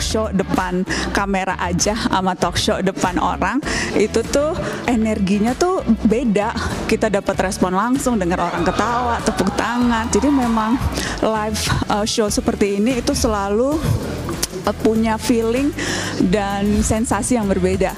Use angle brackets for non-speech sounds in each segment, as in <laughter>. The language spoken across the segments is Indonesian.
talk show depan kamera aja sama talk show depan orang itu tuh energinya tuh beda kita dapat respon langsung dengar orang ketawa tepuk tangan jadi memang live uh, show seperti ini itu selalu uh, punya feeling dan sensasi yang berbeda.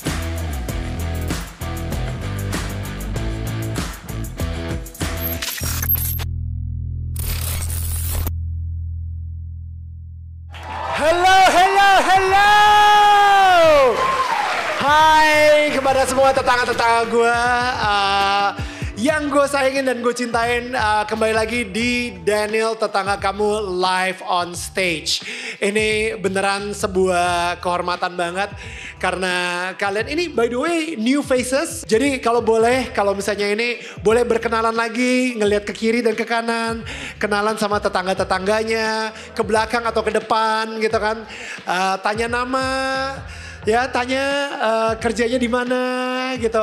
Semua tetangga-tetangga gue uh, yang gue sayangin dan gue cintain uh, kembali lagi di Daniel tetangga kamu live on stage. Ini beneran sebuah kehormatan banget karena kalian ini by the way new faces. Jadi kalau boleh kalau misalnya ini boleh berkenalan lagi ngelihat ke kiri dan ke kanan, kenalan sama tetangga-tetangganya, ke belakang atau ke depan gitu kan. Uh, tanya nama, ya tanya uh, kerjanya di mana gitu.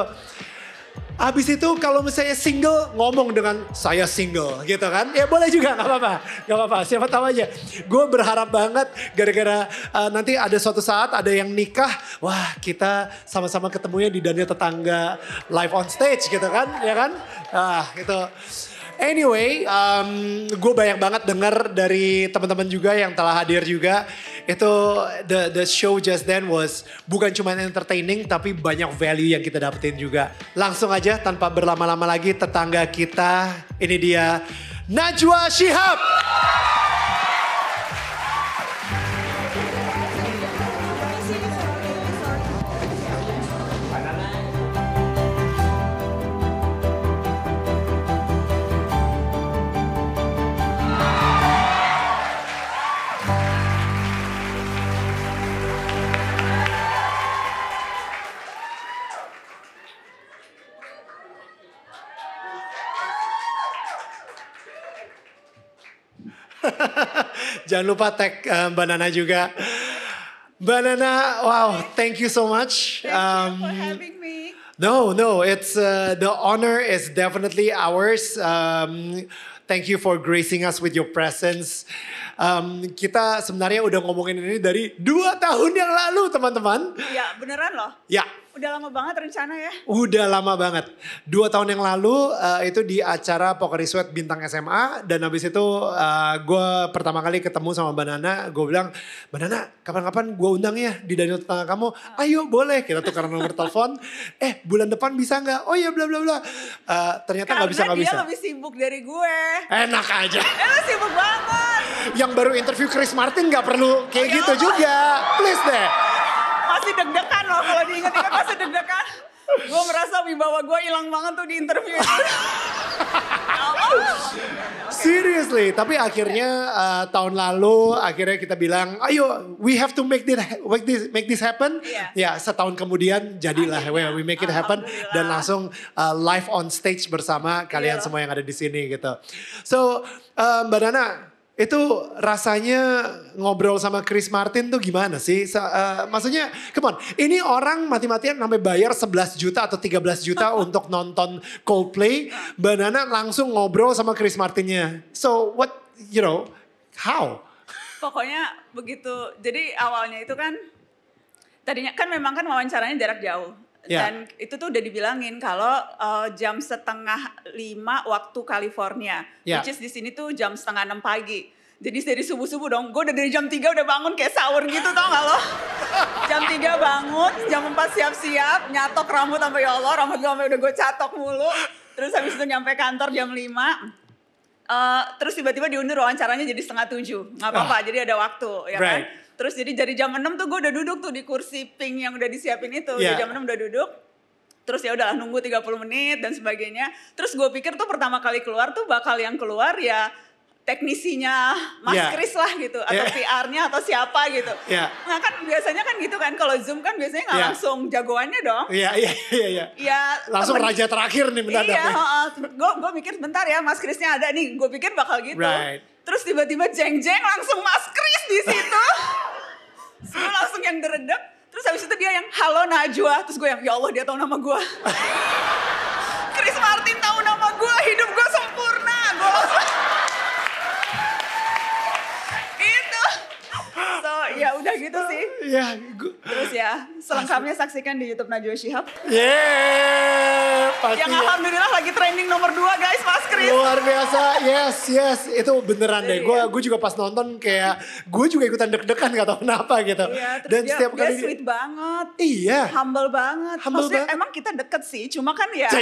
Abis itu kalau misalnya single ngomong dengan saya single gitu kan. Ya boleh juga gak apa-apa. Gak apa-apa siapa tahu aja. Gue berharap banget gara-gara uh, nanti ada suatu saat ada yang nikah. Wah kita sama-sama ketemunya di Daniel Tetangga live on stage gitu kan. Ya kan. Ah gitu. Anyway, um, gue banyak banget dengar dari teman-teman juga yang telah hadir juga. Itu the the show just then was bukan cuma entertaining tapi banyak value yang kita dapetin juga. Langsung aja tanpa berlama-lama lagi tetangga kita ini dia Najwa Shihab. <laughs> Jangan lupa tag uh, Mbak Nana juga. Mbak Nana, wow, thank you so much. Um, having me. No, no, it's uh, the honor is definitely ours. Um, thank you for gracing us with your presence. Um, kita sebenarnya udah ngomongin ini dari dua tahun yang lalu, teman-teman. Ya beneran loh. Ya, Udah lama banget rencana ya. Udah lama banget. Dua tahun yang lalu uh, itu di acara Poker Sweat Bintang SMA. Dan habis itu uh, gue pertama kali ketemu sama Mbak Nana. Gue bilang, Mbak Nana kapan-kapan gue undang ya di Daniel Tetangga Kamu. Ayo boleh. Kita tukar nomor telepon. <laughs> Eh bulan depan bisa nggak? Oh iya bla bla bla. Uh, ternyata nggak bisa nggak bisa. Karena dia lebih sibuk dari gue. Enak aja. <laughs> Eh lu sibuk banget. Yang baru interview Chris Martin nggak perlu kayak Oh, gitu juga. Please deh. Masih deg-degan loh kalau diinget-inget masih deg-degan. Gue merasa wibawa gue hilang banget tuh di interview itu. Ya. Seriously, tapi akhirnya uh, tahun lalu akhirnya kita bilang, ayo we have to make this make this make this happen. Iya. Ya setahun kemudian jadilah we, we make it happen dan langsung uh, live on stage bersama kalian Iya. semua yang ada di sini gitu. So uh, Mbak Nana, itu rasanya ngobrol sama Chris Martin tuh gimana sih? Sa- uh, maksudnya, come on, ini orang mati-matian sampai bayar 11 juta atau 13 juta <laughs> untuk nonton Coldplay. Mbak Nana langsung ngobrol sama Chris Martinnya. So what, you know, how? Pokoknya begitu. Jadi awalnya itu kan tadinya kan memang kan wawancaranya jarak jauh. Ya. Dan itu tuh udah dibilangin kalau uh, jam setengah lima waktu California. Ya. Which is di sini tuh jam setengah enam pagi. Jadi dari subuh-subuh dong, gue udah dari jam 3 udah bangun kayak sahur gitu tau gak lo? Jam 3 bangun, jam 4 siap-siap, nyatok rambut sampai ya Allah, rambut gue sampai udah gue catok mulu. Terus habis itu nyampe kantor jam 5, Eh, terus tiba-tiba diundur wawancaranya jadi setengah tujuh. Nggak apa-apa, jadi ada waktu ya kan. Terus jadi dari jam 6 tuh gue udah duduk tuh di kursi pink yang udah disiapin itu. Yeah. Dari jam 6 udah duduk. Terus ya udahlah nunggu 30 menit dan sebagainya. Terus gue pikir tuh pertama kali keluar tuh bakal yang keluar ya teknisinya Mas Yeah. Kris lah gitu atau Yeah. PR-nya atau siapa gitu. Yeah. Nah kan biasanya kan gitu kan kalau Zoom kan biasanya nggak Yeah. langsung jagoannya dong. Iya, iya, iya, iya. Ya Langsung temen- raja terakhir nih mendadak Iya, nih. gue gue mikir bentar ya Mas Krisnya ada nih, gue pikir bakal gitu. Right. Terus tiba-tiba jeng-jeng langsung Mas Kris di situ. <laughs> Semua langsung yang deredek. Terus habis itu dia yang halo Najwa. Terus gue yang ya Allah dia tahu nama gue. <laughs> Chris Martin tahu udah gitu sih. Ya, gu- Terus ya, selengkapnya saksikan di YouTube Najwa Shihab. yeah, pasti Yang ya. alhamdulillah lagi trending nomor 2 guys, Mas Kris. Luar biasa, yes, yes. Itu beneran deh. Iya. Gue gue juga pas nonton kayak gue juga ikutan deg-degan gak tau kenapa gitu. Iya, terus Dan dia, setiap dia kali sweet banget. Iya. Humble banget. Humble Maksudnya banget. emang kita deket sih, cuma kan ya. <laughs>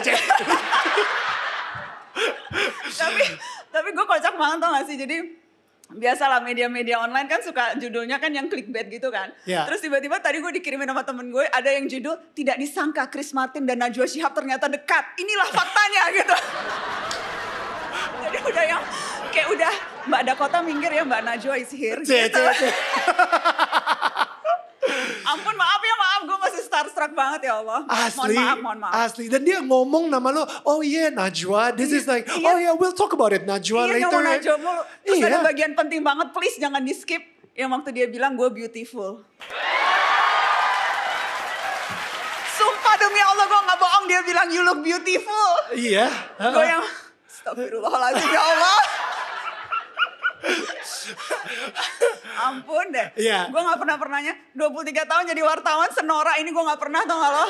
Tapi tapi gue kocak banget tau gak sih jadi biasalah media-media online kan suka judulnya kan yang clickbait gitu kan. Ya. Terus tiba-tiba tadi gue dikirimin sama temen gue ada yang judul tidak disangka Chris Martin dan Najwa Shihab ternyata dekat. Inilah faktanya <laughs> gitu. Jadi udah yang kayak udah Mbak Dakota minggir ya Mbak Najwa is here Cece, gitu. cece. <laughs> Ampun maaf ya starstruck banget ya Allah. Asli, Mohon maaf, mohon maaf. asli. Dan dia ngomong nama lo, oh iya Najwa, this is like, Iya. oh yeah we'll talk about it Najwa Iya later. ngomong Najwa mulu. Terus Iya. ada bagian penting banget, please jangan di skip. Yang waktu dia bilang gue beautiful. Sumpah demi Allah gue gak bohong dia bilang you look beautiful. Iya. Gue yang astagfirullahaladzim ya Allah. Ampun deh. Iya. Gue gak pernah pernahnya 23 tahun jadi wartawan senora ini gue gak pernah tau gak lo.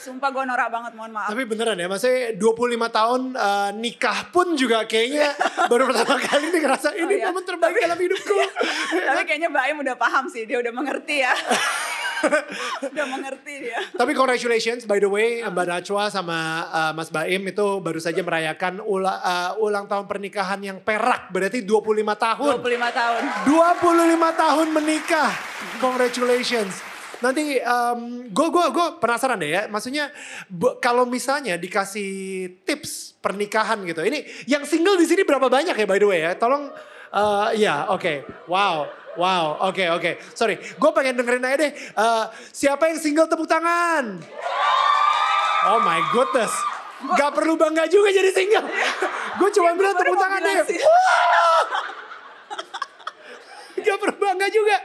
Sumpah gue norak banget mohon maaf. Tapi beneran ya, maksudnya 25 tahun eh, nikah pun juga kayaknya baru pertama kali nih ngerasa ini iya. momen terbaik dalam hidupku. <laughs> Tapi kayaknya Mbak Im udah paham sih, dia udah mengerti ya. <laughs> udah mengerti dia. Tapi congratulations by the way Mbak Najwa sama uh, Mas Baim itu baru saja merayakan ula- uh, ulang tahun pernikahan yang perak berarti 25 tahun. 25 tahun. 25 tahun menikah. Congratulations. Nanti gue gue gue penasaran deh ya. Maksudnya kalau misalnya dikasih tips pernikahan gitu. Ini yang single di sini berapa banyak ya by the way ya? Tolong uh, ya oke. Wow. Wow, oke oke. Sorry, gue pengen dengerin aja deh. Uh, siapa yang single tepuk tangan? Oh my goodness. Gak perlu bangga juga jadi single. gue cuma bilang baru tepuk tangan bilang deh. <laughs> Gak perlu bangga juga.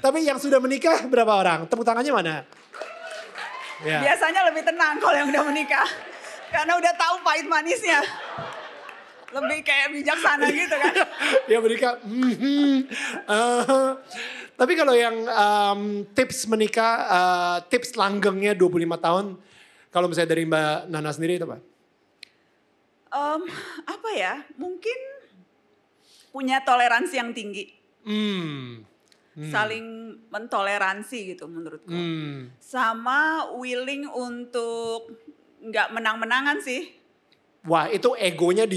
Tapi yang sudah menikah berapa orang? Tepuk tangannya mana? Ya. Biasanya lebih tenang kalau yang udah menikah. Karena udah tahu pahit manisnya. Lebih kayak bijaksana gitu kan. <laughs> ya menikah. mhm, eh. tapi kalau yang em, tips menikah, eh, tips langgengnya 25 tahun. Kalau misalnya dari Mbak Nana sendiri itu apa? Em, apa ya, mungkin punya toleransi yang tinggi. Hmm. Saling mentoleransi gitu menurutku. Hmm. Sama willing untuk nggak menang-menangan sih. Wah itu egonya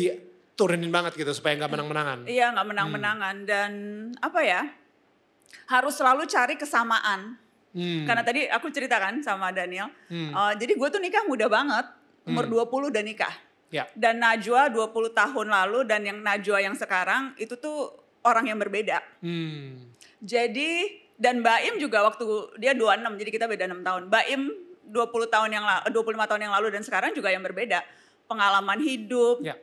diturunin banget gitu supaya nggak menang-menangan. Iya nggak menang-menangan dan apa ya harus selalu cari kesamaan. Hmm. Karena tadi aku ceritakan sama Daniel, eh, jadi gue tuh nikah muda banget, umur 20 udah nikah. Ya. Dan Najwa 20 tahun lalu dan yang Najwa yang sekarang itu tuh orang yang berbeda. Hmm. Jadi dan Baim juga waktu dia 26 jadi kita beda 6 tahun. Baim 20 tahun yang lalu 25 tahun yang lalu dan sekarang juga yang berbeda. Pengalaman hidup, Ya.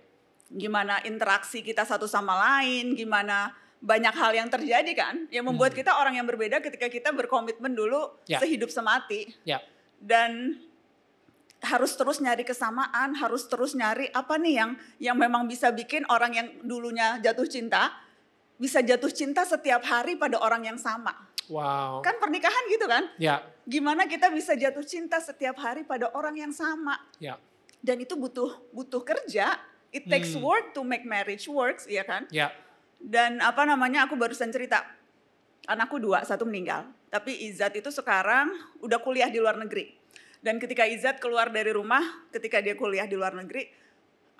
Gimana interaksi kita satu sama lain, gimana banyak hal yang terjadi kan yang membuat kita orang yang berbeda ketika kita berkomitmen dulu Ya. sehidup semati Ya. dan harus terus nyari kesamaan, harus terus nyari apa nih yang yang memang bisa bikin orang yang dulunya jatuh cinta bisa jatuh cinta setiap hari pada orang yang sama. Wow. Kan pernikahan gitu kan? Ya. Gimana kita bisa jatuh cinta setiap hari pada orang yang sama? Ya. Dan itu butuh butuh kerja. It takes Hmm. work to make marriage works, ya kan? Ya. Dan apa namanya aku barusan cerita, anakku dua, satu meninggal. Tapi Izat itu sekarang udah kuliah di luar negeri. Dan ketika Izat keluar dari rumah, ketika dia kuliah di luar negeri,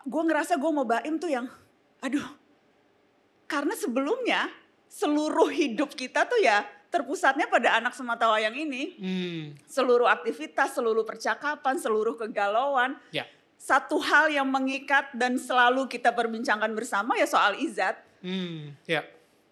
gue ngerasa gue mau baim tuh yang, aduh, karena sebelumnya seluruh hidup kita tuh ya terpusatnya pada anak sematawayang ini. Hmm. Seluruh aktivitas, seluruh percakapan, seluruh kegalauan, Ya. Satu hal yang mengikat dan selalu kita perbincangkan bersama ya soal Izat Hmm. Ya.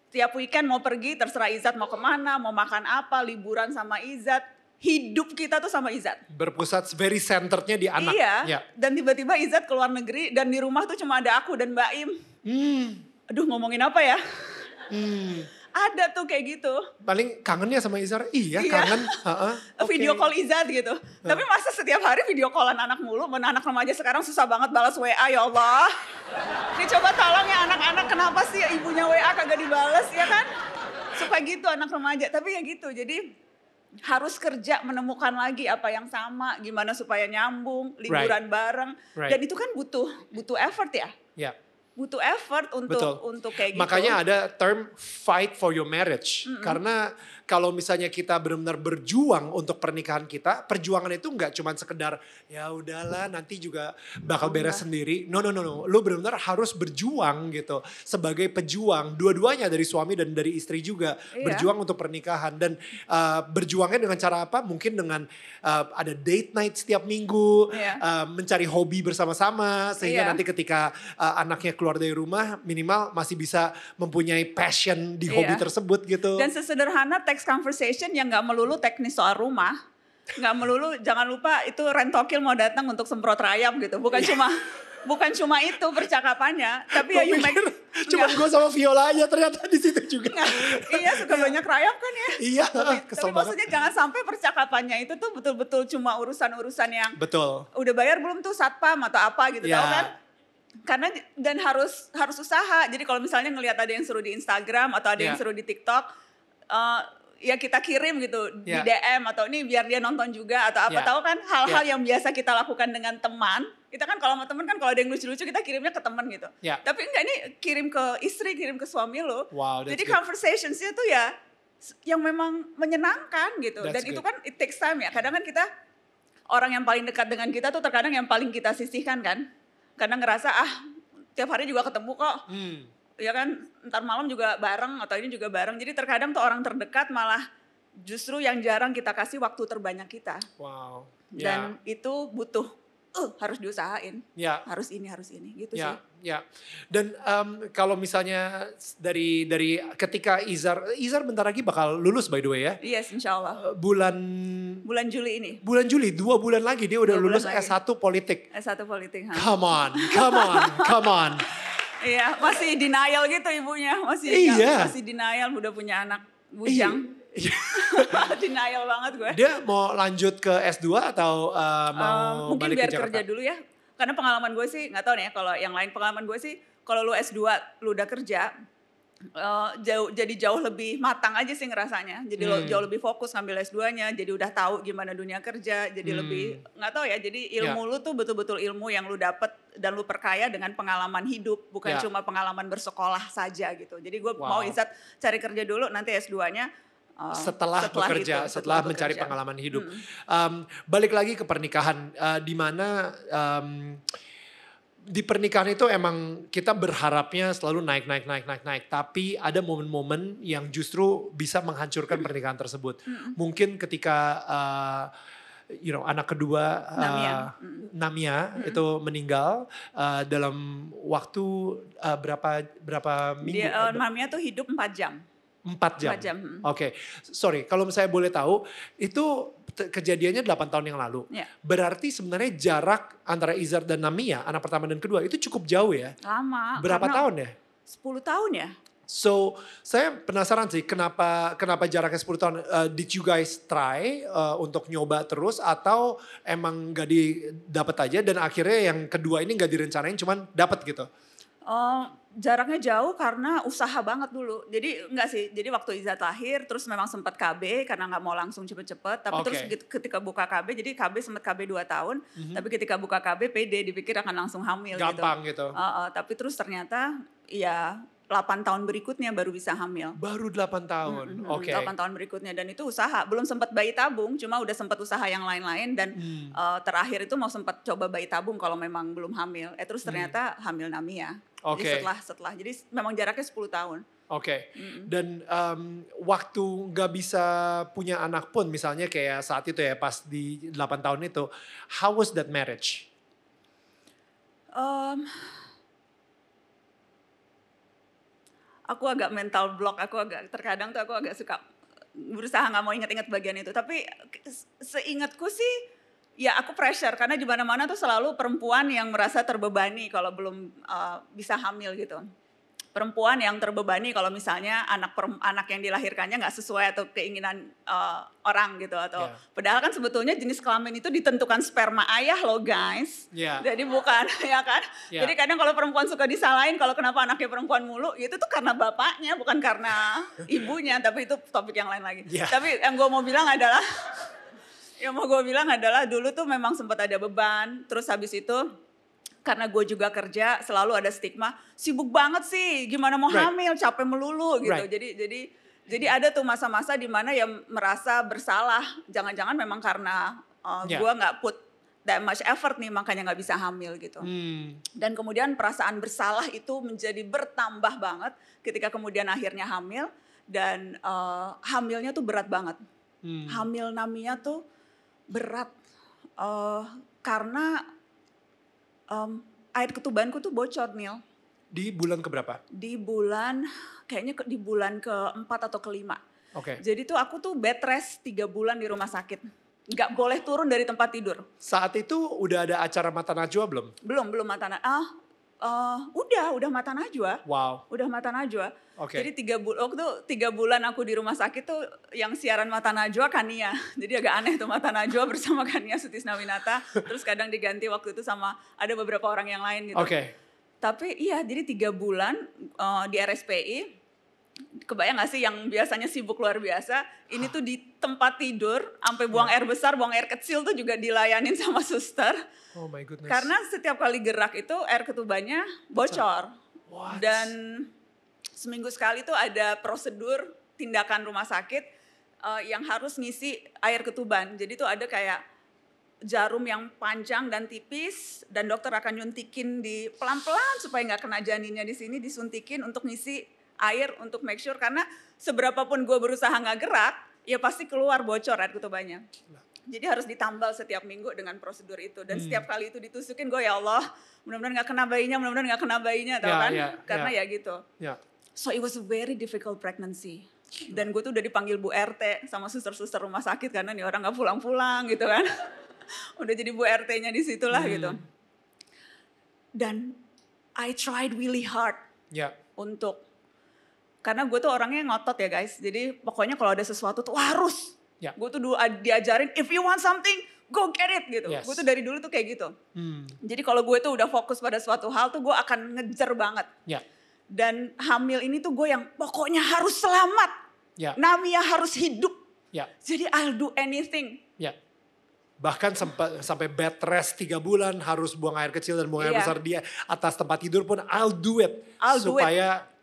tiap weekend mau pergi terserah Izat mau ke mana, mau makan apa, liburan sama Izat. Hidup kita tuh sama Izat. Berpusat very centerednya di anak. Iya. Ya. Dan tiba-tiba Izat keluar negeri dan di rumah tuh cuma ada aku dan Mbak Im. Hmm. Aduh ngomongin apa ya? Hmm. Ada tuh kayak gitu. Paling kangennya sama Izar. Iya, Iya. kangen. Heeh. <laughs> Oke. Video call Izat gitu. Tapi masa setiap hari video callan anak mulu? Mana anak remaja sekarang susah banget balas WA ya Allah. Ini coba tolong ya anak-anak kenapa sih ibunya WA kagak dibales ya kan? suka gitu anak remaja. Tapi ya gitu, jadi harus kerja menemukan lagi apa yang sama, gimana supaya nyambung, liburan bareng. Right. Dan itu kan butuh butuh effort ya. Ya. Butuh effort untuk Betul. untuk kayak gitu. Makanya ada term fight for your marriage. Karena kalau misalnya kita benar-benar berjuang untuk pernikahan kita, perjuangan itu nggak cuma sekedar ya udahlah nanti juga bakal beres sendiri. No no no no, lu benar-benar harus berjuang gitu sebagai pejuang. Dua-duanya dari suami dan dari istri juga Iya. berjuang untuk pernikahan dan uh, berjuangnya dengan cara apa? Mungkin dengan uh, ada date night setiap minggu, Iya. uh, mencari hobi bersama-sama sehingga Iya. nanti ketika uh, anaknya keluar dari rumah minimal masih bisa mempunyai passion di hobi Iya. tersebut gitu. Dan sesederhana text conversation yang nggak melulu teknis soal rumah, nggak melulu jangan lupa itu rentokil mau datang untuk semprot rayap gitu, bukan cuma bukan cuma itu percakapannya, tapi ya you make Cuman gue sama Viola aja ternyata di situ juga. Iya suka banyak rayap kan ya. iya, Tapi, kesel tapi banget. maksudnya jangan sampai percakapannya itu tuh betul-betul cuma urusan-urusan yang Betul. udah bayar belum tuh satpam atau apa gitu Ya. tau kan? Karena dan harus harus usaha. Jadi kalau misalnya ngelihat ada yang seru di Instagram atau ada yang Ya. seru di TikTok, eh, ya kita kirim gitu di Ya. DM atau ini biar dia nonton juga atau apa Ya. tahu kan hal-hal Ya. yang biasa kita lakukan dengan teman. Kita kan kalau sama teman kan kalau ada yang lucu-lucu kita kirimnya ke teman gitu. Ya. Tapi enggak ini kirim ke istri, kirim ke suami lo. Wow, Jadi good. conversationsnya tuh ya yang memang menyenangkan gitu. That's Dan itu good. kan it takes time ya. Kadang kan kita orang yang paling dekat dengan kita tuh terkadang yang paling kita sisihkan kan. Kadang ngerasa ah tiap hari juga ketemu kok. Hmm. Ya kan ntar malam juga bareng atau ini juga bareng. Jadi terkadang tuh orang terdekat malah justru yang jarang kita kasih waktu terbanyak kita. Wow. Dan itu butuh uh, harus diusahain. Ya. Harus ini, harus ini gitu Ya, sih. ya. Dan em, kalau misalnya dari dari ketika Izar, Izar bentar lagi bakal lulus by the way ya. Yes, insya Allah. Eh, Bulan Bulan Juli ini. bulan Juli, dua bulan lagi dia udah Dua lulus lagi. S1 politik. S1 politik. ha. Come on, come on, come on. <laughs> Iya, masih denial gitu ibunya, masih Iya. masih denial udah punya anak bujang. Iya. <laughs> denial banget gue. Dia mau lanjut ke S2 atau eh, mau Eh, mungkin balik biar ke Jakarta? kerja dulu ya. Karena pengalaman gue sih nggak tahu nih ya kalau yang lain pengalaman gue sih kalau lu S2 lu udah kerja eh, jauh jadi jauh lebih matang aja sih ngerasanya. Jadi Hmm. jauh lebih fokus ngambil S2-nya, jadi udah tahu gimana dunia kerja, jadi Hmm. lebih nggak tahu ya. Jadi ilmu lu tuh betul-betul ilmu yang lu dapet dan lu perkaya dengan pengalaman hidup, bukan Ya. cuma pengalaman bersekolah saja gitu. Jadi gue Wow. mau Izat cari kerja dulu nanti S2-nya eh, setelah, bekerja, itu, setelah, mencari bekerja. pengalaman hidup. Hmm. Um, balik lagi ke pernikahan, uh, di mana um, di pernikahan itu emang kita berharapnya selalu naik, naik, naik, naik, naik. Tapi ada momen-momen yang justru bisa menghancurkan pernikahan tersebut. Hmm. Mungkin ketika uh, you know anak kedua uh, Namia. Namia itu meninggal uh, dalam waktu uh, berapa berapa minggu? Dia eh, Mamiya tuh hidup 4 jam. Empat jam. Empat jam. hmm. Oke, sorry kalau saya boleh tahu itu kejadiannya 8 tahun yang lalu. Ya. Berarti sebenarnya jarak antara Izar dan Namia, anak pertama dan kedua itu cukup jauh ya. Lama. Berapa tahun ya? 10 tahun ya. So, saya penasaran sih kenapa kenapa jaraknya 10 tahun. Uh, did you guys try uh, untuk nyoba terus atau emang gak didapat aja dan akhirnya yang kedua ini gak direncanain cuman dapat gitu? Oh, jaraknya jauh karena usaha banget dulu. Jadi enggak sih. Jadi waktu Izat lahir terus memang sempat KB karena nggak mau langsung cepet-cepet. Tapi Oke. terus gitu- ketika buka KB, jadi KB sempat KB 2 tahun. Mhm. Tapi ketika buka KB PD dipikir akan langsung hamil Gampang gitu. gitu. Uh, uh, tapi terus ternyata ya 8 tahun berikutnya baru bisa hamil. Baru 8 tahun. Mhm, Oke. 8 tahun berikutnya dan itu usaha. Belum sempat bayi tabung, cuma udah sempat usaha yang lain-lain dan Hmm. eh, terakhir itu mau sempat coba bayi tabung kalau memang belum hamil. Eh terus ternyata hamil Namia. Hmm. Oke. Jadi setelah setelah jadi memang jaraknya 10 tahun. Oke, Mm-mm. dan em, waktu nggak bisa punya anak pun, misalnya kayak saat itu ya pas di 8 tahun itu, how was that marriage? Em, aku agak mental block, aku agak terkadang tuh aku agak suka berusaha nggak mau inget-inget bagian itu. Tapi se- seingatku sih ya aku pressure karena di mana-mana tuh selalu perempuan yang merasa terbebani kalau belum uh, bisa hamil gitu. Perempuan yang terbebani kalau misalnya anak anak yang dilahirkannya nggak sesuai atau keinginan uh, orang gitu atau Yeah. padahal kan sebetulnya jenis kelamin itu ditentukan sperma ayah loh guys. Yeah. Jadi bukan <laughs> ya kan. Yeah. Jadi kadang kalau perempuan suka disalahin kalau kenapa anaknya perempuan mulu itu tuh karena bapaknya bukan karena ibunya tapi itu topik yang lain lagi. Yeah. Tapi yang gue mau bilang adalah <laughs> yang mau gue bilang adalah dulu tuh memang sempat ada beban terus habis itu karena gue juga kerja selalu ada stigma sibuk banget sih gimana mau Right. hamil capek melulu gitu Right. jadi jadi jadi ada tuh masa-masa di mana ya merasa bersalah jangan-jangan memang karena uh, Yeah. gue nggak put that much effort nih makanya nggak bisa hamil gitu Hmm. dan kemudian perasaan bersalah itu menjadi bertambah banget ketika kemudian akhirnya hamil dan uh, hamilnya tuh berat banget Hmm. hamil naminya tuh berat eh, karena em, air ketubanku tuh bocor Nil Di bulan keberapa? di bulan kayaknya ke- di bulan keempat atau kelima Oke. jadi tuh aku tuh bed rest tiga bulan di rumah sakit nggak boleh turun dari tempat tidur Saat itu udah ada acara mata najwa belum? belum belum mata na- ah eh, udah udah mata najwa Wow. udah mata najwa Oke. Jadi tiga bulan, waktu tiga bulan aku di rumah sakit tuh yang siaran Mata Najwa Kania. <laughs> Jadi agak aneh tuh Mata Najwa <laughs> bersama Kania Sutisna Winata. Terus kadang diganti waktu itu sama ada beberapa orang yang lain gitu. Oke. Tapi iya jadi tiga bulan eh, di RSPI. Kebayang gak sih yang biasanya sibuk luar biasa. Ini tuh di tempat tidur, sampai buang Ya. air besar, buang air kecil tuh juga dilayanin sama suster. Oh my goodness. Karena setiap kali gerak itu air ketubannya bocor. What? Dan seminggu sekali tuh ada prosedur tindakan rumah sakit eh, yang harus ngisi air ketuban. Jadi tuh ada kayak jarum yang panjang dan tipis dan dokter akan nyuntikin di pelan-pelan supaya nggak kena janinnya di sini disuntikin untuk ngisi air untuk make sure karena seberapa pun gue berusaha nggak gerak ya pasti keluar bocor air ketubannya. Jadi harus ditambal setiap minggu dengan prosedur itu dan Hmm. setiap kali itu ditusukin gue ya Allah mudah-mudahan nggak kena bayinya mudah-mudahan nggak kena bayinya tau Ya, kan ya, karena ya. ya gitu. Ya. So it was a very difficult pregnancy. Dan gue tuh udah dipanggil Bu RT sama suster-suster rumah sakit karena nih orang nggak pulang-pulang gitu kan. <laughs> udah jadi Bu RT-nya di situlah Hmm. gitu. Dan I tried really hard Ya. untuk karena gue tuh orangnya ngotot ya guys. Jadi pokoknya kalau ada sesuatu tuh harus. Ya. Gue tuh dulu diajarin if you want something go get it gitu. Yes. Gue tuh dari dulu tuh kayak gitu. Hmm. Jadi kalau gue tuh udah fokus pada suatu hal tuh gue akan ngejar banget. Ya. Dan hamil ini tuh gue yang pokoknya harus selamat. Ya. Namia harus hidup. Ya. Jadi I'll do anything. Ya. Bahkan sampai sampai bed rest tiga bulan harus buang air kecil dan buang air Iya. besar dia atas tempat tidur pun I'll do it I'll do it.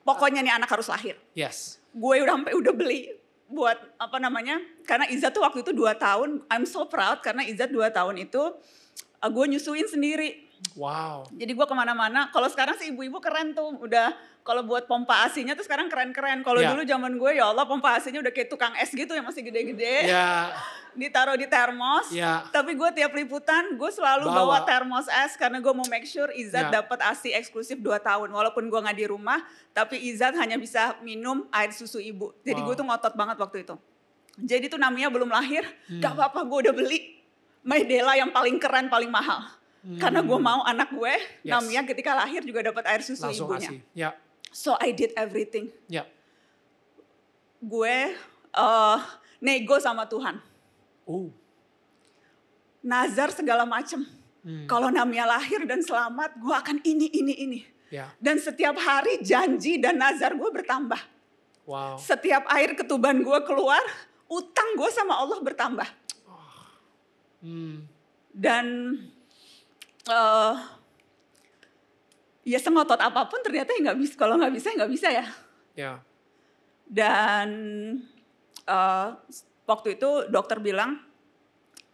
Pokoknya nih anak harus lahir. yes Gue udah sampai udah beli buat apa namanya? Karena Izzat tuh waktu itu dua tahun. I'm so proud karena Izzat dua tahun itu uh, gue nyusuin sendiri. Wow Jadi gue ke mana-mana. Kalau sekarang sih ibu-ibu keren tuh. Udah kalau buat pompa asinya tuh sekarang keren-keren. Kalau Ya. dulu zaman gue ya Allah pompa asinya udah kayak tukang es gitu yang masih gede-gede. ya <laughs> Ditaruh di termos. Ya. Tapi gue tiap liputan gue selalu Bawa. bawa, termos es karena gue mau make sure Izzat Ya. dapat asi eksklusif 2 tahun. Walaupun gue nggak di rumah, tapi Izzat hanya bisa minum air susu ibu. Jadi Wow. gue tuh ngotot banget waktu itu. Jadi tuh namanya belum lahir, Hmm. gak apa-apa gue udah beli Maydela yang paling keren, paling mahal. Karena gue mau anak gue, Hmm. Yes. namanya ketika lahir juga dapat air susu langsung ibunya. asi ya So I did everything. ya Gue eh, nego sama Tuhan. oh nazar segala macem. Hmm. Kalau Namia lahir dan selamat, gue akan ini, ini, ini. ya Dan setiap hari janji dan nazar gue bertambah. wow Setiap air ketuban gue keluar, utang gue sama Allah bertambah. Hmm. Dan eh ya sengotot apa pun ternyata ya nggak bisa. Kalau nggak bisa, ya nggak bisa ya. ya Dan eh waktu itu dokter bilang,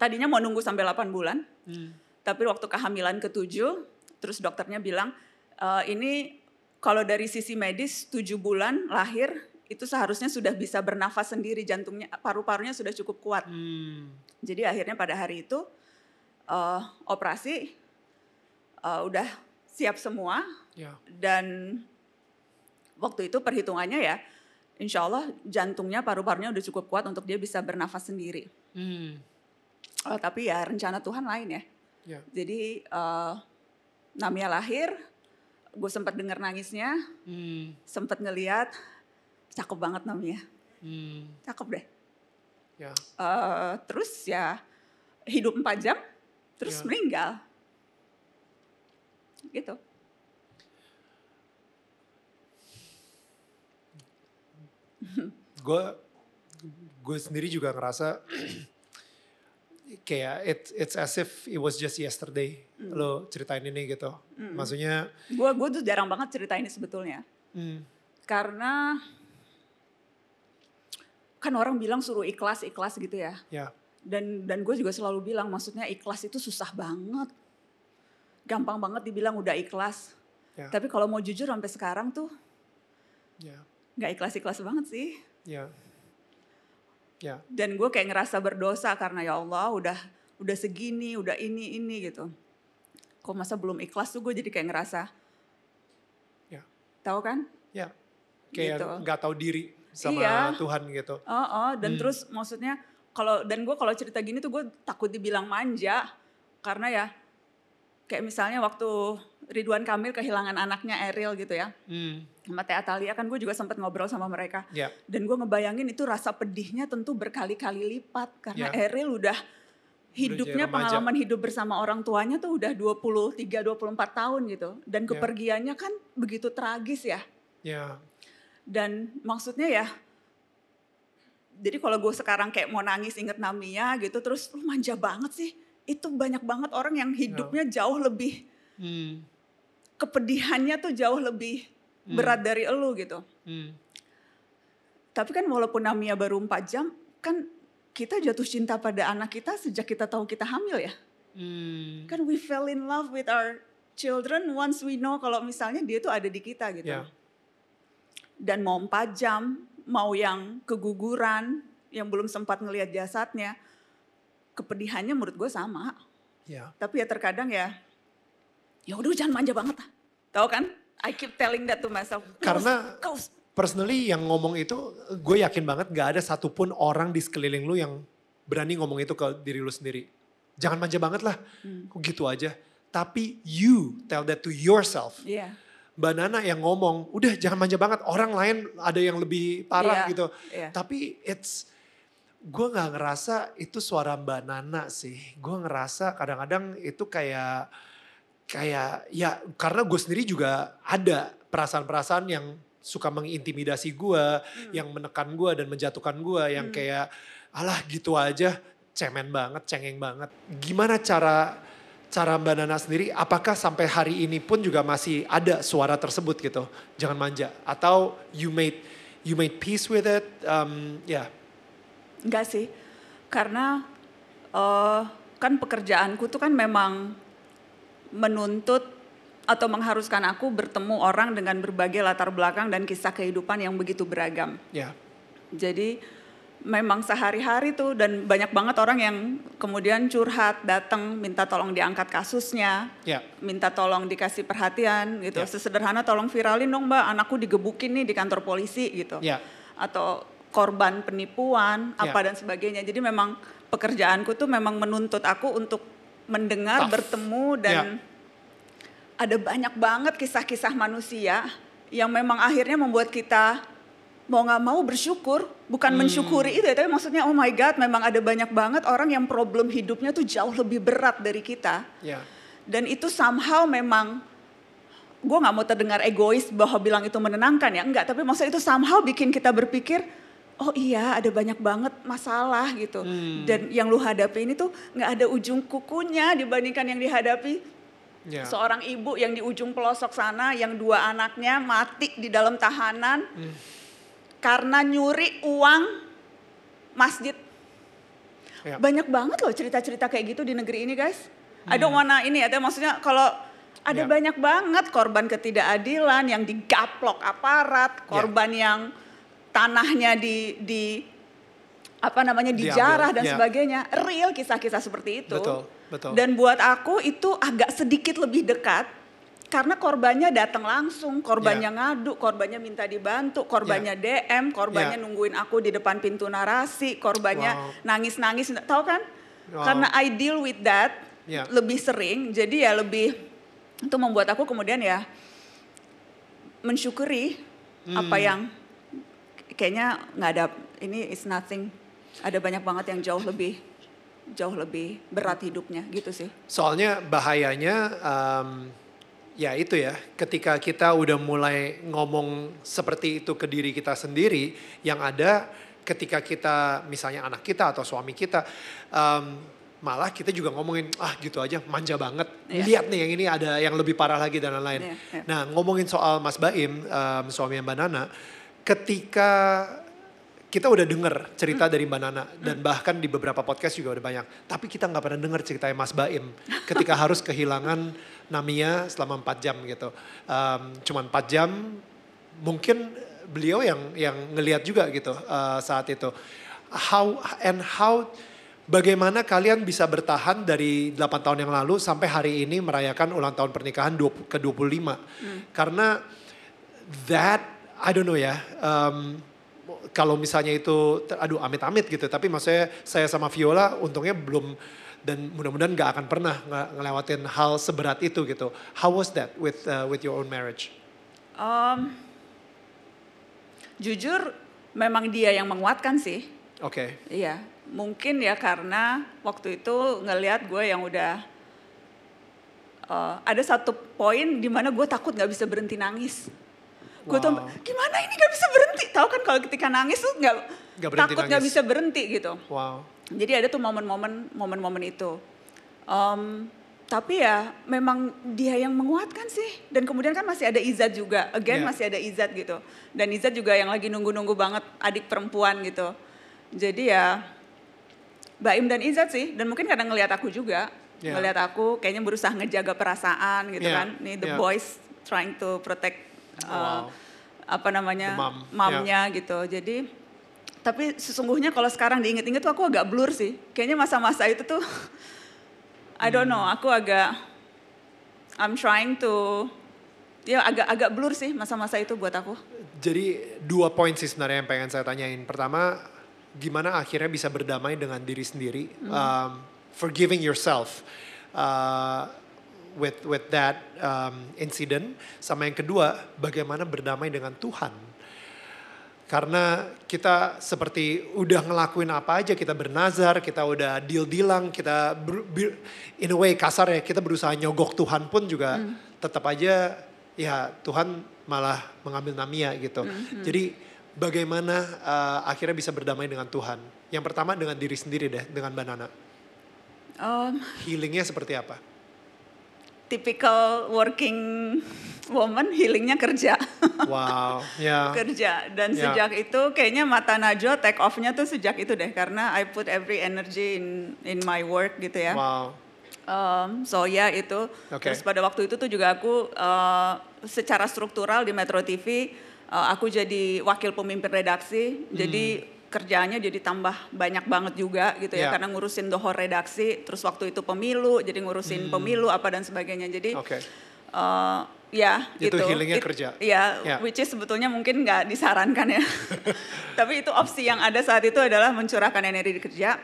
tadinya mau nunggu sampai 8 bulan. Hmm. Tapi waktu kehamilan ketujuh, terus dokternya bilang, e, ini kalau dari sisi medis tujuh bulan lahir, itu seharusnya sudah bisa bernafas sendiri jantungnya, paru-parunya sudah cukup kuat. Hmm. Jadi akhirnya pada hari itu eh, operasi eh, udah siap semua ya dan waktu itu perhitungannya ya, insya Allah jantungnya, paru-parunya udah cukup kuat untuk dia bisa bernafas sendiri. Hmm. Eh, tapi ya rencana Tuhan lain ya. ya Jadi uh, Namia lahir, gue sempat dengar nangisnya, Hmm. sempat ngeliat, cakep banget namanya, Hmm. cakep deh. Ya. Eh, terus ya hidup 4 jam, terus Ya. meninggal. Gitu. gue gue sendiri juga ngerasa kayak it, it's as if it was just yesterday lo ceritain ini gitu maksudnya Gue gue tuh jarang banget cerita ini sebetulnya. hmm, Karena kan orang bilang suruh ikhlas ikhlas gitu ya. ya Dan dan gue juga selalu bilang maksudnya ikhlas itu susah banget. Gampang banget dibilang udah ikhlas. ya Tapi kalau mau jujur sampai sekarang tuh ya nggak ikhlas-ikhlas banget sih. ya ya Dan gue kayak ngerasa berdosa karena ya Allah udah udah segini, udah ini ini gitu. Kok masa belum ikhlas tuh gue jadi kayak ngerasa, ya tahu kan? ya kayak Gitu. nggak tahu diri sama Iya. Tuhan gitu Oh, oh, dan Hmm. terus maksudnya kalau dan gue kalau cerita gini tuh gue takut dibilang manja karena ya kayak misalnya waktu Ridwan Kamil kehilangan anaknya Eril gitu ya. Hmm, sama Teh Atalia kan gue juga sempat ngobrol sama mereka. Ya. Dan gue ngebayangin itu rasa pedihnya tentu berkali-kali lipat. Karena Ya. Eril udah hidupnya remaja. pengalaman hidup bersama orang tuanya tuh udah 23 24 tahun gitu. Dan Ya. kepergiannya kan begitu tragis ya. Ya. Dan maksudnya ya jadi kalau gue sekarang kayak mau nangis inget Namia gitu terus lu manja banget sih itu banyak banget orang yang hidupnya jauh lebih hmm, kepedihannya tuh jauh lebih berat dari elu gitu. Hmm, tapi kan walaupun Namia baru 4 jam kan kita jatuh cinta pada anak kita sejak kita tahu kita hamil ya. Hmm, kan we fell in love with our children once we know kalau misalnya dia tuh ada di kita gitu. Ya. Dan mau 4 jam, mau yang keguguran, yang belum sempat ngelihat jasadnya, kepedihannya menurut gue sama. ya Tapi ya terkadang ya, ya udah jangan manja banget lah. Tahu kan? I keep telling that to myself. Karena- usah. personally yang ngomong itu gue yakin banget gak ada satupun orang di sekeliling lu yang berani ngomong itu ke diri lu sendiri. Jangan manja banget lah, Hmm. kok gitu aja. Tapi you tell that to yourself. Iya, Mbak Nana yang ngomong, udah jangan manja banget. Orang lain ada yang lebih parah Iya, gitu. iya. Tapi it's, gue gak ngerasa itu suara Mbak Nana sih. Gue ngerasa kadang-kadang itu kayak, kayak ya karena gue sendiri juga ada perasaan-perasaan yang suka mengintimidasi gue, Hmm. yang menekan gue dan menjatuhkan gue, yang kayak alah gitu aja, cemen banget, cengeng banget. Gimana cara cara Mbak Nana sendiri, apakah sampai hari ini pun juga masih ada suara tersebut gitu, jangan manja, atau you made you made peace with it, um, ya, enggak sih. Karena eh, kan pekerjaanku tuh kan memang menuntut atau mengharuskan aku bertemu orang dengan berbagai latar belakang dan kisah kehidupan yang begitu beragam. ya, Jadi memang sehari-hari tuh dan banyak banget orang yang kemudian curhat, datang minta tolong diangkat kasusnya, ya, minta tolong dikasih perhatian gitu. Ya. Sesederhana tolong viralin dong mbak, anakku digebukin nih di kantor polisi gitu. ya, Atau korban penipuan, Ya. apa dan sebagainya. Jadi memang pekerjaanku tuh memang menuntut aku untuk mendengar, Tough. bertemu dan ada banyak banget kisah-kisah manusia yang memang akhirnya membuat kita mau nggak mau bersyukur, bukan Hmm. mensyukuri itu ya, tapi maksudnya oh my god, memang ada banyak banget orang yang problem hidupnya tuh jauh lebih berat dari kita. ya, Dan itu somehow memang gue nggak mau terdengar egois bahwa bilang itu menenangkan ya enggak tapi maksudnya itu somehow bikin kita berpikir oh iya ada banyak banget masalah gitu. Dan yang lu hadapi ini tuh nggak ada ujung kukunya dibandingkan yang dihadapi ya, seorang ibu yang di ujung pelosok sana yang dua anaknya mati di dalam tahanan karena nyuri uang masjid. Ya, banyak banget loh cerita-cerita kayak gitu di negeri ini guys. I don't wanna ini ya, maksudnya kalau ada Ya. banyak banget korban ketidakadilan yang digaplok aparat, korban yang tanahnya di di apa namanya Diambil, dijarah dan ya. sebagainya. Real kisah-kisah seperti itu. Betul, betul. Dan buat aku itu agak sedikit lebih dekat karena korbannya datang langsung, korbannya Ya. ngadu, korbannya minta dibantu, korbannya DM, korbannya Ya. nungguin aku di depan pintu narasi, korbannya Wow. nangis-nangis, tahu kan? Wow. Karena I deal with that Ya. lebih sering, jadi ya lebih itu membuat aku kemudian ya mensyukuri apa yang kayaknya nggak ada ini is nothing. Ada banyak banget yang jauh lebih jauh lebih berat hidupnya gitu sih. Soalnya bahayanya em, ya itu ya, ketika kita udah mulai ngomong seperti itu ke diri kita sendiri, yang ada ketika kita misalnya anak kita atau suami kita em, malah kita juga ngomongin ah gitu aja manja banget. Iya. Lihat nih yang ini ada yang lebih parah lagi dan lain-lain. Iya, iya. Nah, ngomongin soal Mas Baim, em, suami Mbak Nana, ketika kita udah denger cerita dari Mbak Nana dan bahkan di beberapa podcast juga udah banyak. Tapi kita nggak pernah denger ceritanya Mas Baim ketika <laughs> harus kehilangan Namia selama 4 jam gitu. Em, cuman 4 jam mungkin beliau yang yang ngelihat juga gitu eh, saat itu. How and how bagaimana kalian bisa bertahan dari 8 tahun yang lalu sampai hari ini merayakan ulang tahun pernikahan 20 ke 25. Karena that I don't know ya. em, kalau misalnya itu, aduh amit-amit gitu. Tapi maksudnya saya sama Viola untungnya belum dan mudah-mudahan nggak akan pernah nge- ngelewatin hal seberat itu gitu. How was that with uh, with your own marriage? Em, jujur memang dia yang menguatkan sih. Oke, Iya, mungkin ya karena waktu itu ngelihat gue yang udah eh, ada satu poin di mana gue takut nggak bisa berhenti nangis. Gue tuh Wow. gimana ini nggak bisa berhenti? Tahu kan kalau ketika nangis tuh berhenti takut nggak nangis. bisa berhenti gitu. wow. Jadi ada tuh momen-momen momen-momen itu. Em, tapi ya memang dia yang menguatkan sih. Dan kemudian kan masih ada Izat juga. Again Yeah. masih ada Izat gitu. Dan Izat juga yang lagi nunggu-nunggu banget adik perempuan gitu. Jadi ya Baim dan Izat sih. Dan mungkin kadang ngelihat aku juga. Yeah. Ngelihat aku kayaknya berusaha ngejaga perasaan gitu Yeah, kan. Nih the yeah. boys trying to protect uh, Wow. apa namanya mom, mamnya gitu. Jadi tapi sesungguhnya kalau sekarang diinget-inget tuh aku agak blur sih. Kayaknya masa-masa itu tuh <laughs> I don't know, aku agak I'm trying to ya agak agak blur sih masa-masa itu buat aku. Jadi dua poin sih sebenarnya yang pengen saya tanyain. Pertama, gimana akhirnya bisa berdamai dengan diri sendiri, um, forgiving yourself uh, with with that um, incident. Sama yang kedua, bagaimana berdamai dengan Tuhan. Karena kita seperti udah ngelakuin apa aja, kita bernazar, kita udah deal-dealang, kita ber- ber- in a way kasar ya, kita berusaha nyogok Tuhan pun juga tetap aja ya Tuhan malah mengambil Namia gitu. Jadi bagaimana uh, akhirnya bisa berdamai dengan Tuhan? Yang pertama dengan diri sendiri deh, dengan Mbak Nana. Um, Healingnya seperti apa? Typical working woman healingnya kerja. Wow, ya. <laughs> kerja dan Ya. sejak itu kayaknya mata Najwa take off-nya tuh sejak itu deh karena I put every energy in in my work gitu ya. Wow, Um, so ya itu. Oke. Terus pada waktu itu tuh juga aku uh, secara struktural di Metro TV uh, aku jadi wakil pemimpin redaksi. Jadi kerjaannya jadi tambah banyak banget juga gitu ya Ya. karena ngurusin dohor redaksi. Terus waktu itu pemilu jadi ngurusin pemilu apa dan sebagainya. Jadi oke. uh, ya Itu gitu. healingnya It- kerja. Ya. which is sebetulnya mungkin nggak disarankan ya. <laughs> Tapi itu opsi yang ada saat itu adalah mencurahkan energi di kerja.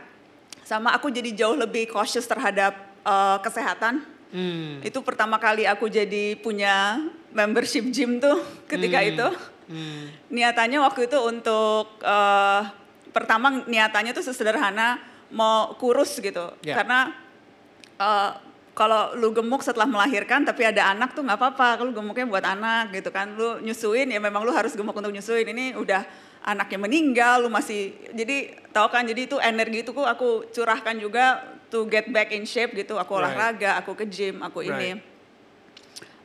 Sama aku jadi jauh lebih cautious terhadap uh, kesehatan. Hmm, Itu pertama kali aku jadi punya membership gym tuh ketika itu. Hmm, Niatannya waktu itu untuk uh, pertama niatannya tuh sesederhana mau kurus gitu. Ya. Karena uh, kalau lu gemuk setelah melahirkan tapi ada anak tuh nggak apa-apa. Kalau gemuknya buat anak gitu kan. Lu nyusuin ya memang lu harus gemuk untuk nyusuin. Ini udah anaknya meninggal lu masih jadi tahu kan jadi itu energi itu aku curahkan juga to get back in shape gitu. Aku Right. olahraga, aku ke gym, aku ini. Right.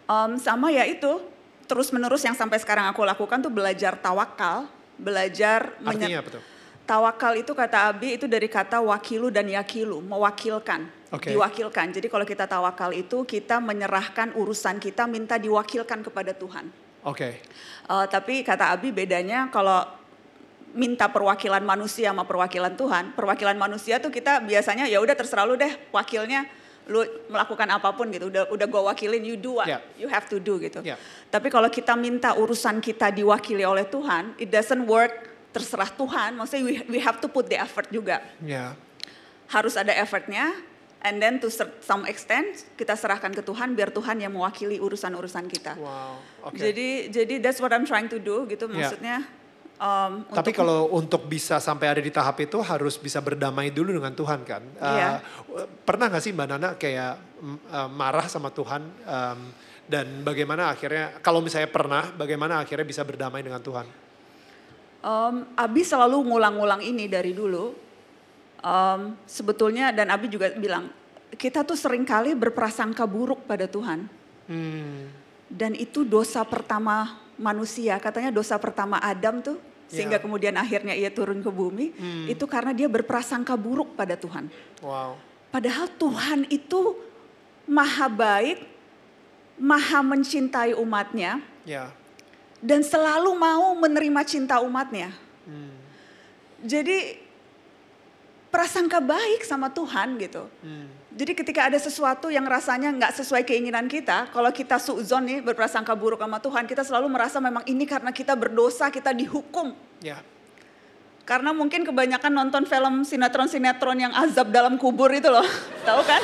Em, sama ya itu terus menerus yang sampai sekarang aku lakukan tuh belajar tawakal, belajar artinya apa tuh? Tawakal itu kata Abi itu dari kata wakilu dan yakilu, mewakilkan, Oke. diwakilkan. Jadi kalau kita tawakal itu kita menyerahkan urusan kita minta diwakilkan kepada Tuhan. Oke, Eh, tapi kata Abi bedanya kalau minta perwakilan manusia sama perwakilan Tuhan, perwakilan manusia tuh kita biasanya ya udah terserah lu deh wakilnya lu melakukan apa pun gitu udah udah gua wakilin you do what Yeah. you have to do gitu. Yeah. Tapi kalau kita minta urusan kita diwakili oleh Tuhan, it doesn't work terserah Tuhan, maksudnya we, we have to put the effort juga ya, harus ada effortnya And then to some extent kita serahkan ke Tuhan biar Tuhan yang mewakili urusan-urusan kita. Wow, oke. Jadi jadi that's what I'm trying to do gitu Ya. maksudnya. Um, Tapi untuk- kalau untuk bisa sampai ada di tahap itu harus bisa berdamai dulu dengan Tuhan kan. Uh, Iya. Pernah gak sih Mbak Nana kayak mm, uh, marah sama Tuhan um, dan bagaimana akhirnya kalau misalnya pernah bagaimana akhirnya bisa berdamai dengan Tuhan? Um, Abi selalu ngulang-ngulang ini dari dulu. Um, sebetulnya dan Abi juga bilang kita tuh sering kali berprasangka buruk pada Tuhan. Hmm, Dan itu dosa pertama manusia. Katanya dosa pertama Adam tuh sehingga Ya. kemudian akhirnya ia turun ke bumi itu karena dia berprasangka buruk pada Tuhan. wow. Padahal Tuhan itu maha baik, maha mencintai umatnya Ya. dan selalu mau menerima cinta umatnya. Hmm, Jadi prasangka baik sama Tuhan gitu. hmm, Jadi ketika ada sesuatu yang rasanya nggak sesuai keinginan kita, kalau kita suuzon nih berprasangka buruk sama Tuhan, kita selalu merasa memang ini karena kita berdosa, kita dihukum. ya. Karena mungkin kebanyakan nonton film sinetron-sinetron yang azab dalam kubur itu loh, <laughs> tahu kan?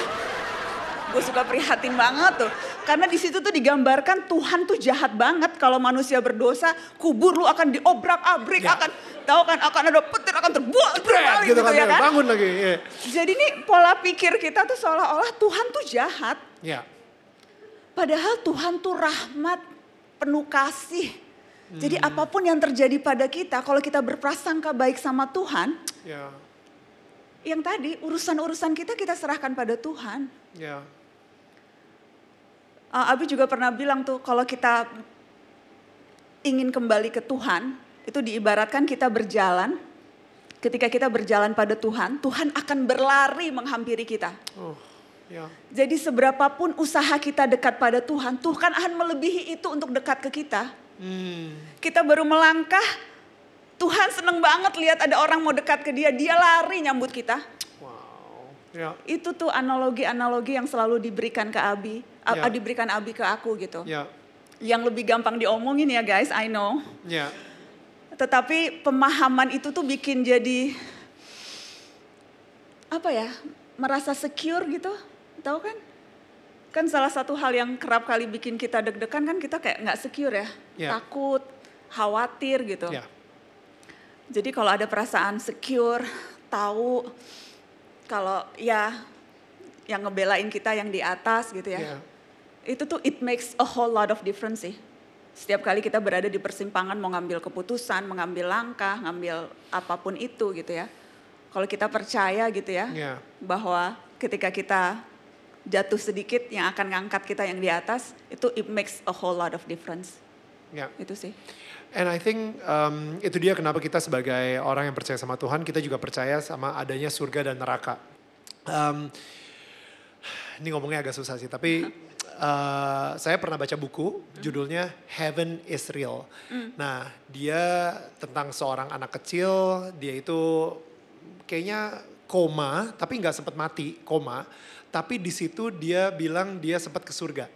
Gue suka prihatin banget tuh. Karena di situ tuh digambarkan Tuhan tuh jahat banget kalau manusia berdosa, kubur lu akan diobrak-abrik, Ya. akan tahu kan akan ada petir akan terbuat terbalik gitu gitu, kan, ya kan? bangun lagi. Ya. Jadi nih pola pikir kita tuh seolah-olah Tuhan tuh jahat. ya. Padahal Tuhan tuh rahmat, penuh kasih. Jadi Hmm. apa pun yang terjadi pada kita, kalau kita berprasangka baik sama Tuhan, Ya. yang tadi urusan-urusan kita kita serahkan pada Tuhan. Ya. Uh, Abi juga pernah bilang tuh kalau kita ingin kembali ke Tuhan, itu diibaratkan kita berjalan. Ketika kita berjalan pada Tuhan, Tuhan akan berlari menghampiri kita. Oh, ya. Jadi seberapapun usaha kita dekat pada Tuhan, Tuhan akan melebihi itu untuk dekat ke kita. Hmm, Kita baru melangkah, Tuhan seneng banget lihat ada orang mau dekat ke dia, dia lari nyambut kita. wow. Ya. Itu tuh analogi-analogi yang selalu diberikan ke Abi, Ya. diberikan Abi ke aku gitu. Ya. Yang lebih gampang diomongin ya guys, I know. Ya. Tetapi pemahaman itu tuh bikin jadi apa ya? Merasa secure gitu. Tahu kan? Kan salah satu hal yang kerap kali bikin kita deg-degan kan kita kayak nggak secure ya. Ya. Takut, khawatir gitu. Ya. Jadi kalau ada perasaan secure, tahu kalau ya yang ngebelain kita yang di atas gitu ya. Ya. Itu tuh it makes a whole lot of difference sih. Setiap kali kita berada di persimpangan mau ngambil keputusan, mengambil langkah, ngambil apa pun itu gitu ya. Kalau kita percaya gitu ya, Ya. bahwa ketika kita jatuh sedikit yang akan ngangkat kita yang di atas, itu it makes a whole lot of difference. Ya. Itu sih. And I think um, itu dia kenapa kita sebagai orang yang percaya sama Tuhan, kita juga percaya sama adanya surga dan neraka. Um, ini ngomongnya agak susah sih, tapi <laughs> uh, saya pernah baca buku judulnya Heaven is Real. Nah, dia tentang seorang anak kecil, dia itu kayaknya koma, tapi nggak sempat mati, koma. Tapi di situ dia bilang dia sempat ke surga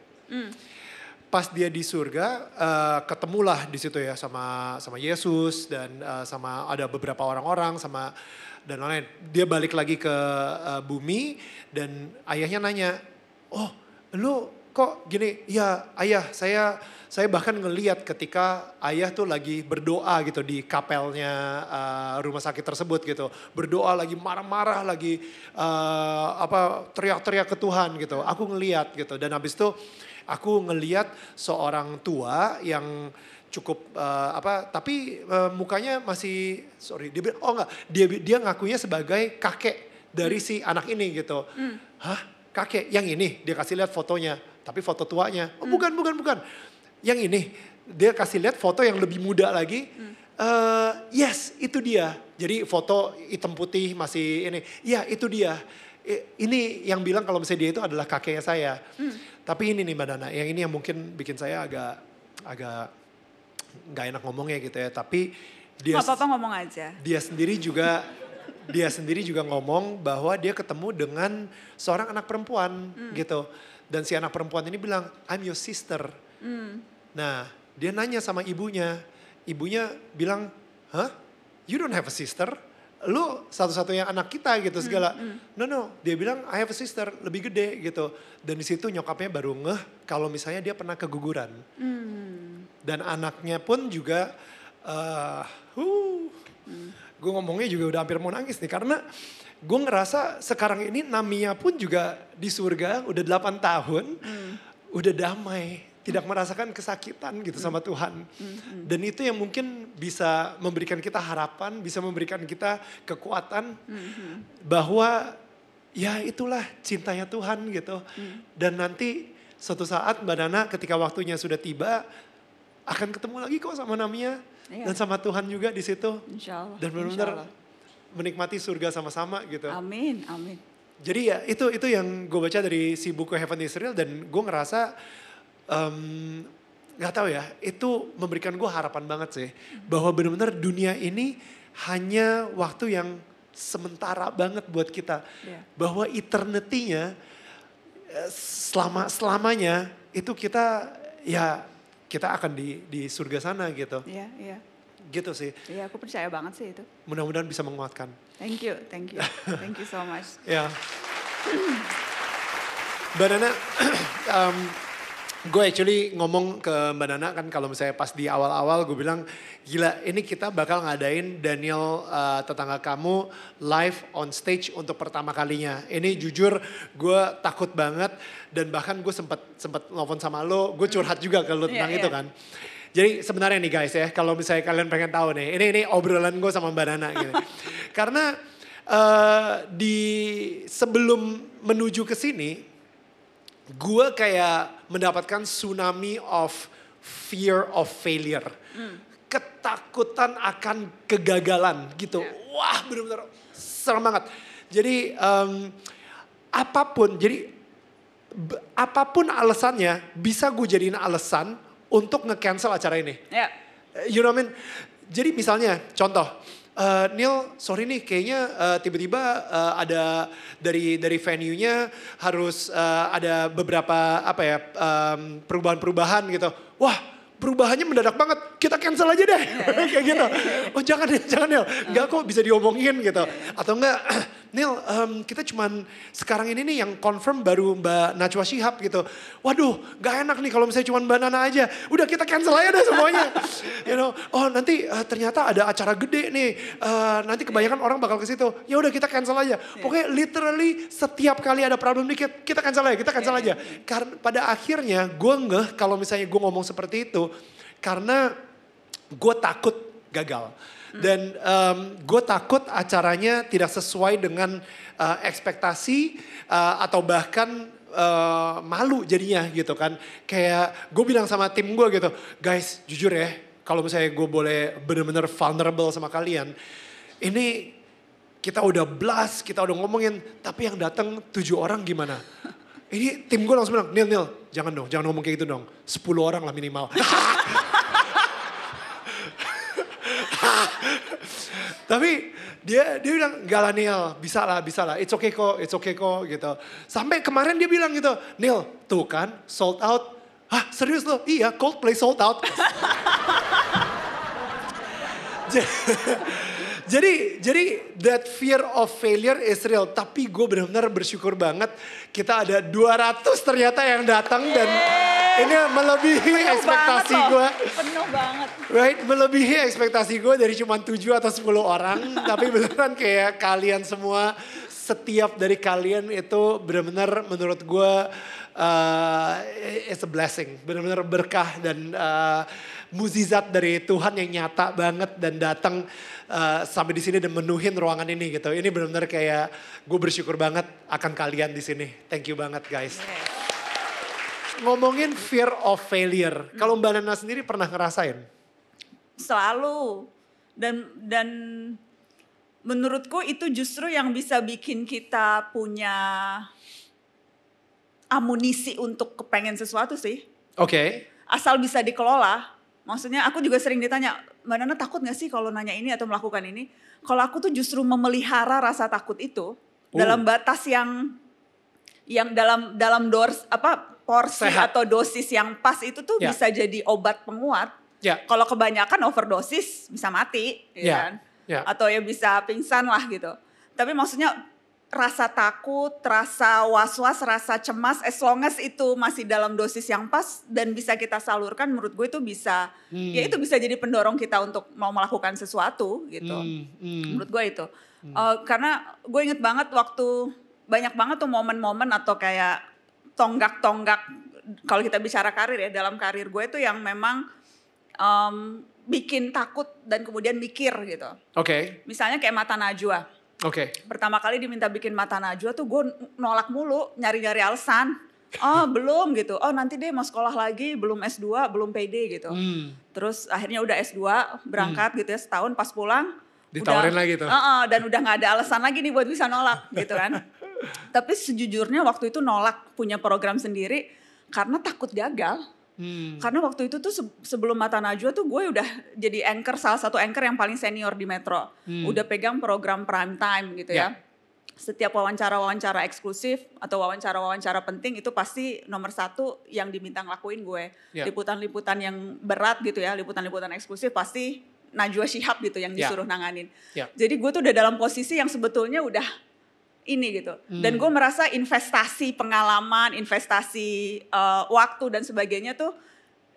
pas dia di surga eh, ketemulah di situ ya sama sama Yesus dan eh, sama ada beberapa orang-orang sama dan lain-lain. Dia balik lagi ke eh, bumi dan ayahnya nanya, "Oh, lu kok gini?" "Ya, ayah, saya saya bahkan ngeliat ketika ayah tuh lagi berdoa gitu di kapelnya eh, rumah sakit tersebut gitu. Berdoa lagi marah-marah lagi eh, apa teriak-teriak ke Tuhan gitu. Aku ngeliat gitu. Dan habis itu aku ngeliat seorang tua yang cukup eh, apa tapi eh, mukanya masih sorry dia bilang, oh enggak. Dia dia ngakunya sebagai kakek dari si anak ini gitu. Hah? Kakek? Yang ini? Dia kasih lihat fotonya tapi foto tuanya. Oh bukan bukan bukan. Yang ini dia kasih lihat foto yang lebih muda lagi. Eh, yes itu dia. Jadi foto hitam putih masih ini. Ya itu dia. Ini yang bilang kalau misalnya dia itu adalah kakeknya saya. Tapi ini nih Mbak Nana, yang ini yang mungkin bikin saya agak agak nggak enak ngomongnya gitu ya. Tapi dia apa-apa ngomong aja. dia sendiri juga dia sendiri juga ngomong bahwa dia ketemu dengan seorang anak perempuan gitu. Dan si anak perempuan ini bilang, I'm your sister. Nah, dia nanya sama ibunya. Ibunya bilang, hah? You don't have a sister? lu satu-satunya anak kita gitu segala. Hmm, No no, dia bilang I have a sister lebih gede gitu. Dan di situ nyokapnya baru ngeh kalau misalnya dia pernah keguguran. Hmm. Dan anaknya pun juga, uh, huh, Hmm. gue ngomongnya juga udah hampir mau nangis nih karena gue ngerasa sekarang ini Namia pun juga di surga udah 8 tahun, Hmm. udah damai, tidak merasakan kesakitan gitu sama Tuhan. Hmm, Dan itu yang mungkin bisa memberikan kita harapan, bisa memberikan kita kekuatan Hmm, bahwa ya itulah cintanya Tuhan gitu. Hmm. Dan nanti suatu saat Mbak Nana ketika waktunya sudah tiba akan ketemu lagi kok sama Namia Iya. dan sama Tuhan juga di situ. Insya Allah. Dan benar-benar. Menikmati surga sama-sama gitu. Amin, amin. Jadi ya itu itu yang gue baca dari si buku Heaven Israel dan gue ngerasa em, nggak tahu ya itu memberikan gue harapan banget sih bahwa benar-benar dunia ini hanya waktu yang sementara banget buat kita Iya. bahwa eternity-nya eh, selama selamanya itu kita ya kita akan di di surga sana gitu Iya, iya. Gitu sih Iya, aku percaya banget sih itu. mudah-mudahan bisa menguatkan Thank you, thank you. Thank you so much. <laughs> Ya. Mbak Nana, <clears throat> um, gue actually ngomong ke Mbak Nana kan kalau misalnya pas di awal-awal gue bilang gila ini kita bakal ngadain Daniel uh, tetangga kamu live on stage untuk pertama kalinya. Ini jujur gue takut banget dan bahkan gue sempat sempat nelfon sama lo, gue curhat juga ke lo Iya, tentang iya. itu kan. Jadi sebenarnya nih guys ya, kalau misalnya kalian pengen tahu nih, ini ini obrolan gue sama Mbak Nana gitu. <laughs> Karena eh, di sebelum menuju ke sini, gue kayak mendapatkan tsunami of fear of failure. Ketakutan akan kegagalan gitu. Wah bener-bener serem banget. Jadi em, apa pun, jadi apa pun alasannya bisa gue jadiin alasan untuk nge-cancel acara ini. Ya, You know what I mean? Jadi misalnya contoh, eh, Neil sorry nih kayaknya eh, tiba-tiba eh, ada dari dari venue-nya harus eh, ada beberapa apa ya em, perubahan-perubahan gitu. Wah perubahannya mendadak banget, kita cancel aja deh. <laughs> Kayak gitu. Oh jangan deh, jangan Neil. Enggak kok bisa diomongin gitu. Atau enggak, <clears throat> Neil em, kita cuman sekarang ini nih yang confirm baru Mbak Najwa Shihab gitu. Waduh gak enak nih kalau misalnya cuma Mbak Nana aja. Udah kita cancel aja deh semuanya. <laughs> you know, oh nanti eh, ternyata ada acara gede nih. Eh, nanti kebanyakan orang bakal ke situ. Ya udah kita cancel aja. Pokoknya literally setiap kali ada problem dikit, kita cancel aja, kita cancel aja. Karena pada akhirnya gue ngeh kalau misalnya gue ngomong seperti itu. Karena gue takut gagal. Dan gue takut acaranya tidak sesuai dengan eh, ekspektasi eh, atau bahkan eh, malu jadinya gitu kan. Kayak gue bilang sama tim gue gitu, guys jujur ya kalau misalnya gue boleh bener-bener vulnerable sama kalian. Ini kita udah blast, kita udah ngomongin, tapi yang datang tujuh orang gimana? Ini tim gue langsung bilang, Nil, Nil, jangan dong, jangan ngomong kayak gitu dong. Sepuluh orang lah minimal. <laughs> Tapi dia dia bilang gak lah Neil, bisa lah, bisa lah. It's okay kok, it's okay kok gitu. Sampai kemarin dia bilang gitu, Neil tuh kan sold out. Hah serius lo? Iya Coldplay sold out. <laughs> jadi jadi that fear of failure is real. Tapi gue benar-benar bersyukur banget kita ada 200 ternyata yang datang dan ini melebihi penuh ekspektasi gue. Penuh banget. Right, melebihi ekspektasi gue dari cuma 7 atau 10 orang. tapi beneran kayak kalian semua, setiap dari kalian itu benar-benar menurut gue uh, it's a blessing. Benar-benar berkah dan uh, muzizat dari Tuhan yang nyata banget dan datang uh, sampai di sini dan menuhin ruangan ini gitu. Ini benar-benar kayak gue bersyukur banget akan kalian di sini. Thank you banget guys. Ngomongin fear of failure. Kalau Mbak Nana sendiri pernah ngerasain? Selalu. Dan dan menurutku itu justru yang bisa bikin kita punya amunisi untuk kepengen sesuatu sih. Oke. Asal bisa dikelola. Maksudnya aku juga sering ditanya, Mbak Nana takut gak sih kalau nanya ini atau melakukan ini? Kalau aku tuh justru memelihara rasa takut itu Oh. dalam batas yang yang dalam dalam dors apa porsi Sehat. atau dosis yang pas itu tuh Ya. bisa jadi obat penguat. Ya. Kalau kebanyakan overdosis bisa mati, ya Ya. kan? Ya. atau ya bisa pingsan lah gitu. Tapi maksudnya rasa takut, rasa was-was, rasa cemas, as long as itu masih dalam dosis yang pas dan bisa kita salurkan, menurut gue itu bisa, Hmm. ya itu bisa jadi pendorong kita untuk mau melakukan sesuatu gitu. Hmm, hmm. Menurut gue itu, Eh, karena gue inget banget waktu banyak banget tuh momen-momen atau kayak tonggak-tonggak kalau kita bicara karir ya dalam karir gue itu yang memang em, bikin takut dan kemudian mikir gitu. Oke, Misalnya kayak mata najwa oke. pertama kali diminta bikin mata najwa tuh gue nolak mulu nyari-nyari alasan oh belum gitu oh nanti deh mau sekolah lagi belum S2 belum PD gitu Hmm. terus akhirnya udah S2 berangkat gitu ya setahun pas pulang Ditawarin udah, lagi tuh. "Uh-uh," dan udah nggak ada alasan lagi nih buat bisa nolak gitu kan <laughs> tapi sejujurnya waktu itu nolak punya program sendiri karena takut gagal Hmm. karena waktu itu tuh se- sebelum Mata Najwa tuh gue udah jadi anchor salah satu anchor yang paling senior di Metro. Udah pegang program prime time gitu Ya. ya. Setiap wawancara-wawancara eksklusif atau wawancara-wawancara penting itu pasti nomor satu yang diminta ngelakuin gue. Ya. Liputan-liputan yang berat gitu ya, liputan-liputan eksklusif pasti Najwa Shihab gitu yang Ya. disuruh nanganin. Ya. Jadi gue tuh udah dalam posisi yang sebetulnya udah ini gitu. Dan gue merasa investasi pengalaman, investasi eh, waktu dan sebagainya tuh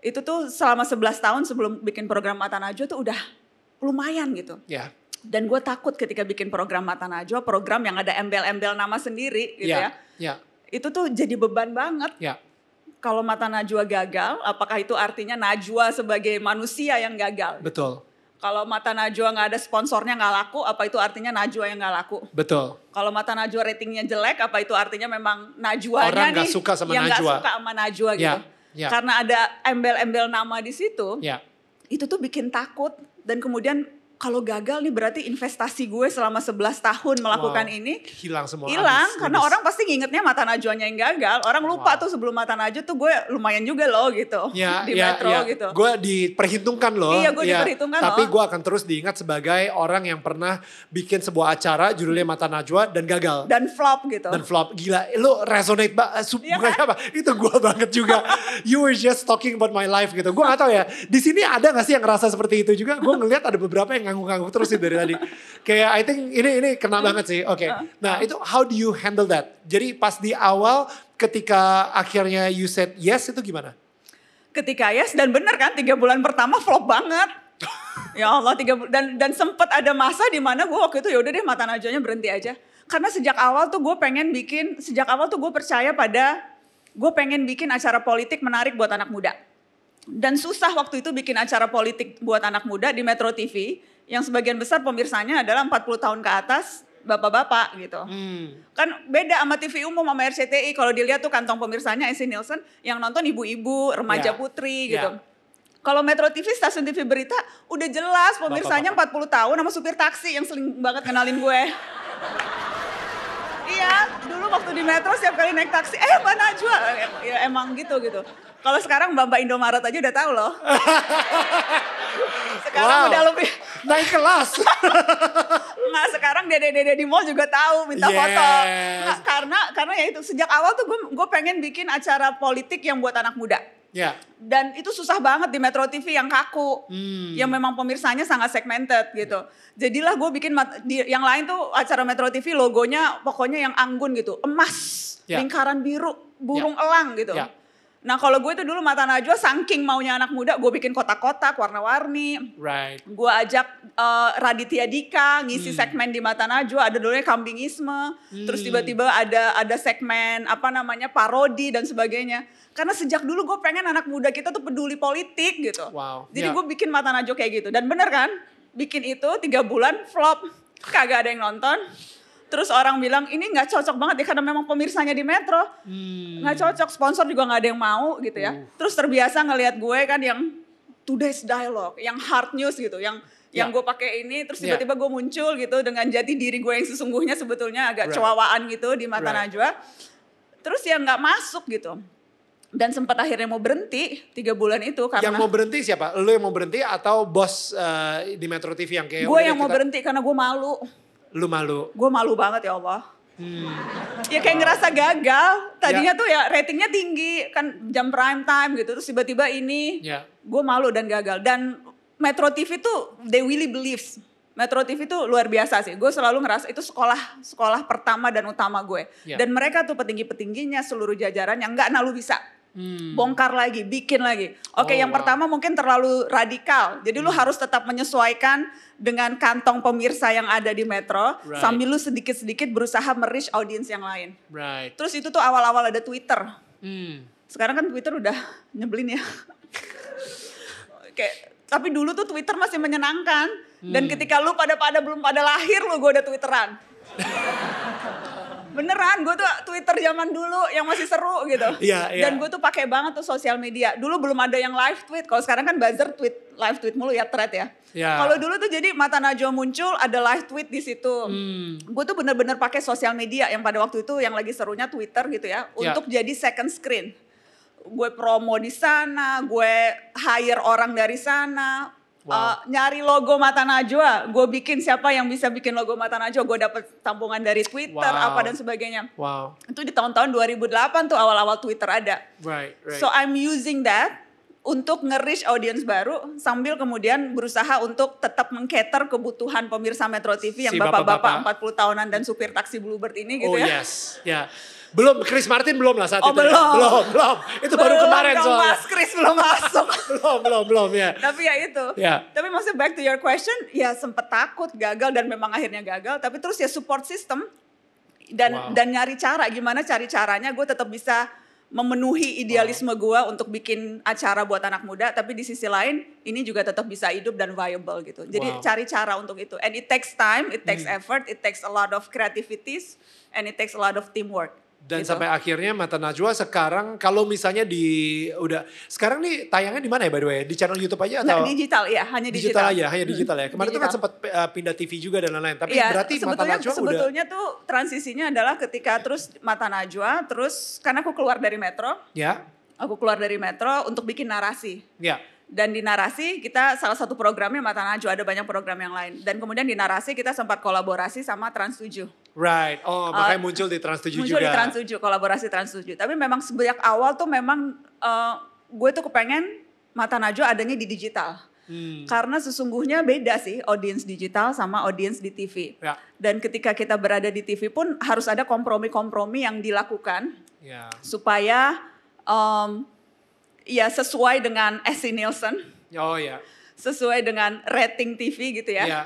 itu tuh selama 11 tahun sebelum bikin program Mata Najwa tuh udah lumayan gitu. Ya. Dan gue takut ketika bikin program Mata Najwa, program yang ada embel-embel nama sendiri gitu ya. Ya. Itu tuh jadi beban banget. Ya. Kalau Mata Najwa gagal, apakah itu artinya Najwa sebagai manusia yang gagal? Betul. Kalau Mata Najwa nggak ada sponsornya nggak laku, apa itu artinya Najwa yang nggak laku? Betul. Kalau Mata Najwa ratingnya jelek, apa itu artinya memang Najwanya Orang nggak nih suka sama yang nggak Najwa. suka sama Najwa gitu? Ya, ya. Karena ada embel-embel nama di situ, Ya. itu tuh bikin takut dan kemudian kalau gagal nih berarti investasi gue selama 11 tahun melakukan Wow. ini Hilang semua. hilang habis, karena habis. orang pasti ngingetnya mata najwanya yang gagal. Orang lupa Wow. tuh sebelum mata najwa tuh gue lumayan juga loh gitu <laughs> Ya, di ya, metro ya. gitu. Gue diperhitungkan loh. Iya, gua Ya, diperhitungkan Tapi loh. gue akan terus diingat sebagai orang yang pernah bikin sebuah acara judulnya Mata Najwa dan gagal. Dan flop gitu. dan flop gila lu resonate banget Iya bukan kan? apa itu gue banget juga <laughs> you were just talking about my life gitu gue gak tahu ya di sini ada gak sih yang ngerasa seperti itu juga gue ngeliat ada beberapa yang ngangguk-ngangguk terus sih dari tadi. Kayak I think ini ini kena banget sih. Oke. Nah itu how do you handle that? Jadi pas di awal ketika akhirnya you said yes itu gimana? Ketika yes dan bener kan tiga bulan pertama flop banget. Ya Allah tiga bul- dan dan sempet ada masa di mana gue waktu itu ya udah deh mata najwanya berhenti aja. Karena sejak awal tuh gue pengen bikin sejak awal tuh gue percaya pada gue pengen bikin acara politik menarik buat anak muda. Dan susah waktu itu bikin acara politik buat anak muda di Metro TV yang sebagian besar pemirsanya adalah 40 tahun ke atas bapak-bapak gitu. Hmm. kan beda sama TV umum sama RCTI kalau dilihat tuh kantong pemirsanya Esi Nielsen yang nonton ibu-ibu remaja Ya. putri gitu. Kalau Metro TV stasiun TV berita udah jelas pemirsanya 40 tahun sama supir taksi yang sering banget kenalin gue. <laughs> Iya dulu waktu di Metro setiap kali naik taksi eh Mbak Najwa. Ya emang gitu gitu. Kalau sekarang Mbak Mbak Indomaret aja udah tahu loh. <laughs> Sekarang Wow. udah lebih naik kelas <laughs> Nggak, sekarang dede-dede di mall juga tahu minta Yes. foto. Nggak, karena karena ya itu sejak awal tuh gue gue pengen bikin acara politik yang buat anak muda. ya Dan itu susah banget di Metro TV yang kaku. Hmm. Yang memang pemirsanya sangat segmented gitu. Jadilah gue bikin di, yang lain tuh acara Metro TV logonya pokoknya yang anggun gitu. Emas, Ya. lingkaran biru, burung elang gitu. Ya. Nah kalau gue itu dulu Mata Najwa saking maunya anak muda gue bikin kotak-kotak warna-warni. Right. Gue ajak eh, Raditya Dika ngisi Hmm. segmen di Mata Najwa ada dulunya kambingisme. Terus tiba-tiba ada ada segmen apa namanya parodi dan sebagainya. Karena sejak dulu gue pengen anak muda kita tuh peduli politik gitu. Wow, jadi ya. gue bikin Mata Najwa kayak gitu. Dan bener kan? Bikin itu tiga bulan flop. Kagak ada yang nonton terus orang bilang ini nggak cocok banget ya karena memang pemirsanya di Metro Hmm. nggak cocok sponsor juga nggak ada yang mau gitu ya terus terbiasa ngelihat gue kan yang today's dialogue yang hard news gitu yang yang Ya. gue pakai ini terus Ya. tiba-tiba gue muncul gitu dengan jati diri gue yang sesungguhnya sebetulnya agak Right. cowawaan gitu di mata Right. Najwa terus ya nggak masuk gitu dan sempat akhirnya mau berhenti tiga bulan itu karena yang mau berhenti siapa lu yang mau berhenti atau bos eh, di Metro TV yang kayak gue yang mau kita- berhenti karena gue malu lu malu gue malu banget ya Allah Hmm. ya kayak ngerasa gagal tadinya tuh ya ratingnya tinggi kan jam prime time gitu terus tiba-tiba ini ya gue malu dan gagal dan Metro TV tuh they really believes Metro TV tuh luar biasa sih. Gue selalu ngerasa itu sekolah sekolah pertama dan utama gue. Ya. Dan mereka tuh petinggi-petingginya seluruh jajaran yang nggak nalu bisa. Hmm. Bongkar lagi, bikin lagi. Oke, Oh, yang wow. pertama mungkin terlalu radikal. Jadi lu harus tetap menyesuaikan dengan kantong pemirsa yang ada di Metro Right. sambil lu sedikit-sedikit berusaha merich audiens yang lain. Right. Terus itu tuh awal-awal ada Twitter. Hmm. Sekarang kan Twitter udah <laughs> nyebelin ya. <laughs> Kayak tapi dulu tuh Twitter masih menyenangkan. Dan Hmm. ketika lu pada pada belum pada lahir lu gue udah Twitteran. <laughs> Beneran, gue tuh Twitter zaman dulu yang masih seru gitu. Iya, iya. Dan gue tuh pakai banget tuh sosial media. Dulu belum ada yang live tweet. Kalau sekarang kan buzzer tweet live tweet mulu ya thread ya. Iya. Kalau dulu tuh jadi mata Najwa muncul ada live tweet di situ. Hmm. Gue tuh bener-bener pakai sosial media yang pada waktu itu yang lagi serunya Twitter gitu ya, Ya. untuk jadi second screen. Gue promo di sana, gue hire orang dari sana, Wow. uh, nyari logo Mata Najwa, gue bikin siapa yang bisa bikin logo Mata Najwa, gue dapet tampungan dari Twitter Wow. apa dan sebagainya. Wow. Itu di tahun-tahun 2008 tuh awal-awal Twitter ada. Right. Right. So I'm using that untuk nge-reach audience baru sambil kemudian berusaha untuk tetap mengcater kebutuhan pemirsa Metro TV yang Si bapak-bapak bapak-bapak. 40 tahunan dan supir taksi Bluebird ini gitu oh ya. yes. Ya. Belum Chris Martin belum lah saat Oh, itu. ya. belum. Belum, belum. Itu baru Belum kemarin dong, soalnya. Mas Chris belum masuk. <laughs> belum, belum, belum ya. tapi ya itu. Ya. Tapi maksudnya back to your question, ya sempet takut, gagal dan memang akhirnya gagal. Tapi terus ya support system dan Wow. dan nyari cara gimana cari caranya gue tetap bisa memenuhi idealisme gue untuk bikin acara buat anak muda. Tapi di sisi lain ini juga tetap bisa hidup dan viable gitu. Jadi Wow. Hmm. cari cara untuk itu. And it takes time, it takes effort, it takes a lot of creativities, and it takes a lot of teamwork. Dan gitu. sampai akhirnya Mata Najwa sekarang kalau misalnya di udah sekarang nih tayangnya di mana ya by the way? Di channel YouTube aja atau digital ya, hanya digital. digital aja, hanya digital ya. Kemarin tuh kan Digital. sempat uh, pindah TV juga dan lain-lain. Tapi Iya, berarti Mata sebetulnya, Najwa udah sebetulnya tuh transisinya adalah ketika terus Mata Najwa, terus karena aku keluar dari Metro, ya, aku keluar dari Metro untuk bikin narasi. ya. Dan di narasi kita salah satu programnya Mata Najwa, ada banyak program yang lain. Dan kemudian di narasi kita sempat kolaborasi sama Trans 7. Right. Oh, makanya muncul di Trans 7 Uh, Muncul juga. di Trans 7, kolaborasi Trans 7. Tapi memang sejak awal tuh memang eh, gue tuh kepengen Mata Najwa adanya di digital. Hmm. Karena sesungguhnya beda sih audiens digital sama audiens di TV. Ya. Dan ketika kita berada di TV pun harus ada kompromi-kompromi yang dilakukan Ya. supaya em, ya sesuai dengan <laughs> Essie Nielsen, Oh ya. sesuai dengan rating TV gitu ya. Ya.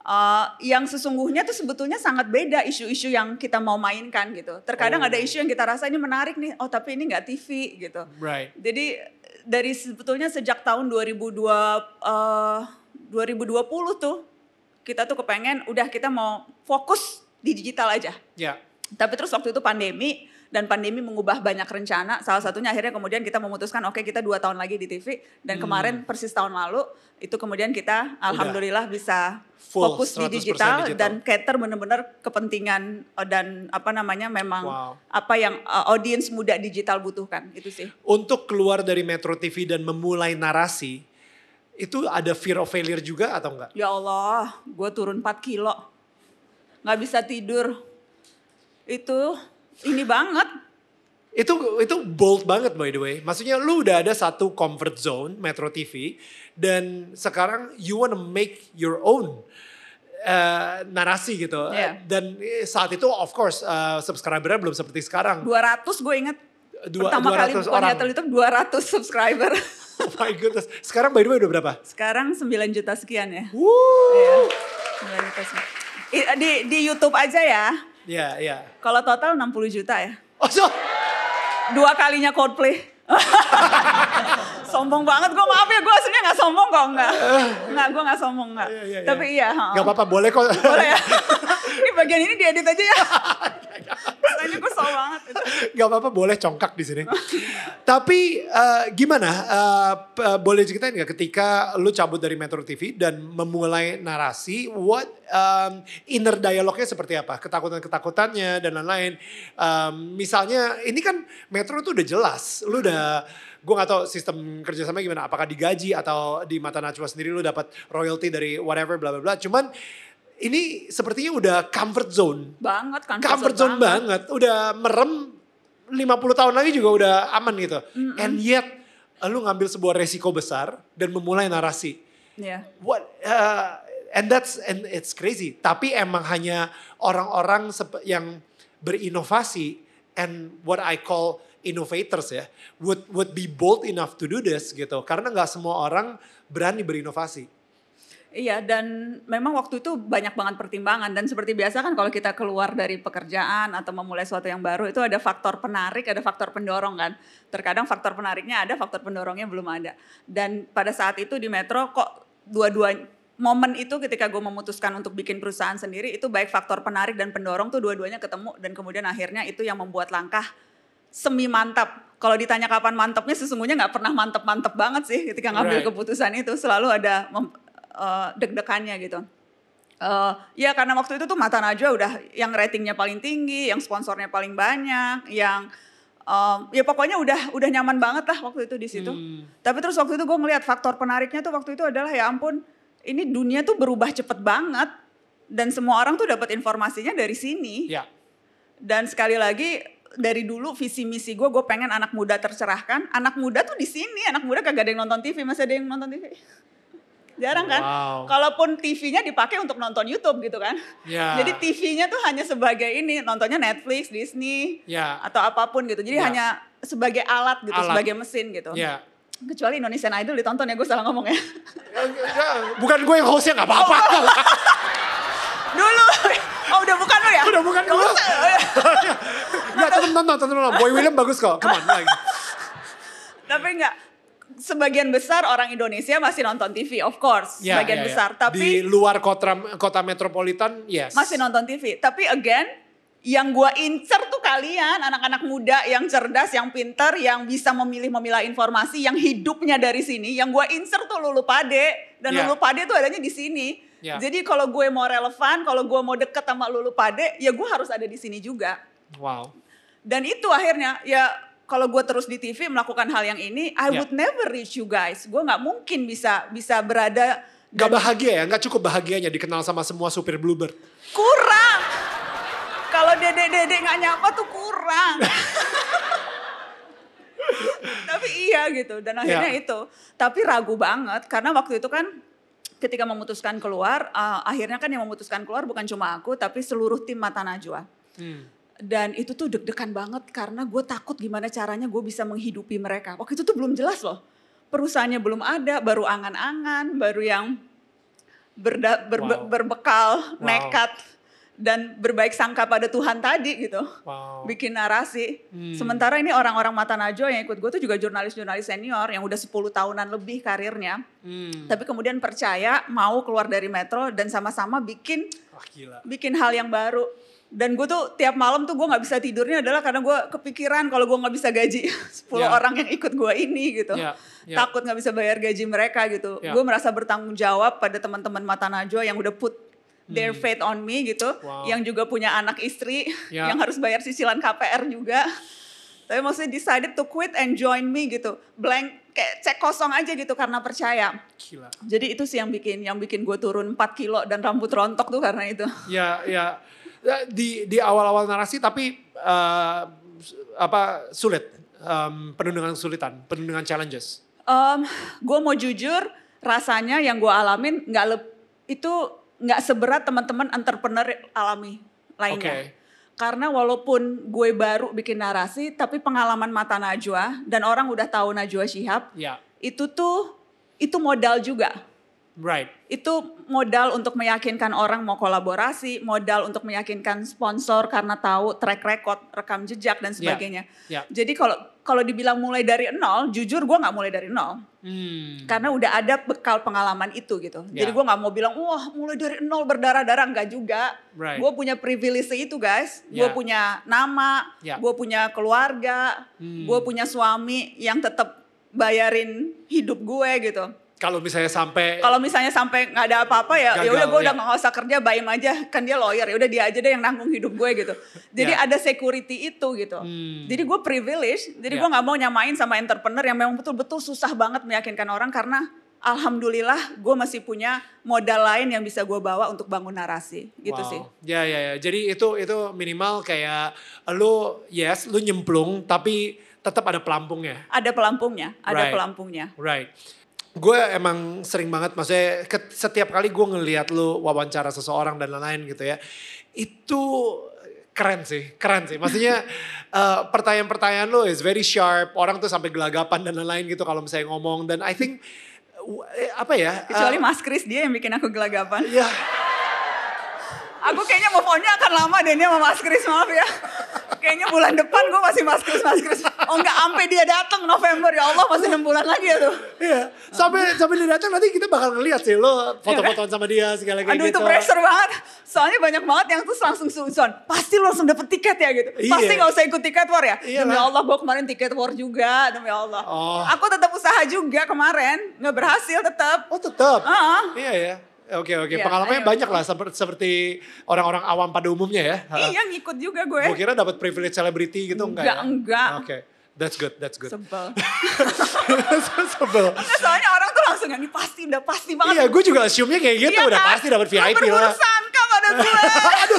Eh, yang sesungguhnya tuh sebetulnya sangat beda isu-isu yang kita mau mainkan gitu. Terkadang Oh. ada isu yang kita rasa ini menarik nih, oh tapi ini nggak TV gitu. Right. Jadi dari sebetulnya sejak tahun 2002 eh, 2020 tuh kita tuh kepengen udah kita mau fokus di digital aja. Ya. Tapi terus waktu itu pandemi dan pandemi mengubah banyak rencana. Salah satunya akhirnya kemudian kita memutuskan oke kita dua tahun lagi di TV dan Hmm. kemarin persis tahun lalu itu kemudian kita alhamdulillah bisa Full, fokus di 100% digital, digital. dan cater benar-benar kepentingan eh, dan apa namanya memang Wow. apa yang eh, audiens muda digital butuhkan itu sih. Untuk keluar dari Metro TV dan memulai narasi, itu ada fear of failure juga atau enggak? Ya Allah, gue turun 4 kilo. Nggak bisa tidur. Itu ini banget. Itu itu bold banget by the way. Maksudnya lu udah ada satu comfort zone Metro TV dan sekarang you wanna make your own eh, narasi gitu. Iya. Dan eh, saat itu of course eh, subscribernya belum seperti sekarang. 200 gue inget. Dua- Pertama kali 200 buka orang. Nyatel itu 200 subscriber. <laughs> Oh my goodness. Sekarang by the way udah berapa? Sekarang 9 juta sekian ya. Wuh. Iya, 9 juta sekian. Di, di YouTube aja ya. Ya, ya. Kalau total 60 juta ya. Oh, so, Dua kalinya Coldplay. <laughs> sombong banget gue maaf ya gue aslinya gak sombong kok enggak. Enggak gue gak sombong enggak. Iya, iya, iya. Tapi iya. Gak apa-apa, boleh kok. Boleh ya. <laughs> ini bagian ini diedit aja ya. Rasanya gue sombong banget. Itu. Gak apa-apa, boleh congkak di sini. Tapi eh, gimana? Eh, p- eh, boleh ceritain nggak ketika lu cabut dari Metro TV dan memulai narasi, what um, inner dialognya seperti apa? Ketakutan-ketakutannya dan lain-lain. Um, misalnya, ini kan Metro tuh udah jelas, lu udah gue gak tahu sistem kerjasama gimana, apakah digaji atau di mata Najwa sendiri lu dapat royalty dari whatever bla bla bla. Cuman ini sepertinya udah comfort zone Banget kan. comfort zone banget. Udah merem 50 tahun lagi juga udah aman gitu. And yet lu ngambil sebuah resiko besar dan memulai narasi. Iya. What uh, and that's and it's crazy. Tapi emang hanya orang-orang yang berinovasi and what I call innovators ya would would be bold enough to do this gitu. Karena nggak semua orang berani berinovasi. Iya dan memang waktu itu banyak banget pertimbangan dan seperti biasa kan kalau kita keluar dari pekerjaan atau memulai sesuatu yang baru itu ada faktor penarik, ada faktor pendorong kan. Terkadang faktor penariknya ada, faktor pendorongnya belum ada. Dan pada saat itu di Metro kok dua-dua momen itu ketika gue memutuskan untuk bikin perusahaan sendiri itu baik faktor penarik dan pendorong tuh dua-duanya ketemu dan kemudian akhirnya itu yang membuat langkah semi mantap. Kalau ditanya kapan mantapnya sesungguhnya nggak pernah mantep-mantep banget sih ketika ngambil Right. keputusan itu selalu ada eh, deg-degannya gitu. Eh, ya karena waktu itu tuh Mata Najwa udah yang ratingnya paling tinggi, yang sponsornya paling banyak, yang em, ya pokoknya udah udah nyaman banget lah waktu itu di situ. Hmm. Tapi terus waktu itu gue ngeliat faktor penariknya tuh waktu itu adalah ya ampun ini dunia tuh berubah cepet banget dan semua orang tuh dapat informasinya dari sini. Ya. Dan sekali lagi dari dulu visi misi gue, gue pengen anak muda tercerahkan. Anak muda tuh di sini, anak muda kagak ada yang nonton TV, masih ada yang nonton TV. Jarang kan? Wow. Kalaupun TV-nya dipakai untuk nonton YouTube gitu kan. Ya. Jadi TV-nya tuh hanya sebagai ini, nontonnya Netflix, Disney, Ya. atau apa pun gitu. Jadi Ya. hanya sebagai alat gitu, Alat. sebagai mesin gitu. Ya. Kecuali Indonesian Idol ditonton ya, gue salah ngomong ya. Bukan gue yang hostnya nggak apa-apa. Dulu, oh udah bukan lo ya? Udah bukan gue. oh ya. Nonton, tetep nonton. Boy William bagus kok. Come on. <laughs> lagi. Tapi enggak, sebagian besar orang Indonesia masih nonton TV, of course. Ya, sebagian ya, ya. besar. di Tapi luar kota kota metropolitan, yes. masih nonton TV. Tapi again, yang gua incer tuh kalian, anak-anak muda yang cerdas, yang pintar, yang bisa memilih memilah informasi, yang hidupnya dari sini. Yang gua incer tuh Lulu Pade. Dan Ya. Lulu Pade tuh adanya di sini. Ya. Jadi kalau gue mau relevan, kalau gue mau deket sama Lulu Pade, ya gue harus ada di sini juga. Wow. Dan itu akhirnya ya kalau gue terus di TV melakukan hal yang ini, I Ya. would never reach you guys. Gue nggak mungkin bisa bisa berada Gak bahagia ya, gak cukup bahagianya dikenal sama semua supir Bluebird. kurang. Kalau dede-dede nggak nyapa tuh kurang. <laughs> Tapi iya gitu dan akhirnya Ya. itu. Tapi ragu banget karena waktu itu kan ketika memutuskan keluar, uh, akhirnya kan yang memutuskan keluar bukan cuma aku tapi seluruh tim Mata Najwa. Hmm. Dan itu tuh deg-degan banget karena gue takut gimana caranya gue bisa menghidupi mereka. Waktu itu tuh belum jelas loh. Perusahaannya belum ada, baru angan-angan, baru yang berda- berbe- Wow. berbekal, Wow. nekat, dan berbaik sangka pada Tuhan tadi gitu. Wow. Bikin narasi. Hmm. Sementara ini orang-orang Mata Najwa yang ikut gue tuh juga jurnalis-jurnalis senior yang udah 10 tahunan lebih karirnya. Hmm. Tapi kemudian percaya mau keluar dari Metro dan sama-sama bikin Wah gila. bikin hal yang baru. Dan gue tuh tiap malam tuh gue nggak bisa tidurnya adalah karena gue kepikiran kalau gue nggak bisa gaji <laughs> 10 Ya. orang yang ikut gue ini gitu. Ya, ya. Takut nggak bisa bayar gaji mereka gitu. Ya. Gue merasa bertanggung jawab pada teman-teman Mata Najwa yang udah put their faith on me gitu. Hmm. Wow. Yang juga punya anak istri <laughs> Ya. yang harus bayar cicilan KPR juga. Tapi maksudnya decided to quit and join me gitu. Blank kayak cek kosong aja gitu karena percaya. Gila. Jadi itu sih yang bikin yang bikin gue turun 4 kilo dan rambut rontok tuh karena itu. Ya, ya. Ya, Di di awal-awal narasi tapi eh, apa sulit, Em, penuh dengan kesulitan, penuh dengan challenges. gue mau jujur, rasanya yang gue alamin nggak itu nggak seberat teman-teman entrepreneur alami lainnya. Oke. Karena walaupun gue baru bikin narasi, tapi pengalaman mata Najwa dan orang udah tahu Najwa Shihab, Ya, itu tuh itu modal juga. Right. Itu modal untuk meyakinkan orang mau kolaborasi, modal untuk meyakinkan sponsor karena tahu track record, rekam jejak dan sebagainya. ya. Jadi kalau kalau dibilang mulai dari nol, jujur gue nggak mulai dari nol. Hmm. Karena udah ada bekal pengalaman itu gitu. Ya. Jadi gue nggak mau bilang, wah mulai dari nol berdarah-darah enggak juga. Right. Gue punya privilege itu guys. Gue Ya. punya nama, Ya. gue punya keluarga, Hmm. gue punya suami yang tetap bayarin hidup gue gitu. Kalau misalnya sampai Kalau misalnya sampai nggak ada apa-apa ya, ya udah gue udah ya. nggak usah kerja, bayam aja. Kan dia lawyer, ya udah dia aja deh yang nanggung hidup gue gitu. Jadi Ya. ada security itu gitu. Hmm. Jadi gue privilege, jadi Ya. gue nggak mau nyamain sama entrepreneur yang memang betul-betul susah banget meyakinkan orang karena alhamdulillah gue masih punya modal lain yang bisa gue bawa untuk bangun narasi gitu Wow. sih. Ya ya ya. Jadi itu itu minimal kayak lu yes lu nyemplung tapi tetap ada pelampungnya. Ada pelampungnya, ada Right. pelampungnya. Right. Gue emang sering banget maksudnya setiap kali gue ngelihat lu wawancara seseorang dan lain-lain gitu ya itu keren sih keren sih. Maksudnya <laughs> eh, pertanyaan-pertanyaan lu is very sharp orang tuh sampai gelagapan dan lain-lain gitu kalau misalnya ngomong. Dan I think eh, apa ya Kecuali eh, Mas Kris dia yang bikin aku gelagapan. ya <laughs> Aku kayaknya move on-nya akan lama deh ini sama Mas Kris, maaf ya. Kayaknya bulan depan gue masih Mas Kris, Mas Kris. Oh enggak, sampai dia datang November, ya Allah masih 6 bulan lagi ya tuh. Iya, sampai sampai dia datang nanti kita bakal ngeliat sih lo foto-fotoan sama dia segala kayak Aduh gitu. itu pressure banget. Soalnya banyak banget yang tuh langsung susun. Pasti lo langsung dapet tiket ya gitu. Iya. Pasti gak usah ikut tiket war ya. Iyalah. Demi Allah gue kemarin tiket war juga. Demi Allah. Oh. Aku tetap usaha juga kemarin. Gak berhasil tetap. Oh tetap. Ah. Iya ya. Oke oke. Iya, Pengalamannya ayo. banyak lah seperti, orang-orang awam pada umumnya ya. Iya ngikut juga gue. Gue kira dapat privilege celebrity gitu enggak, Enggak, ya? enggak. Oke. That's good, that's good. Sebel. <laughs> Sebel. Nggak, soalnya orang tuh langsung ini pasti udah pasti banget. Iya, gue juga assume-nya kayak gitu, Iya udah kan? pasti dapat VIP lah. berburuk-sangka pada gue. <laughs> Aja.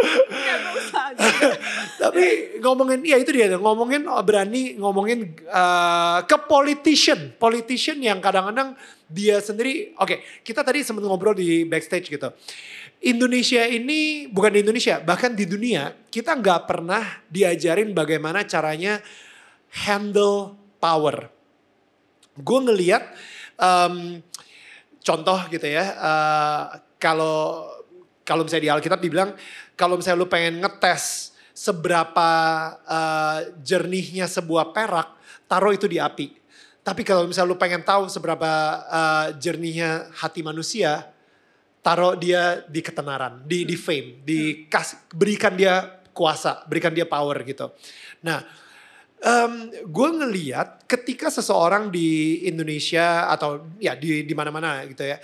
<laughs> Tapi ngomongin, ya itu dia, ngomongin oh, berani ngomongin eh, ke politician, politician yang kadang-kadang dia sendiri, oke kita tadi sempat ngobrol di backstage gitu. Indonesia ini, bukan di Indonesia, bahkan di dunia, kita nggak pernah diajarin bagaimana caranya handle power. Gue ngeliat, em, contoh gitu ya, eh, kalau kalau misalnya di Alkitab dibilang kalau misalnya lu pengen ngetes seberapa eh, jernihnya sebuah perak, taruh itu di api. Tapi kalau misalnya lu pengen tahu seberapa eh, jernihnya hati manusia, taruh dia di ketenaran, di di fame, di kas, berikan dia kuasa, berikan dia power gitu. Nah, gue ngeliat ketika seseorang di Indonesia atau ya di di mana-mana gitu ya.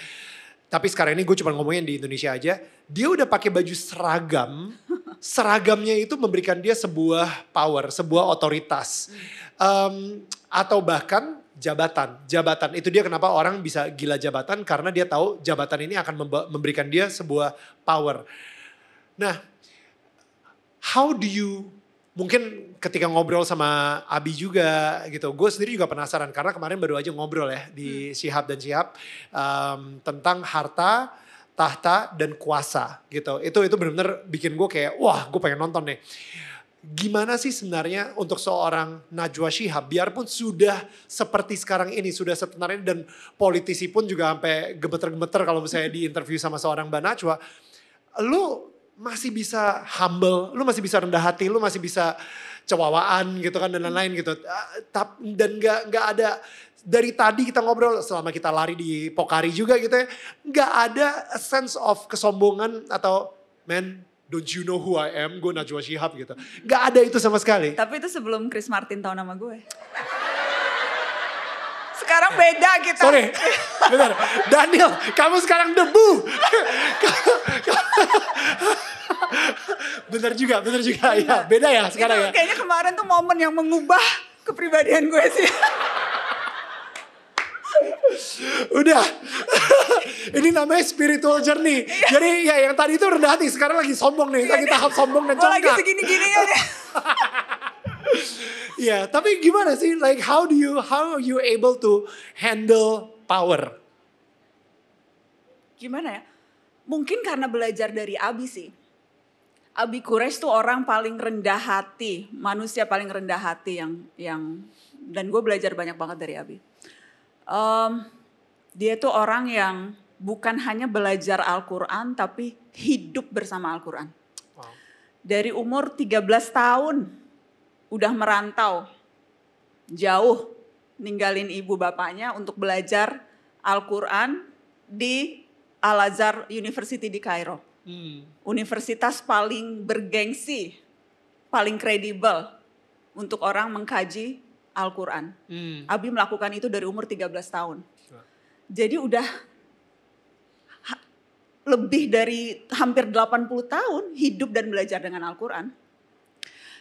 Tapi sekarang ini gue cuma ngomongin di Indonesia aja. Dia udah pakai baju seragam. Seragamnya itu memberikan dia sebuah power, sebuah otoritas. Em, atau bahkan jabatan. Jabatan itu dia kenapa orang bisa gila jabatan karena dia tahu jabatan ini akan memberikan dia sebuah power. Nah, how do you mungkin ketika ngobrol sama Abi juga gitu, gue sendiri juga penasaran karena kemarin baru aja ngobrol ya di Sihab dan Sihab em, tentang harta, tahta dan kuasa gitu. Itu itu benar-benar bikin gue kayak wah gue pengen nonton nih. Gimana sih sebenarnya untuk seorang Najwa Shihab biarpun sudah seperti sekarang ini sudah setenar ini dan politisi pun juga sampai gemeter-gemeter kalau misalnya <laughs> di interview sama seorang Mbak Najwa, lu masih bisa humble, lu masih bisa rendah hati, lu masih bisa cewawaan gitu kan dan lain-lain gitu. Ah, Dan nggak nggak ada dari tadi kita ngobrol selama kita lari di Pokari juga gitu ya, nggak ada a sense of kesombongan atau man don't you know who I am, gue Najwa Shihab gitu. Nggak ada itu sama sekali. Tapi itu sebelum Chris Martin tahu nama gue. Sekarang beda kita. Sorry, benar. Daniel, kamu sekarang debu. bener juga, bener juga. Ya, beda ya sekarang Itu ya. Kayaknya kemarin tuh momen yang mengubah kepribadian gue sih. Udah. Ini namanya spiritual journey. Jadi ya yang tadi itu rendah hati, sekarang lagi sombong nih. Lagi tahap sombong dan lagi congkak. segini-gini ya. <laughs> <laughs> Iya, tapi gimana sih? Like how do you how are you able to handle power? Gimana ya? Mungkin karena belajar dari Abi sih. Abi Kures tuh orang paling rendah hati, manusia paling rendah hati yang yang dan gue belajar banyak banget dari Abi. Em, dia tuh orang yang bukan hanya belajar Al-Quran tapi hidup bersama Al-Quran. Wow. Dari umur 13 tahun udah merantau jauh ninggalin ibu bapaknya untuk belajar Al-Quran di Al-Azhar University di Kairo. Hmm. Universitas paling bergengsi, paling kredibel untuk orang mengkaji Al-Quran. Hmm. Abi melakukan itu dari umur 13 tahun. Jadi udah lebih dari hampir 80 tahun hidup dan belajar dengan Al-Quran.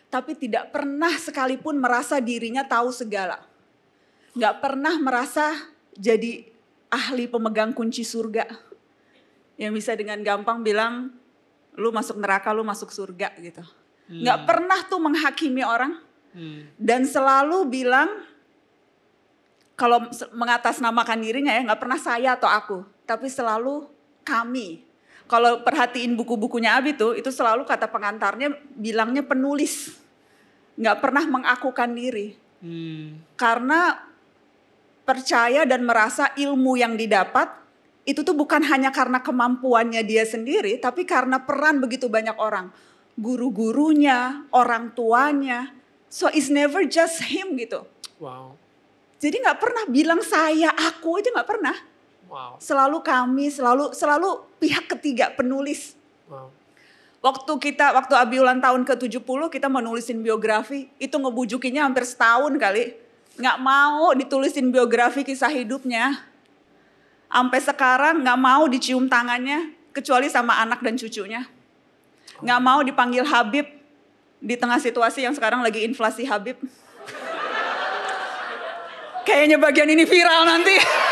Tapi tidak pernah sekalipun merasa dirinya tahu segala. Nggak pernah merasa jadi ahli pemegang kunci surga. Yang bisa dengan gampang bilang, lu masuk neraka, lu masuk surga gitu. Nggak pernah tuh menghakimi orang. Hmm. Dan selalu bilang, kalau mengatasnamakan dirinya ya nggak pernah saya atau aku, tapi selalu kami. Kalau perhatiin buku-bukunya Abi tuh, itu selalu kata pengantarnya bilangnya penulis, nggak pernah mengakukan diri, Hmm. karena percaya dan merasa ilmu yang didapat itu tuh bukan hanya karena kemampuannya dia sendiri, tapi karena peran begitu banyak orang, guru-gurunya, orang tuanya. So it's never just him gitu. Wow. Jadi nggak pernah bilang saya, aku aja nggak pernah. Wow. Selalu kami, selalu selalu pihak ketiga penulis. Wow. Waktu kita, waktu Abi ulang tahun ke-70 kita mau nulisin biografi, itu ngebujukinnya hampir setahun kali. Nggak mau ditulisin biografi kisah hidupnya. Sampai sekarang nggak mau dicium tangannya, kecuali sama anak dan cucunya. Nggak mau dipanggil Habib di tengah situasi yang sekarang lagi inflasi Habib. <laughs> Kayaknya bagian ini viral nanti. <laughs>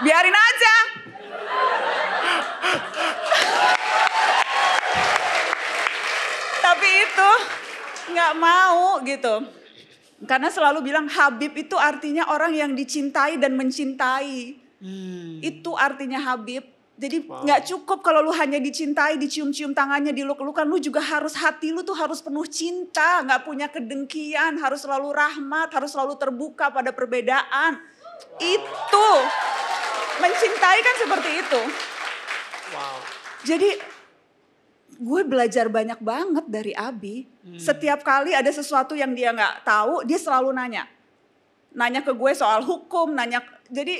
Biarin aja. Tapi itu nggak mau gitu. Karena selalu bilang Habib itu artinya orang yang dicintai dan mencintai. Hmm. Itu artinya Habib. Jadi Wow. nggak cukup kalau lu hanya dicintai, dicium-cium tangannya, diluk-lukan. Lu juga harus hati lu tuh harus penuh cinta, nggak punya kedengkian, harus selalu rahmat, harus selalu terbuka pada perbedaan. Itu mencintai kan seperti itu. Wow. Jadi gue belajar banyak banget dari Abi. Setiap kali ada sesuatu yang dia nggak tahu, dia selalu nanya. Nanya ke gue soal hukum, nanya. Jadi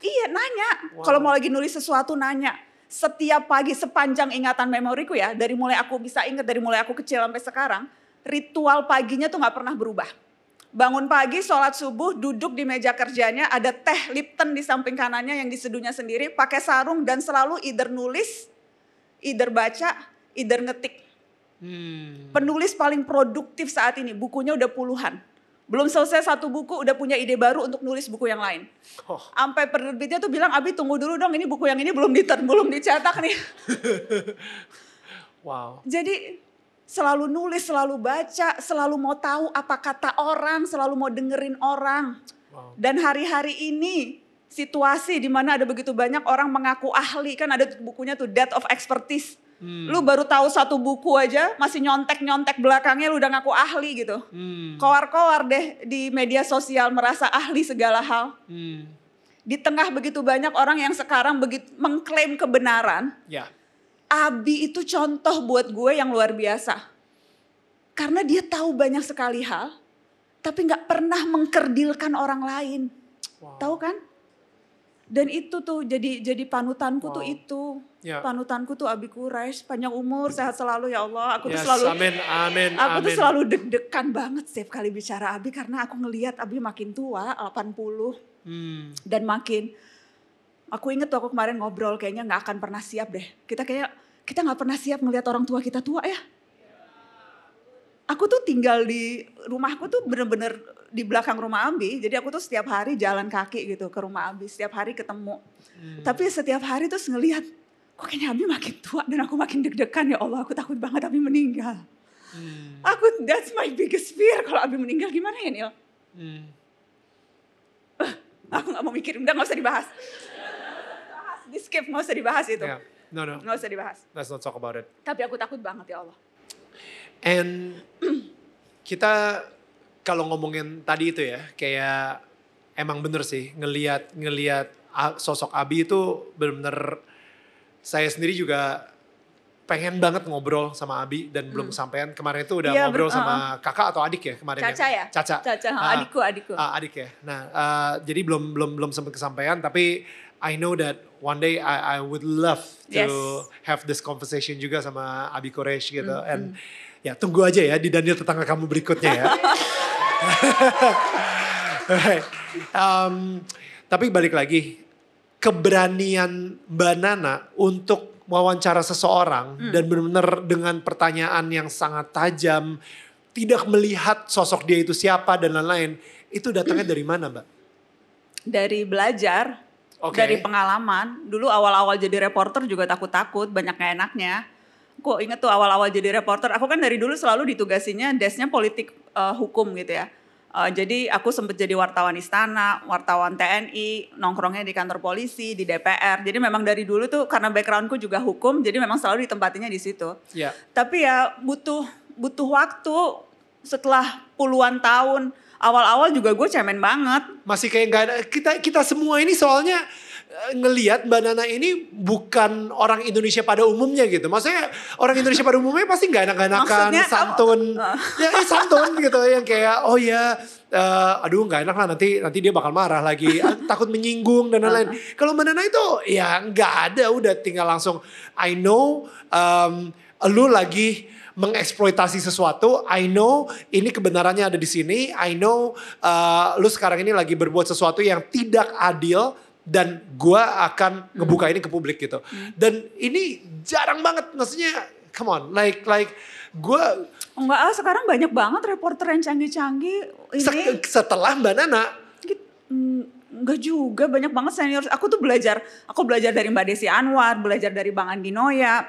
iya nanya. Wow. Kalau mau lagi nulis sesuatu nanya. Setiap pagi sepanjang ingatan memoriku ya, dari mulai aku bisa ingat dari mulai aku kecil sampai sekarang, ritual paginya tuh nggak pernah berubah. Bangun pagi, sholat subuh, duduk di meja kerjanya, ada teh Lipton di samping kanannya yang diseduhnya sendiri, pakai sarung dan selalu either nulis, either baca, either ngetik. Hmm. Penulis paling produktif saat ini, bukunya udah puluhan. Belum selesai satu buku, udah punya ide baru untuk nulis buku yang lain. Oh. Sampai penerbitnya tuh bilang, Abi tunggu dulu dong, ini buku yang ini belum diter, belum dicetak nih. <laughs> Wow. Jadi selalu nulis, selalu baca, selalu mau tahu apa kata orang, selalu mau dengerin orang. Wow. Dan hari-hari ini situasi di mana ada begitu banyak orang mengaku ahli kan ada bukunya tuh Death of Expertise. Hmm. Lu baru tahu satu buku aja masih nyontek-nyontek belakangnya lu udah ngaku ahli gitu. Hmm. Koar-koar deh di media sosial merasa ahli segala hal. Hmm. Di tengah begitu banyak orang yang sekarang begitu mengklaim kebenaran, Ya. Abi itu contoh buat gue yang luar biasa. Karena dia tahu banyak sekali hal, tapi nggak pernah mengkerdilkan orang lain. Wow. Tahu kan? Dan itu tuh jadi jadi panutanku tuh Wow. itu. Ya. Panutanku tuh Abi Quraisy, panjang umur, sehat selalu ya Allah. Aku tuh Yes, selalu amin, amin, Aku tuh amin. selalu deg-degan banget setiap kali bicara Abi karena aku ngelihat Abi makin tua, 80 Hmm. dan makin aku inget tuh aku kemarin ngobrol kayaknya nggak akan pernah siap deh. Kita kayak kita nggak pernah siap ngelihat orang tua kita tua ya. Aku tuh tinggal di rumahku tuh bener-bener di belakang rumah Abi. Jadi aku tuh setiap hari jalan kaki gitu ke rumah Abi. Setiap hari ketemu. Hmm. Tapi setiap hari terus ngelihat kok kayaknya Abi makin tua dan aku makin deg-degan ya Allah. Aku takut banget Abi meninggal. Hmm. Aku that's my biggest fear kalau Abi meninggal gimana ya Nil? Hmm. Aku nggak mau mikir, udah nggak usah dibahas. Di skip nggak usah dibahas itu. Yeah. No, no. Nggak usah dibahas. Let's not talk about it. Tapi aku takut banget ya Allah. And <clears throat> kita kalau ngomongin tadi itu ya, kayak emang bener sih ngelihat ngelihat sosok Abi itu bener-bener saya sendiri juga pengen banget ngobrol sama Abi dan belum kesampaian. Kemarin itu udah Iya, ngobrol ber- sama kakak atau adik ya kemarin Caca ya? Caca. Caca, ha, Ah, adikku, adikku. ah, adik ya. Nah, uh, jadi belum belum belum sempat kesampaian tapi I know that one day I I would love to Yes. have this conversation juga sama Abi Koresh gitu. And ya tunggu aja ya di Daniel tetangga kamu berikutnya ya. <laughs> Alright. Um, tapi balik lagi keberanian Mbak Nana untuk wawancara seseorang dan benar-benar dengan pertanyaan yang sangat tajam, tidak melihat sosok dia itu siapa dan lain-lain, itu datangnya <clears throat> dari mana, Mbak? Dari belajar, Oke. dari pengalaman. Dulu awal-awal jadi reporter juga takut-takut, banyak gak enaknya. Kok inget tuh awal-awal jadi reporter, aku kan dari dulu selalu ditugasinya desnya politik eh, hukum gitu ya. Uh, jadi aku sempat jadi wartawan istana, wartawan TNI, nongkrongnya di kantor polisi, di DPR. Jadi memang dari dulu tuh karena backgroundku juga hukum, jadi memang selalu ditempatinya di situ. Ya. Tapi ya butuh butuh waktu setelah puluhan tahun. Awal-awal juga gue cemen banget. Masih kayak nggak ada kita kita semua ini soalnya eh, ngelihat Mbak Nana ini bukan orang Indonesia pada umumnya gitu. Maksudnya orang Indonesia pada umumnya pasti nggak enak-enakan, Maksudnya, santun, oh, ya eh, santun gitu yang kayak oh ya, eh, aduh nggak enak lah nanti nanti dia bakal marah lagi, ah, takut menyinggung dan lain-lain. Kalau Mbak Nana itu ya nggak ada, udah tinggal langsung I know um, lu lagi mengeksploitasi sesuatu, I know ini kebenarannya ada di sini, I know uh, lu sekarang ini lagi berbuat sesuatu yang tidak adil dan gua akan ngebuka ini ke publik gitu. Dan ini jarang banget maksudnya come on like like gua Enggak ah, sekarang banyak banget reporter yang canggih-canggih ini. se- setelah Mbak Nana Gitu, mm, Enggak juga, banyak banget senior. Aku tuh belajar, aku belajar dari Mbak Desi Anwar, belajar dari Bang Andi Noya,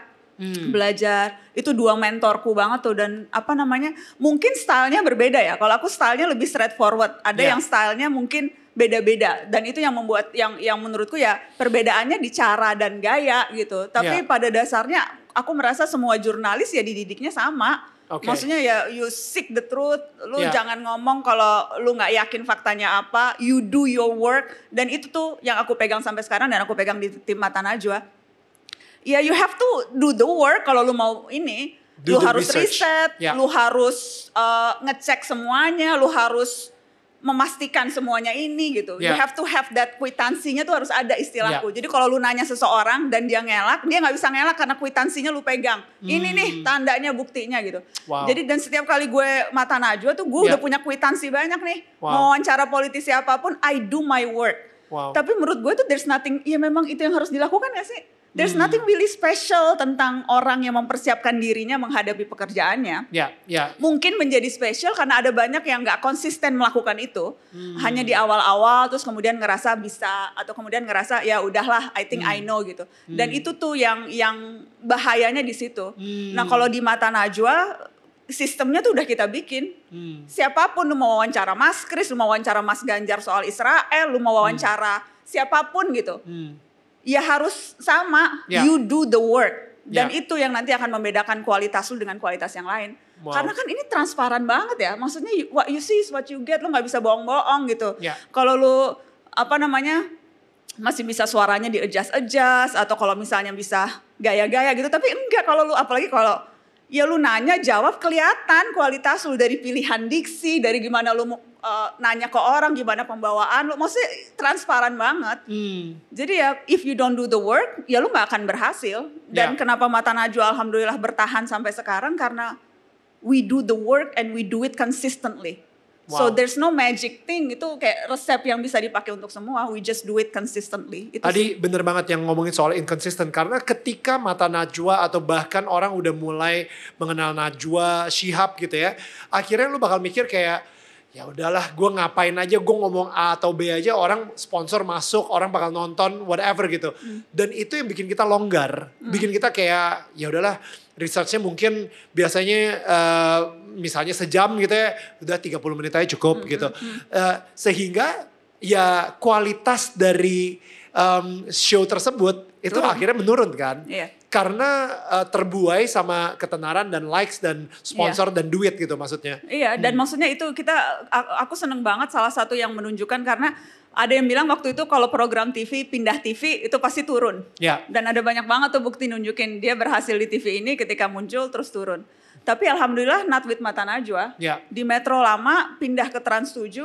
belajar. Itu dua mentorku banget tuh dan apa namanya? Mungkin stylenya berbeda ya. Kalau aku stylenya lebih straightforward. Ada Ya. yang stylenya mungkin beda-beda dan itu yang membuat yang yang menurutku ya perbedaannya di cara dan gaya gitu. Tapi Ya. pada dasarnya aku merasa semua jurnalis ya dididiknya sama. Oke. Maksudnya ya you seek the truth, lu Ya. jangan ngomong kalau lu nggak yakin faktanya apa, you do your work dan itu tuh yang aku pegang sampai sekarang dan aku pegang di tim Mata Najwa. Ya you have to do the work kalau lu mau ini, Do lu harus research. riset, Ya. lu harus uh, ngecek semuanya, lu harus memastikan semuanya ini gitu. You Ya. have to have that kwitansinya tuh harus ada istilahku. Ya. Jadi kalau lu nanya seseorang dan dia ngelak, dia nggak bisa ngelak karena kwitansinya lu pegang. Ini nih tandanya buktinya gitu. Hmm. Wow. Jadi dan setiap kali gue mata najwa tuh gue Ya. udah punya kwitansi banyak nih. Wow. Mau wawancara politisi apa pun, I do my work. Wow. Tapi menurut gue tuh there's nothing, ya memang itu yang harus dilakukan gak sih? There's Hmm. nothing really special tentang orang yang mempersiapkan dirinya menghadapi pekerjaannya. ya ya Mungkin menjadi spesial karena ada banyak yang nggak konsisten melakukan itu. Hmm. Hanya di awal-awal terus kemudian ngerasa bisa atau kemudian ngerasa ya udahlah I think Hmm. I know gitu. Dan itu tuh yang yang bahayanya di situ. Hmm. Nah, kalau di mata Najwa sistemnya tuh udah kita bikin. Hmm. Siapa pun lu mau wawancara Mas Kris, lu mau wawancara Mas Ganjar soal Israel, lu mau wawancara siapa pun gitu. Hmm. Ya harus sama, Ya. you do the work. Dan Ya. itu yang nanti akan membedakan kualitas lu dengan kualitas yang lain. Wow. Karena kan ini transparan banget ya. Maksudnya what you see is what you get. Lu nggak bisa bohong-bohong gitu. Ya. Kalau lu apa namanya masih bisa suaranya di adjust adjust atau kalau misalnya bisa gaya-gaya gitu. Tapi enggak kalau lu apalagi kalau ya lu nanya jawab kelihatan kualitas lu dari pilihan diksi, dari gimana lu uh, nanya ke orang, gimana pembawaan lu. Maksudnya transparan banget. Hmm. Jadi ya if you don't do the work, ya lu nggak akan berhasil. Dan Ya. kenapa Mata Najwa alhamdulillah bertahan sampai sekarang karena we do the work and we do it consistently. So Wow. there's no magic thing itu kayak resep yang bisa dipakai untuk semua. We just do it consistently. Itu. Tadi bener banget yang ngomongin soal inconsistent karena ketika mata Najwa atau bahkan orang udah mulai mengenal Najwa, Shihab gitu ya, akhirnya lu bakal mikir kayak ya udahlah gue ngapain aja gue ngomong A atau B aja orang sponsor masuk orang bakal nonton whatever gitu dan itu yang bikin kita longgar bikin kita kayak ya udahlah researchnya mungkin biasanya eh, misalnya sejam gitu ya udah 30 menit aja cukup gitu. Eh, sehingga ya kualitas dari em, show tersebut itu Turun. akhirnya menurun kan. Iya. karena eh, terbuai sama ketenaran dan likes dan sponsor dan duit gitu maksudnya. Iya, dan maksudnya itu kita aku seneng banget salah satu yang menunjukkan karena ada yang bilang waktu itu kalau program TV pindah TV itu pasti turun. ya Dan ada banyak banget tuh bukti nunjukin dia berhasil di TV ini ketika muncul terus turun. Tapi alhamdulillah not with Mata Najwa. Ya. Di Metro lama pindah ke Trans 7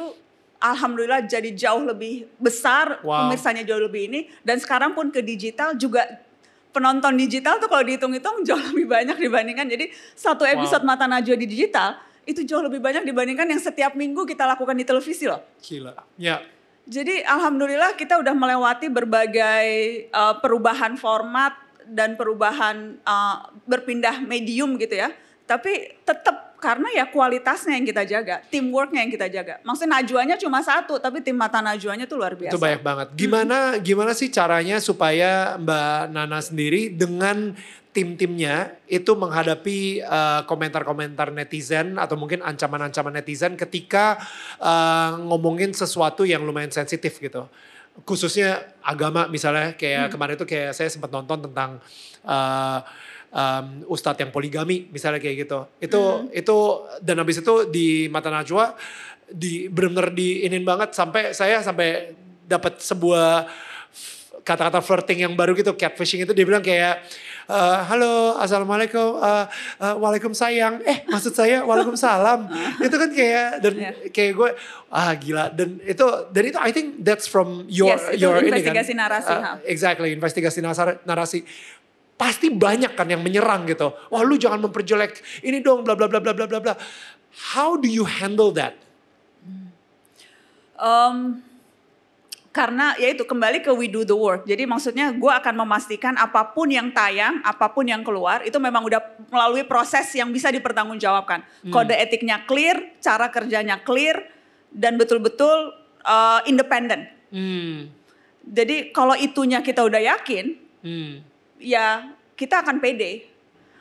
alhamdulillah jadi jauh lebih besar, Wow. pemirsanya jauh lebih ini dan sekarang pun ke digital juga penonton digital tuh kalau dihitung-hitung jauh lebih banyak dibandingkan jadi satu episode Mata Najwa di digital itu jauh lebih banyak dibandingkan yang setiap minggu kita lakukan di televisi loh. gila ya Jadi alhamdulillah kita udah melewati berbagai uh, perubahan format dan perubahan uh, berpindah medium gitu ya. Tapi tetap karena ya kualitasnya yang kita jaga, teamworknya yang kita jaga. Maksudnya Najwanya cuma satu, tapi tim mata Najwanya tuh luar biasa. Itu banyak banget. Gimana gimana sih caranya supaya Mbak Nana sendiri dengan tim-timnya itu menghadapi uh, komentar-komentar netizen atau mungkin ancaman-ancaman netizen ketika uh, ngomongin sesuatu yang lumayan sensitif gitu. Khususnya agama misalnya kayak hmm. kemarin itu kayak saya sempat nonton tentang uh, um, ustadz yang poligami misalnya kayak gitu. Itu hmm. itu dan habis itu di mata Najwa di benar-benar diinin banget sampai saya sampai dapat sebuah kata-kata flirting yang baru gitu catfishing itu dia bilang kayak uh, halo assalamualaikum. Uh, uh, waalaikumsalam. Eh maksud saya waalaikumsalam. <laughs> Itu kan kayak dan yeah. kayak gue ah gila. Dan itu dan itu I think that's from your yes, your investigasi ini kan. narasi uh, exactly investigasi narasi. Pasti banyak kan yang menyerang gitu. Wah lu jangan memperjelek ini dong bla bla bla bla bla bla. Bla how do you handle that? Um, karena ya itu kembali ke we do the work. Jadi maksudnya gue akan memastikan apa pun yang tayang, apa pun yang keluar itu memang udah melalui proses yang bisa dipertanggungjawabkan. Hmm. Kode etiknya clear, cara kerjanya clear dan betul-betul uh, independen. Hmm. Jadi kalau itunya kita udah yakin, hmm. ya kita akan pede.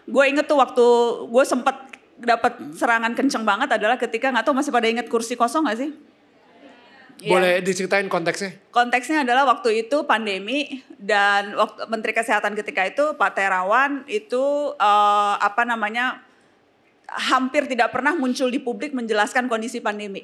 Gue inget tuh waktu gue sempet dapat serangan kenceng banget adalah ketika nggak tahu masih pada inget kursi kosong gak sih? Iya. Boleh yeah. diceritain konteksnya? Konteksnya adalah waktu itu pandemi dan waktu Menteri Kesehatan ketika itu Pak Terawan itu uh, apa namanya hampir tidak pernah muncul di publik menjelaskan kondisi pandemi.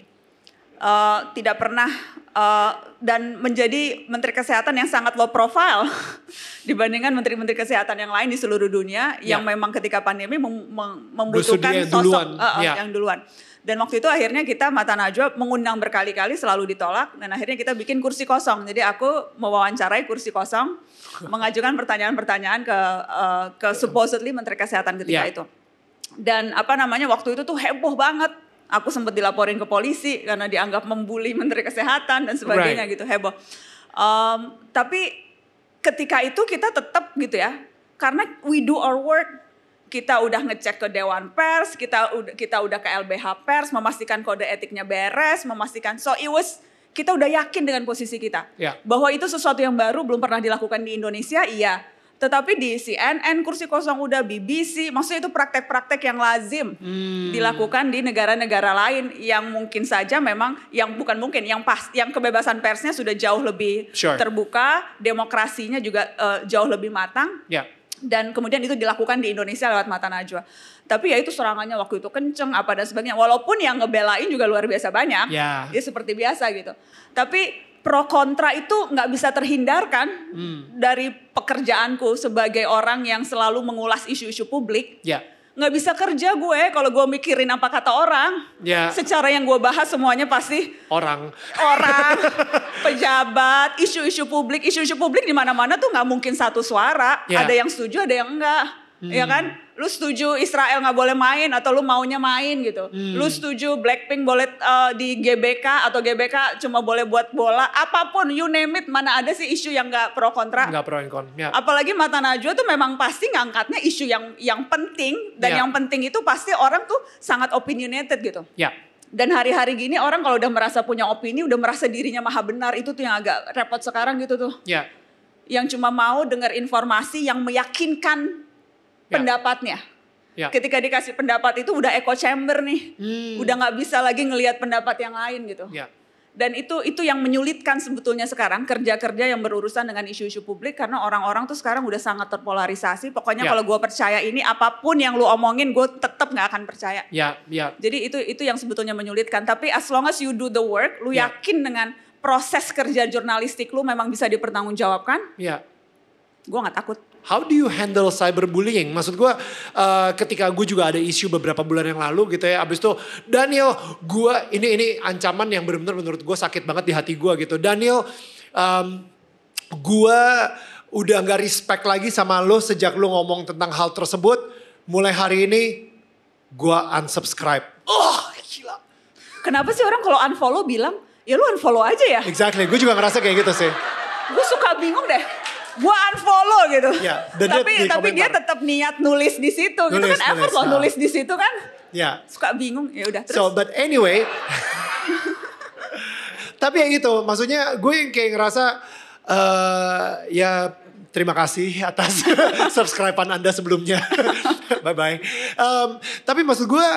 Uh, tidak pernah uh, dan menjadi Menteri Kesehatan yang sangat low profile <laughs> dibandingkan Menteri-Menteri Kesehatan yang lain di seluruh dunia yeah. yang memang ketika pandemi mem membutuhkan sosok duluan. Uh, uh, yeah. yang duluan. Dan waktu itu akhirnya kita Mata Najwa mengundang berkali-kali selalu ditolak dan akhirnya kita bikin kursi kosong. Jadi aku mewawancarai kursi kosong, <laughs> mengajukan pertanyaan-pertanyaan ke uh, ke supposedly Menteri Kesehatan ketika yeah. itu. Dan apa namanya waktu itu tuh heboh banget. Aku sempat dilaporin ke polisi karena dianggap membuli Menteri Kesehatan dan sebagainya right. gitu heboh. Um, tapi ketika itu kita tetap gitu ya, karena we do our work kita udah ngecek ke Dewan Pers, kita udah kita udah ke LBH Pers, memastikan kode etiknya beres, memastikan so it was kita udah yakin dengan posisi kita ya. bahwa itu sesuatu yang baru belum pernah dilakukan di Indonesia, iya. Tetapi di CNN kursi kosong udah BBC, maksudnya itu praktek-praktek yang lazim hmm. dilakukan di negara-negara lain yang mungkin saja memang yang bukan mungkin yang pas yang kebebasan persnya sudah jauh lebih sure. terbuka, demokrasinya juga uh, jauh lebih matang. Yeah dan kemudian itu dilakukan di Indonesia lewat mata najwa. Tapi ya itu serangannya waktu itu kenceng apa dan sebagainya. Walaupun yang ngebelain juga luar biasa banyak, yeah. ya seperti biasa gitu. Tapi pro kontra itu nggak bisa terhindarkan hmm. dari pekerjaanku sebagai orang yang selalu mengulas isu-isu publik. Yeah nggak bisa kerja gue kalau gue mikirin apa kata orang. Ya. Secara yang gue bahas semuanya pasti orang, orang, <laughs> pejabat, isu-isu publik, isu-isu publik di mana-mana tuh nggak mungkin satu suara. Ya. Ada yang setuju, ada yang enggak hmm. ya kan? Lu setuju Israel nggak boleh main atau lu maunya main gitu. Hmm. Lu setuju Blackpink boleh uh, di GBK atau GBK cuma boleh buat bola, apa pun you name it, mana ada sih isu yang nggak pro kontra? Nggak pro kon. Ya. Apalagi Mata Najwa tuh memang pasti ngangkatnya isu yang yang penting dan ya. yang penting itu pasti orang tuh sangat opinionated gitu. Ya. Dan hari-hari gini orang kalau udah merasa punya opini, udah merasa dirinya maha benar, itu tuh yang agak repot sekarang gitu tuh. Ya. Yang cuma mau dengar informasi yang meyakinkan Ya. Pendapatnya. Ya. Ketika dikasih pendapat itu udah echo chamber nih, hmm. udah nggak bisa lagi ngelihat pendapat yang lain gitu. Ya. Dan itu itu yang menyulitkan sebetulnya sekarang kerja-kerja yang berurusan dengan isu-isu publik karena orang-orang tuh sekarang udah sangat terpolarisasi. Pokoknya ya. kalau gue percaya ini apa pun yang lu omongin gue tetap nggak akan percaya. Ya, ya. Jadi itu itu yang sebetulnya menyulitkan. Tapi as long as you do the work, lu ya. yakin dengan proses kerja jurnalistik lu memang bisa dipertanggungjawabkan. Ya. Gue nggak takut. How do you handle cyberbullying? Maksud gue uh, ketika gue juga ada isu beberapa bulan yang lalu gitu ya. Abis itu Daniel gue ini ini ancaman yang benar-benar menurut gue sakit banget di hati gue gitu. Daniel um, gue udah gak respect lagi sama lo sejak lo ngomong tentang hal tersebut. Mulai hari ini gue unsubscribe. Oh gila. Kenapa sih orang kalau unfollow bilang ya lu unfollow aja ya? Exactly, gue juga ngerasa kayak gitu sih. Gue suka bingung deh gue unfollow gitu. Ya, tapi dia, tapi dia tetap niat nulis di situ. Nulis, gitu kan nulis, effort loh nulis di situ kan. Ya. Suka bingung. Ya udah terus. So but anyway. <laughs> tapi ya gitu, maksudnya gue yang kayak ngerasa uh, ya terima kasih atas <laughs> subscribean Anda sebelumnya. <laughs> Bye-bye. Um, tapi maksud gue,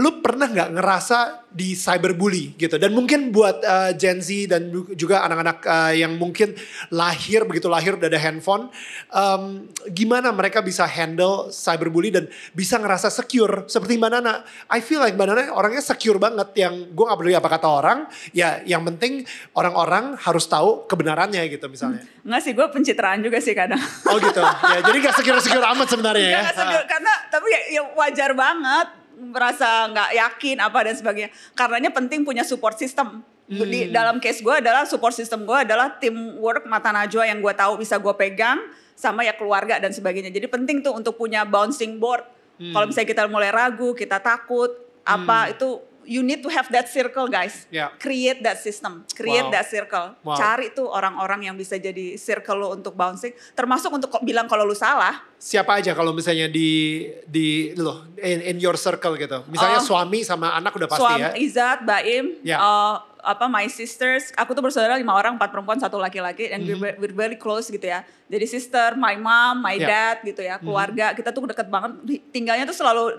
lu pernah nggak ngerasa di cyberbully gitu? Dan mungkin buat uh, Gen Z dan juga anak-anak uh, yang mungkin lahir, begitu lahir udah ada handphone, um, gimana mereka bisa handle cyberbully dan bisa ngerasa secure? Seperti Mbak Nana, I feel like Mbak Nana orangnya secure banget yang gue gak peduli apa kata orang, ya yang penting orang-orang harus tahu kebenarannya gitu misalnya. Enggak sih, gue pencitraan juga sih kadang. Oh gitu. Ya, jadi gak secure-secure amat sebenarnya ya. Nggak secure, karena tapi ya, ya wajar banget merasa nggak yakin apa dan sebagainya. Karenanya penting punya support system. Di dalam case gue adalah support system gue adalah teamwork mata najwa yang gue tahu bisa gue pegang sama ya keluarga dan sebagainya. Jadi penting tuh untuk punya bouncing board. Kalau misalnya kita mulai ragu, kita takut, apa itu you need to have that circle guys. Ya. Create that system, create Wow. that circle. Wow. Cari tuh orang-orang yang bisa jadi circle lo untuk bouncing. Termasuk untuk bilang kalau lu salah. Siapa aja kalau misalnya di di loh in, in your circle gitu. Misalnya Oh. suami sama anak udah pasti Suami ya. Izat, Baim, Ya. uh, apa my sisters, aku tuh bersaudara lima orang, empat perempuan, satu laki-laki, and Mhm. we're, we're very close gitu ya. Jadi sister, my mom, my Ya. dad gitu ya, keluarga kita tuh deket banget. Tinggalnya tuh selalu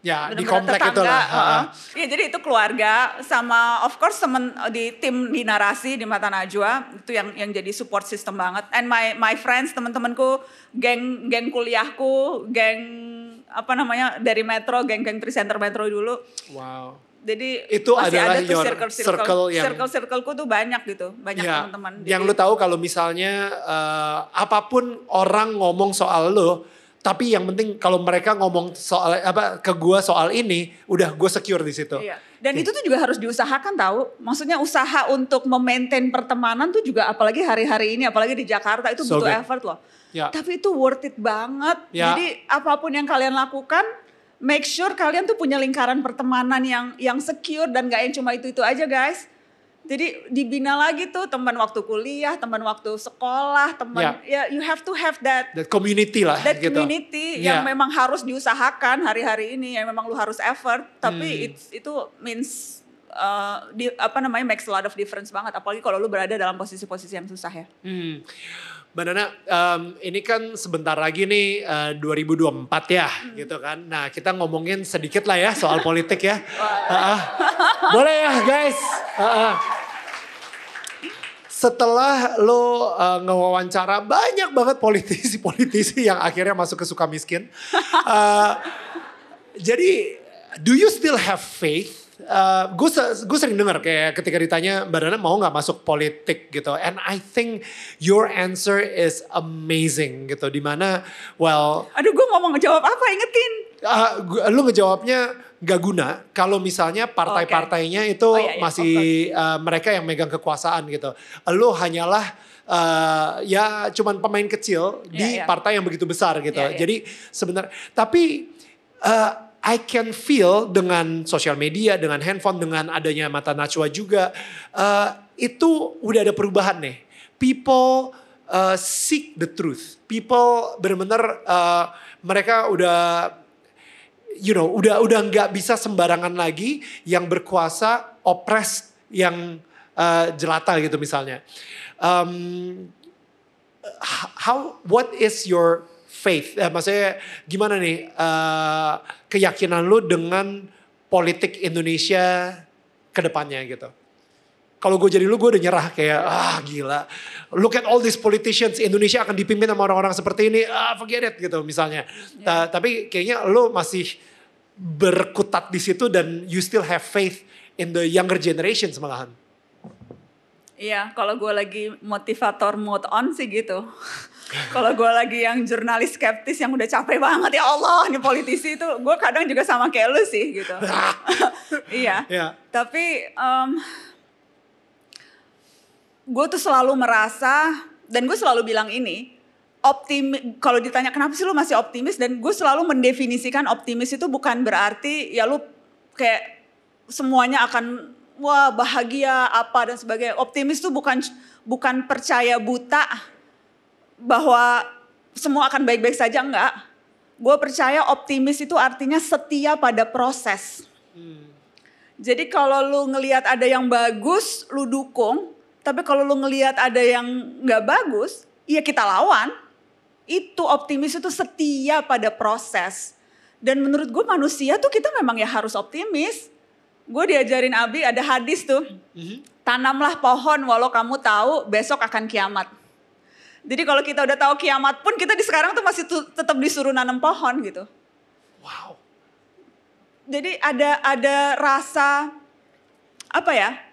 Ya di bener-bener komplek tetangga, itu lah. heeh. Iya jadi itu keluarga sama of course temen di tim di narasi di Mata Najwa itu yang yang jadi support system banget. And my my friends teman-temanku, geng geng kuliahku, geng apa namanya dari Metro, geng-geng presenter Metro dulu. Wow. Jadi Itu masih adalah ada tuh circle circle circle yang- circle circleku tuh banyak gitu, banyak Ya, teman-teman. yang lu tahu kalau misalnya eh, apa pun orang ngomong soal lo, tapi yang penting kalau mereka ngomong soal apa ke gua soal ini, udah gue secure di situ. Iya. Dan itu tuh juga harus diusahakan tahu. Maksudnya usaha untuk memaintain pertemanan tuh juga apalagi hari-hari ini, apalagi di Jakarta itu So butuh good. effort loh. Ya. Tapi itu worth it banget. Ya. Jadi apa pun yang kalian lakukan, make sure kalian tuh punya lingkaran pertemanan yang yang secure dan gak yang cuma itu-itu aja guys. Jadi dibina lagi tuh teman waktu kuliah, teman waktu sekolah, teman ya you have to have that That community lah that gitu. community Ya. yang memang harus diusahakan hari-hari ini yang memang lu harus effort tapi Hmm. it's, itu means uh, di, apa namanya makes a lot of difference banget apalagi kalau lu berada dalam posisi-posisi yang susah ya. Hmm. Mbak Nana, em, ini kan sebentar lagi nih eh, 2024 ya, Hmm. gitu kan. Nah kita ngomongin sedikit lah ya soal politik ya. <laughs> Ha-ha. Boleh ya guys. Ha-ha. Setelah lo eh, ngewawancara banyak banget politisi-politisi yang akhirnya masuk ke suka miskin. Eh, jadi, do you still have faith? gue gue sering dengar kayak ketika ditanya Mbak Nana mau nggak masuk politik gitu, and I think your answer is amazing gitu, di mana well Aduh gue ngomong ngejawab apa ingetin. uh, lu ngejawabnya gak guna kalau misalnya partai-partainya itu Oh, iya, iya, masih uh, mereka yang megang kekuasaan gitu. Lu hanyalah uh, ya cuman pemain kecil di Iya, iya. partai yang begitu besar gitu. Iya, iya. Jadi sebenarnya tapi uh, I can feel dengan sosial media, dengan handphone, dengan adanya mata najwa juga uh, itu udah ada perubahan nih. People uh, seek the truth. People benar-benar uh, mereka udah you know udah udah nggak bisa sembarangan lagi yang berkuasa opres yang uh, jelata gitu misalnya. Um, how what is your faith? Eh, maksudnya gimana nih eh, keyakinan lu dengan politik Indonesia ke depannya gitu? Kalau gue jadi lu gue udah nyerah kayak ah gila. Look at all these politicians Indonesia akan dipimpin sama orang-orang seperti ini. Ah forget it gitu misalnya. Ta- tapi kayaknya lu masih berkutat di situ dan you still have faith in the younger generations malahan. Iya, kalau gue lagi motivator mode on sih gitu. <laughs> kalau gue lagi yang jurnalis skeptis yang udah capek banget ya Allah nih politisi itu, gue kadang juga sama kayak lu sih gitu. <laughs> iya. Ya. Tapi em, gue tuh selalu merasa dan gue selalu bilang ini optimis. Kalau ditanya kenapa sih lu masih optimis dan gue selalu mendefinisikan optimis itu bukan berarti ya lu kayak semuanya akan wah bahagia apa dan sebagainya. Optimis tuh bukan bukan percaya buta bahwa semua akan baik-baik saja enggak. Gue percaya optimis itu artinya setia pada proses. Jadi kalau lu ngelihat ada yang bagus, lu dukung. Tapi kalau lu ngelihat ada yang nggak bagus, ya kita lawan. Itu optimis itu setia pada proses. Dan menurut gue manusia tuh kita memang ya harus optimis. Gue diajarin Abi ada hadis tuh. Tanamlah pohon walau kamu tahu besok akan kiamat. Jadi kalau kita udah tahu kiamat pun kita di sekarang tuh masih tetap disuruh nanam pohon gitu. Wow. Jadi ada ada rasa apa ya?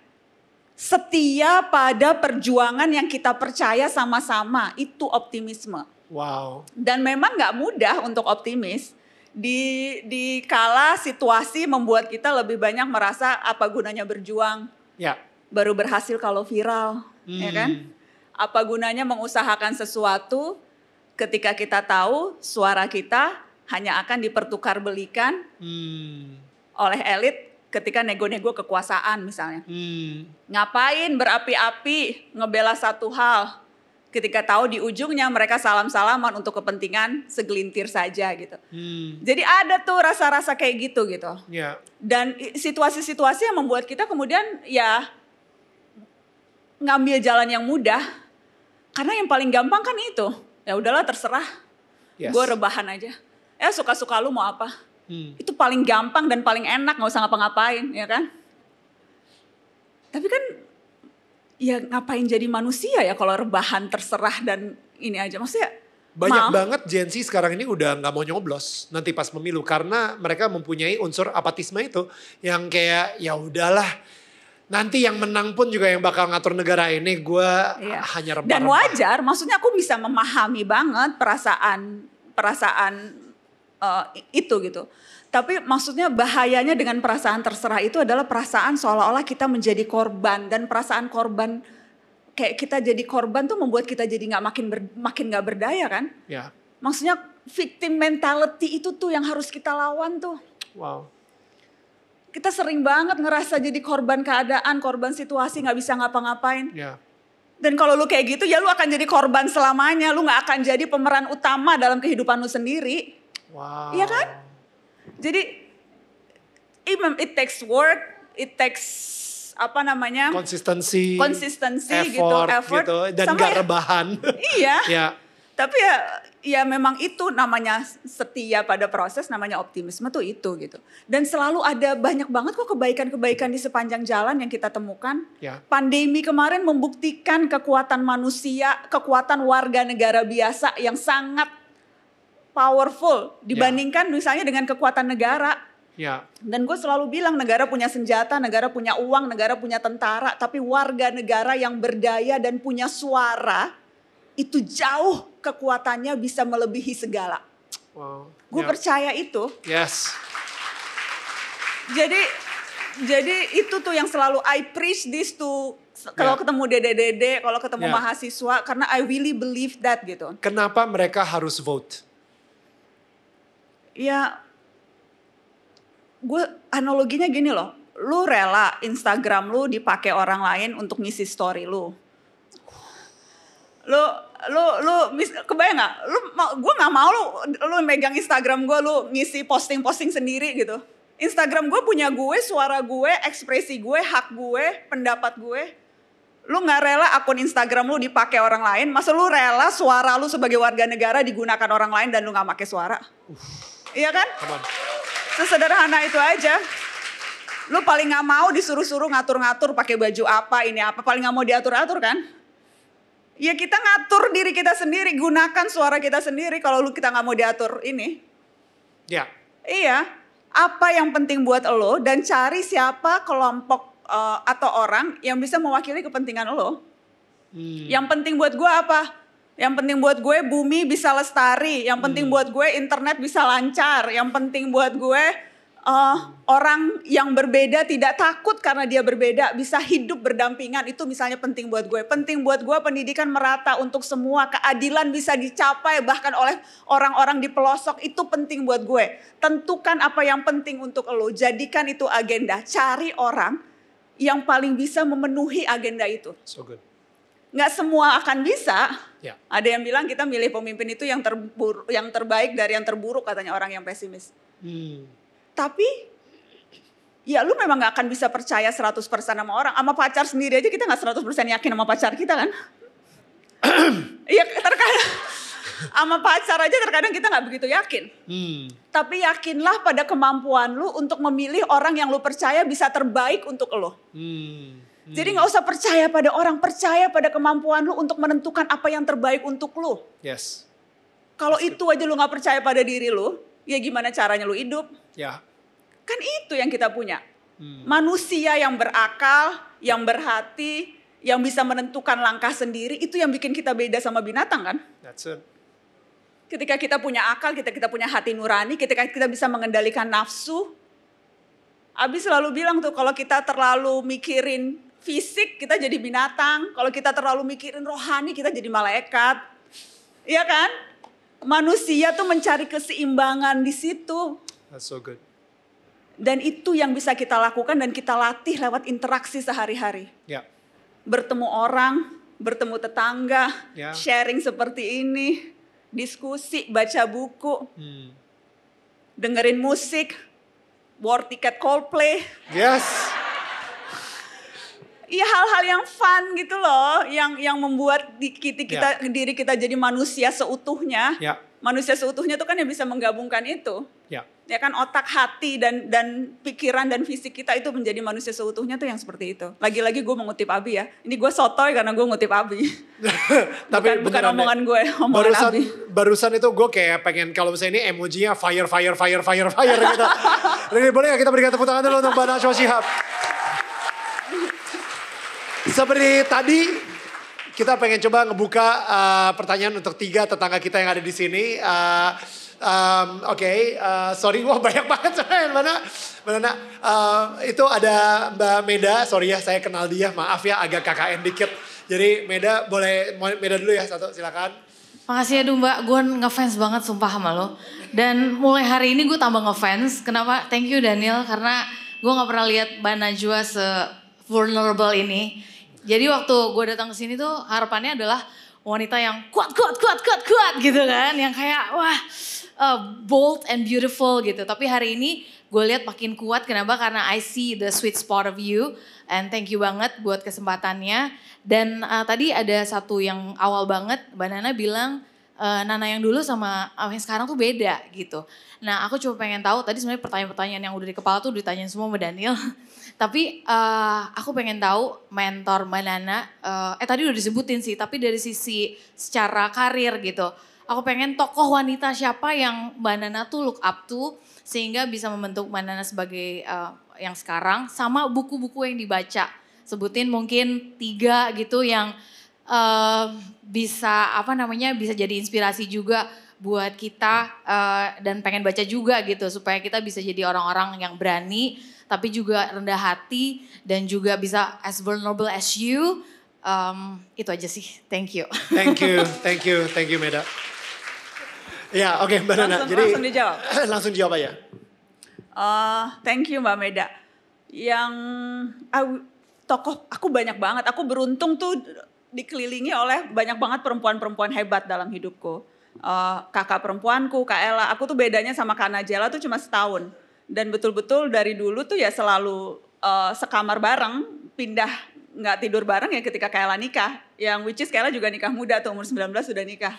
Setia pada perjuangan yang kita percaya sama-sama itu optimisme. Wow. Dan memang nggak mudah untuk optimis. Di di kala situasi membuat kita lebih banyak merasa apa gunanya berjuang, Ya. baru berhasil kalau viral, ya kan? Hmm. Apa gunanya mengusahakan sesuatu ketika kita tahu suara kita hanya akan dipertukar belikan Hmm. oleh elit ketika nego-nego kekuasaan misalnya. Hmm. Ngapain berapi-api ngebela satu hal ketika tahu di ujungnya mereka salam-salaman untuk kepentingan segelintir saja gitu. Hmm. Jadi ada tuh rasa-rasa kayak gitu gitu. Ya. Dan situasi-situasi yang membuat kita kemudian ya ngambil jalan yang mudah. Karena yang paling gampang kan itu. Ya udahlah terserah. Yes. Gue rebahan aja. Ya suka-suka lu mau apa. Hmm. Itu paling gampang dan paling enak nggak usah ngapa-ngapain ya kan. Tapi kan ya ngapain jadi manusia ya kalau rebahan terserah dan ini aja. Maksudnya Banyak mau. banget Gen Z sekarang ini udah nggak mau nyoblos nanti pas pemilu karena mereka mempunyai unsur apatisme itu yang kayak ya udahlah nanti yang menang pun juga yang bakal ngatur negara ini gue Iya. hanya rempah Dan wajar, maksudnya aku bisa memahami banget perasaan perasaan eh, itu gitu. Tapi maksudnya bahayanya dengan perasaan terserah itu adalah perasaan seolah-olah kita menjadi korban dan perasaan korban kayak kita jadi korban tuh membuat kita jadi nggak makin ber- makin nggak berdaya kan? ya Maksudnya victim mentality itu tuh yang harus kita lawan tuh. wow Kita sering banget ngerasa jadi korban keadaan, korban situasi nggak bisa ngapa-ngapain. ya Dan kalau lu kayak gitu ya lu akan jadi korban selamanya. Lu gak akan jadi pemeran utama dalam kehidupan lu sendiri. Wow Iya kan? Jadi it, it takes work, it takes apa namanya? konsistensi Konsistensi gitu, effort, effort. gitu dan Sama gak ya- rebahan iya. <laughs> ya Tapi ya ya memang itu namanya setia pada proses, namanya optimisme tuh itu gitu. Dan selalu ada banyak banget kok kebaikan-kebaikan di sepanjang jalan yang kita temukan. ya Pandemi kemarin membuktikan kekuatan manusia, kekuatan warga negara biasa yang sangat powerful dibandingkan misalnya dengan kekuatan negara. ya Dan gue selalu bilang negara punya senjata, negara punya uang, negara punya tentara, tapi warga negara yang berdaya dan punya suara itu jauh kekuatannya bisa melebihi segala. wow Gue Ya. percaya itu. yes Jadi jadi itu tuh yang selalu I preach this to kalau Ya. ketemu dede-dede, kalau ketemu Ya. mahasiswa karena I really believe that gitu. kenapa mereka harus vote Ya gue analoginya gini loh, lu rela Instagram lu dipakai orang lain untuk ngisi story lu. Lu lu lu mis, kebayang nggak? Lu gue nggak mau lu lu megang Instagram gue lu ngisi posting-posting sendiri gitu. Instagram gue punya gue, suara gue, ekspresi gue, hak gue, pendapat gue. Lu nggak rela akun Instagram lu dipakai orang lain, masa lu rela suara lu sebagai warga negara digunakan orang lain dan lu nggak pakai suara? Iya kan? Sesederhana itu aja. Lu paling nggak mau disuruh-suruh ngatur-ngatur pakai baju apa, ini apa, paling nggak mau diatur-atur kan? Ya kita ngatur diri kita sendiri, gunakan suara kita sendiri kalau lu kita nggak mau diatur ini. ya Iya, apa yang penting buat lo dan cari siapa kelompok eh, atau orang yang bisa mewakili kepentingan lo. Hmm. Yang penting buat gue apa? Yang penting buat gue bumi bisa lestari. Yang penting buat gue internet bisa lancar. Yang penting buat gue eh, orang yang berbeda tidak takut karena dia berbeda bisa hidup berdampingan. Itu misalnya penting buat gue. Penting buat gue pendidikan merata untuk semua. Keadilan bisa dicapai bahkan oleh orang-orang di pelosok. Itu penting buat gue. Tentukan apa yang penting untuk lo. Jadikan itu agenda. Cari orang yang paling bisa memenuhi agenda itu so good nggak semua akan bisa. ya Ada yang bilang kita milih pemimpin itu yang terburuk, yang terbaik dari yang terburuk katanya orang yang pesimis. Hmm. Tapi ya lu memang nggak akan bisa percaya 100% sama orang. Sama pacar sendiri aja kita nggak 100% yakin sama pacar kita kan. <clears throat> Iya terkadang <laughs> sama pacar aja terkadang kita nggak begitu yakin. Hmm. Tapi yakinlah pada kemampuan lu untuk memilih orang yang lu percaya bisa terbaik untuk lu. Hmm. Jadi nggak usah percaya pada orang, percaya pada kemampuan lu untuk menentukan apa yang terbaik untuk lu. Yes. Kalau itu aja lu nggak percaya pada diri lu, ya gimana caranya lu hidup? Ya. Kan itu yang kita punya. Hmm. Manusia yang berakal, yang berhati, yang bisa menentukan langkah sendiri, itu yang bikin kita beda sama binatang kan? That's it. Ketika kita punya akal, kita kita punya hati nurani, ketika kita bisa mengendalikan nafsu. Abi selalu bilang tuh kalau kita terlalu mikirin fisik, kita jadi binatang. Kalau kita terlalu mikirin rohani, kita jadi malaikat. Iya kan? Manusia tuh mencari keseimbangan di situ. That's so good. Dan itu yang bisa kita lakukan dan kita latih lewat interaksi sehari-hari. Ya. Bertemu orang, bertemu tetangga, Ya. sharing seperti ini, diskusi, baca buku, Hmm. dengerin musik, war tiket Coldplay. Yes. Iya hal-hal yang fun gitu loh, yang yang membuat di, kita, kita diri kita jadi manusia seutuhnya. Ya. Manusia seutuhnya itu kan yang bisa menggabungkan itu. Ya. Ya kan otak, hati dan dan pikiran dan fisik kita itu menjadi manusia seutuhnya tuh yang seperti itu. Lagi-lagi gue mengutip Abi ya. Ini gue sotoy karena gue ngutip Abi. <laughs> Tapi bukan, bukan omongan gue, omongan barusan, Abi. Barusan itu gue kayak pengen kalau misalnya ini emojinya fire, fire, fire, fire, fire gitu. Jadi <laughs> boleh gak kita berikan tepuk tangan dulu untuk Mbak Najwa Shihab. Seperti tadi kita pengen coba ngebuka uh, pertanyaan untuk tiga tetangga kita yang ada di sini. Uh, um, Oke, uh, sorry, <laughs> wah banyak banget coy. Mana, mana? Uh, itu ada Mbak Meda, sorry ya saya kenal dia, maaf ya agak KKN dikit. Jadi Meda boleh, Meda dulu ya satu silakan. Makasih ya Duh Mbak, gue ngefans banget sumpah sama lo. Dan mulai hari ini gue tambah ngefans. Kenapa? Thank you Daniel, karena gue gak pernah lihat Mbak Najwa se-vulnerable ini. Jadi waktu gue datang ke sini tuh harapannya adalah wanita yang kuat, kuat, kuat, kuat, kuat gitu kan. Yang kayak wah uh, bold and beautiful gitu. Tapi hari ini gue lihat makin kuat. Kenapa? Karena I see the sweet spot of you. And thank you banget buat kesempatannya. Dan uh, tadi ada satu yang awal banget, Mbak Nana bilang uh, Nana yang dulu sama uh, yang sekarang tuh beda gitu. Nah aku cuma pengen tahu, tadi sebenarnya pertanyaan-pertanyaan yang udah di kepala tuh ditanyain semua sama Daniel. <laughs> tapi uh, aku pengen tahu mentor Mbak Nana, uh, eh tadi udah disebutin sih, tapi dari sisi secara karir gitu. Aku pengen tokoh wanita siapa yang Mbak Nana tuh look up to sehingga bisa membentuk Mbak Nana sebagai uh, yang sekarang sama buku-buku yang dibaca. Sebutin mungkin tiga gitu yang uh, bisa apa namanya bisa jadi inspirasi juga buat kita uh, dan pengen baca juga gitu supaya kita bisa jadi orang-orang yang berani tapi juga rendah hati dan juga bisa as vulnerable as you. Um, itu aja sih. Thank you. <laughs> Thank you, thank you, thank you Meda. Ya oke Mbak Nana, Langsung- jadi langsung dijawab. <clears throat> langsung dijawab aja. Eh, thank you Mbak Meda. Yang ah, tokoh aku banyak banget. Aku beruntung tuh dikelilingi oleh banyak banget perempuan-perempuan hebat dalam hidupku. Eh, kakak perempuanku, Kak Ella. Aku tuh bedanya sama Kak Najela tuh cuma setahun. Dan betul-betul dari dulu tuh ya selalu eh, sekamar bareng, pindah nggak tidur bareng ya ketika Kak Ella nikah. Yang which is Kak Ella juga nikah muda tuh umur 19 sudah nikah.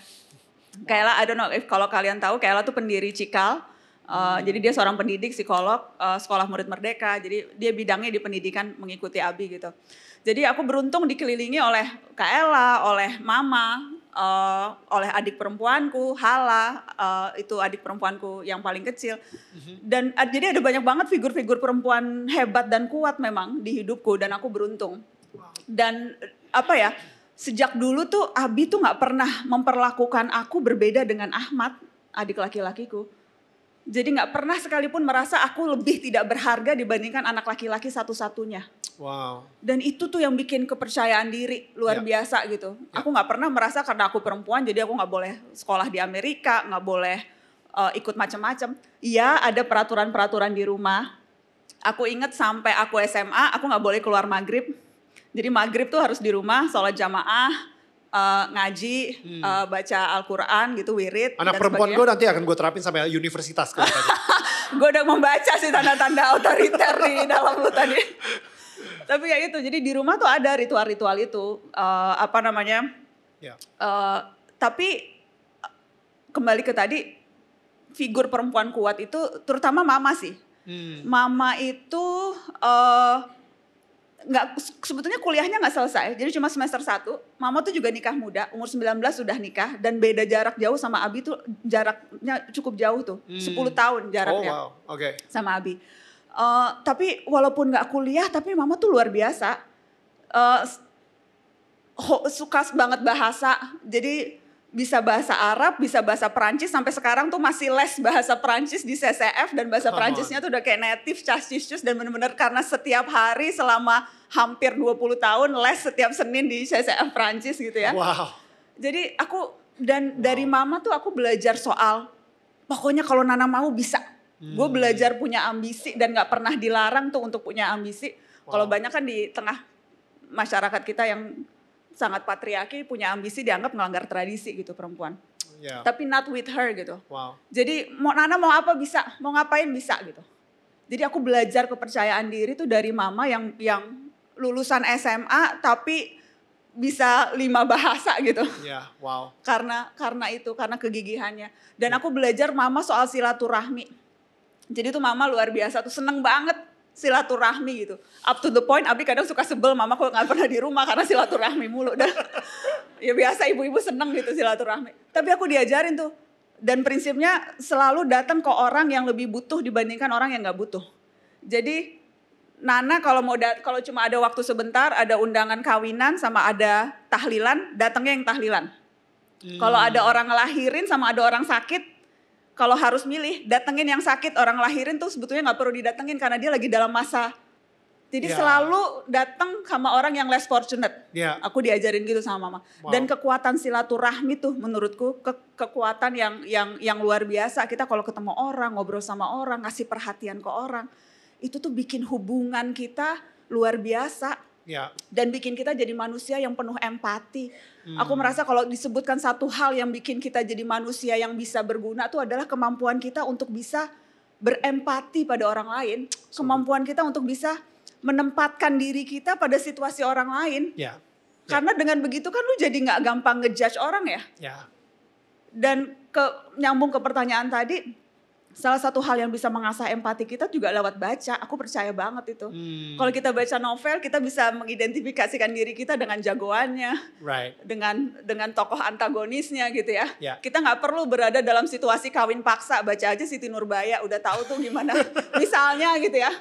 Kayla, I don't know if kalau kalian tahu, Kayla tuh pendiri Cikal. Uh, Jadi dia seorang pendidik, psikolog, uh, sekolah murid merdeka. Jadi dia bidangnya di pendidikan mengikuti Abi gitu. Jadi aku beruntung dikelilingi oleh Kayla, oleh Mama, uh, oleh adik perempuanku, Hala, uh, itu adik perempuanku yang paling kecil. Dan uh, jadi ada banyak banget figur-figur perempuan hebat dan kuat memang di hidupku dan aku beruntung. Dan apa ya? Sejak dulu tuh Abi tuh nggak pernah memperlakukan aku berbeda dengan Ahmad, adik laki-lakiku. Jadi nggak pernah sekalipun merasa aku lebih tidak berharga dibandingkan anak laki-laki satu-satunya. Wow. Dan itu tuh yang bikin kepercayaan diri luar Ya. biasa gitu. Aku nggak pernah merasa karena aku perempuan jadi aku nggak boleh sekolah di Amerika, nggak boleh uh, ikut macam-macam. Iya ada peraturan-peraturan di rumah. Aku inget sampai aku SMA aku nggak boleh keluar maghrib. Jadi maghrib tuh harus di rumah, sholat jamaah, uh, ngaji, uh, baca Al-Quran gitu, wirid. Hmm. Anak dan perempuan gue nanti akan gue terapin sampai universitas. gue <laughs> udah membaca sih tanda-tanda otoriter di dalam lu tadi. <laughs> Tapi ya itu, jadi di rumah tuh ada ritual-ritual itu. Eh, apa namanya, Ya. Eh, tapi eh, kembali ke tadi figur perempuan kuat itu terutama mama sih. Hmm. Mama itu eh, nggak sebetulnya kuliahnya nggak selesai. Jadi cuma semester 1. Mama tuh juga nikah muda, umur 19 sudah nikah dan beda jarak jauh sama Abi tuh jaraknya cukup jauh tuh. Hmm. 10 tahun Oh jaraknya wow, oke. sama Abi. Eh, tapi walaupun nggak kuliah, tapi Mama tuh luar biasa. Ho- suka banget bahasa, jadi bisa bahasa Arab, bisa bahasa Perancis, sampai sekarang tuh masih les bahasa Perancis di CCF dan bahasa. Perancisnya tuh udah kayak native, cus dan bener-bener karena setiap hari selama hampir 20 tahun les setiap Senin di CCF Perancis gitu ya. Wow. Jadi aku dan dari mama tuh aku belajar soal pokoknya kalau Nana mau bisa. Gue Hmm. belajar punya ambisi dan nggak pernah dilarang tuh untuk punya ambisi. Kalau Wow. banyak kan di tengah masyarakat kita yang sangat patriarki punya ambisi dianggap melanggar tradisi gitu perempuan. Ya. Tapi not with her gitu. Wow. Jadi mau Nana mau apa bisa, mau ngapain bisa gitu. Jadi aku belajar kepercayaan diri tuh dari mama yang yang lulusan SMA tapi bisa lima bahasa gitu Ya, wow. karena karena itu karena kegigihannya dan aku belajar mama soal silaturahmi jadi tuh mama luar biasa tuh seneng banget silaturahmi gitu. Up to the point Abi kadang suka sebel mama kalau nggak pernah di rumah karena silaturahmi mulu. Dan <laughs> ya biasa ibu-ibu seneng gitu silaturahmi. Tapi aku diajarin tuh. Dan prinsipnya selalu datang ke orang yang lebih butuh dibandingkan orang yang nggak butuh. Jadi Nana kalau mau dat- kalau cuma ada waktu sebentar, ada undangan kawinan sama ada tahlilan, datangnya yang tahlilan. Kalau ada orang ngelahirin sama ada orang sakit, kalau harus milih, datengin yang sakit. Orang ngelahirin tuh sebetulnya nggak perlu didatengin karena dia lagi dalam masa. Jadi Ya. selalu datang sama orang yang less fortunate. Ya. Aku diajarin gitu sama mama. Wow. Dan kekuatan silaturahmi tuh menurutku ke- kekuatan yang yang yang luar biasa. Kita kalau ketemu orang, ngobrol sama orang, ngasih perhatian ke orang, itu tuh bikin hubungan kita luar biasa Ya. dan bikin kita jadi manusia yang penuh empati. Aku merasa kalau disebutkan satu hal yang bikin kita jadi manusia yang bisa berguna itu adalah kemampuan kita untuk bisa berempati pada orang lain, kemampuan kita untuk bisa menempatkan diri kita pada situasi orang lain. Ya. Karena dengan begitu kan lu jadi nggak gampang ngejudge orang ya. Ya. Dan ke nyambung ke pertanyaan tadi, salah satu hal yang bisa mengasah empati kita juga lewat baca. Aku percaya banget itu. Hmm. Kalau kita baca novel, kita bisa mengidentifikasikan diri kita dengan jagoannya, Right. dengan dengan tokoh antagonisnya gitu ya. Ya. Kita nggak perlu berada dalam situasi kawin paksa, baca aja Siti Nurbaya udah tahu tuh gimana. <laughs> Misalnya gitu ya,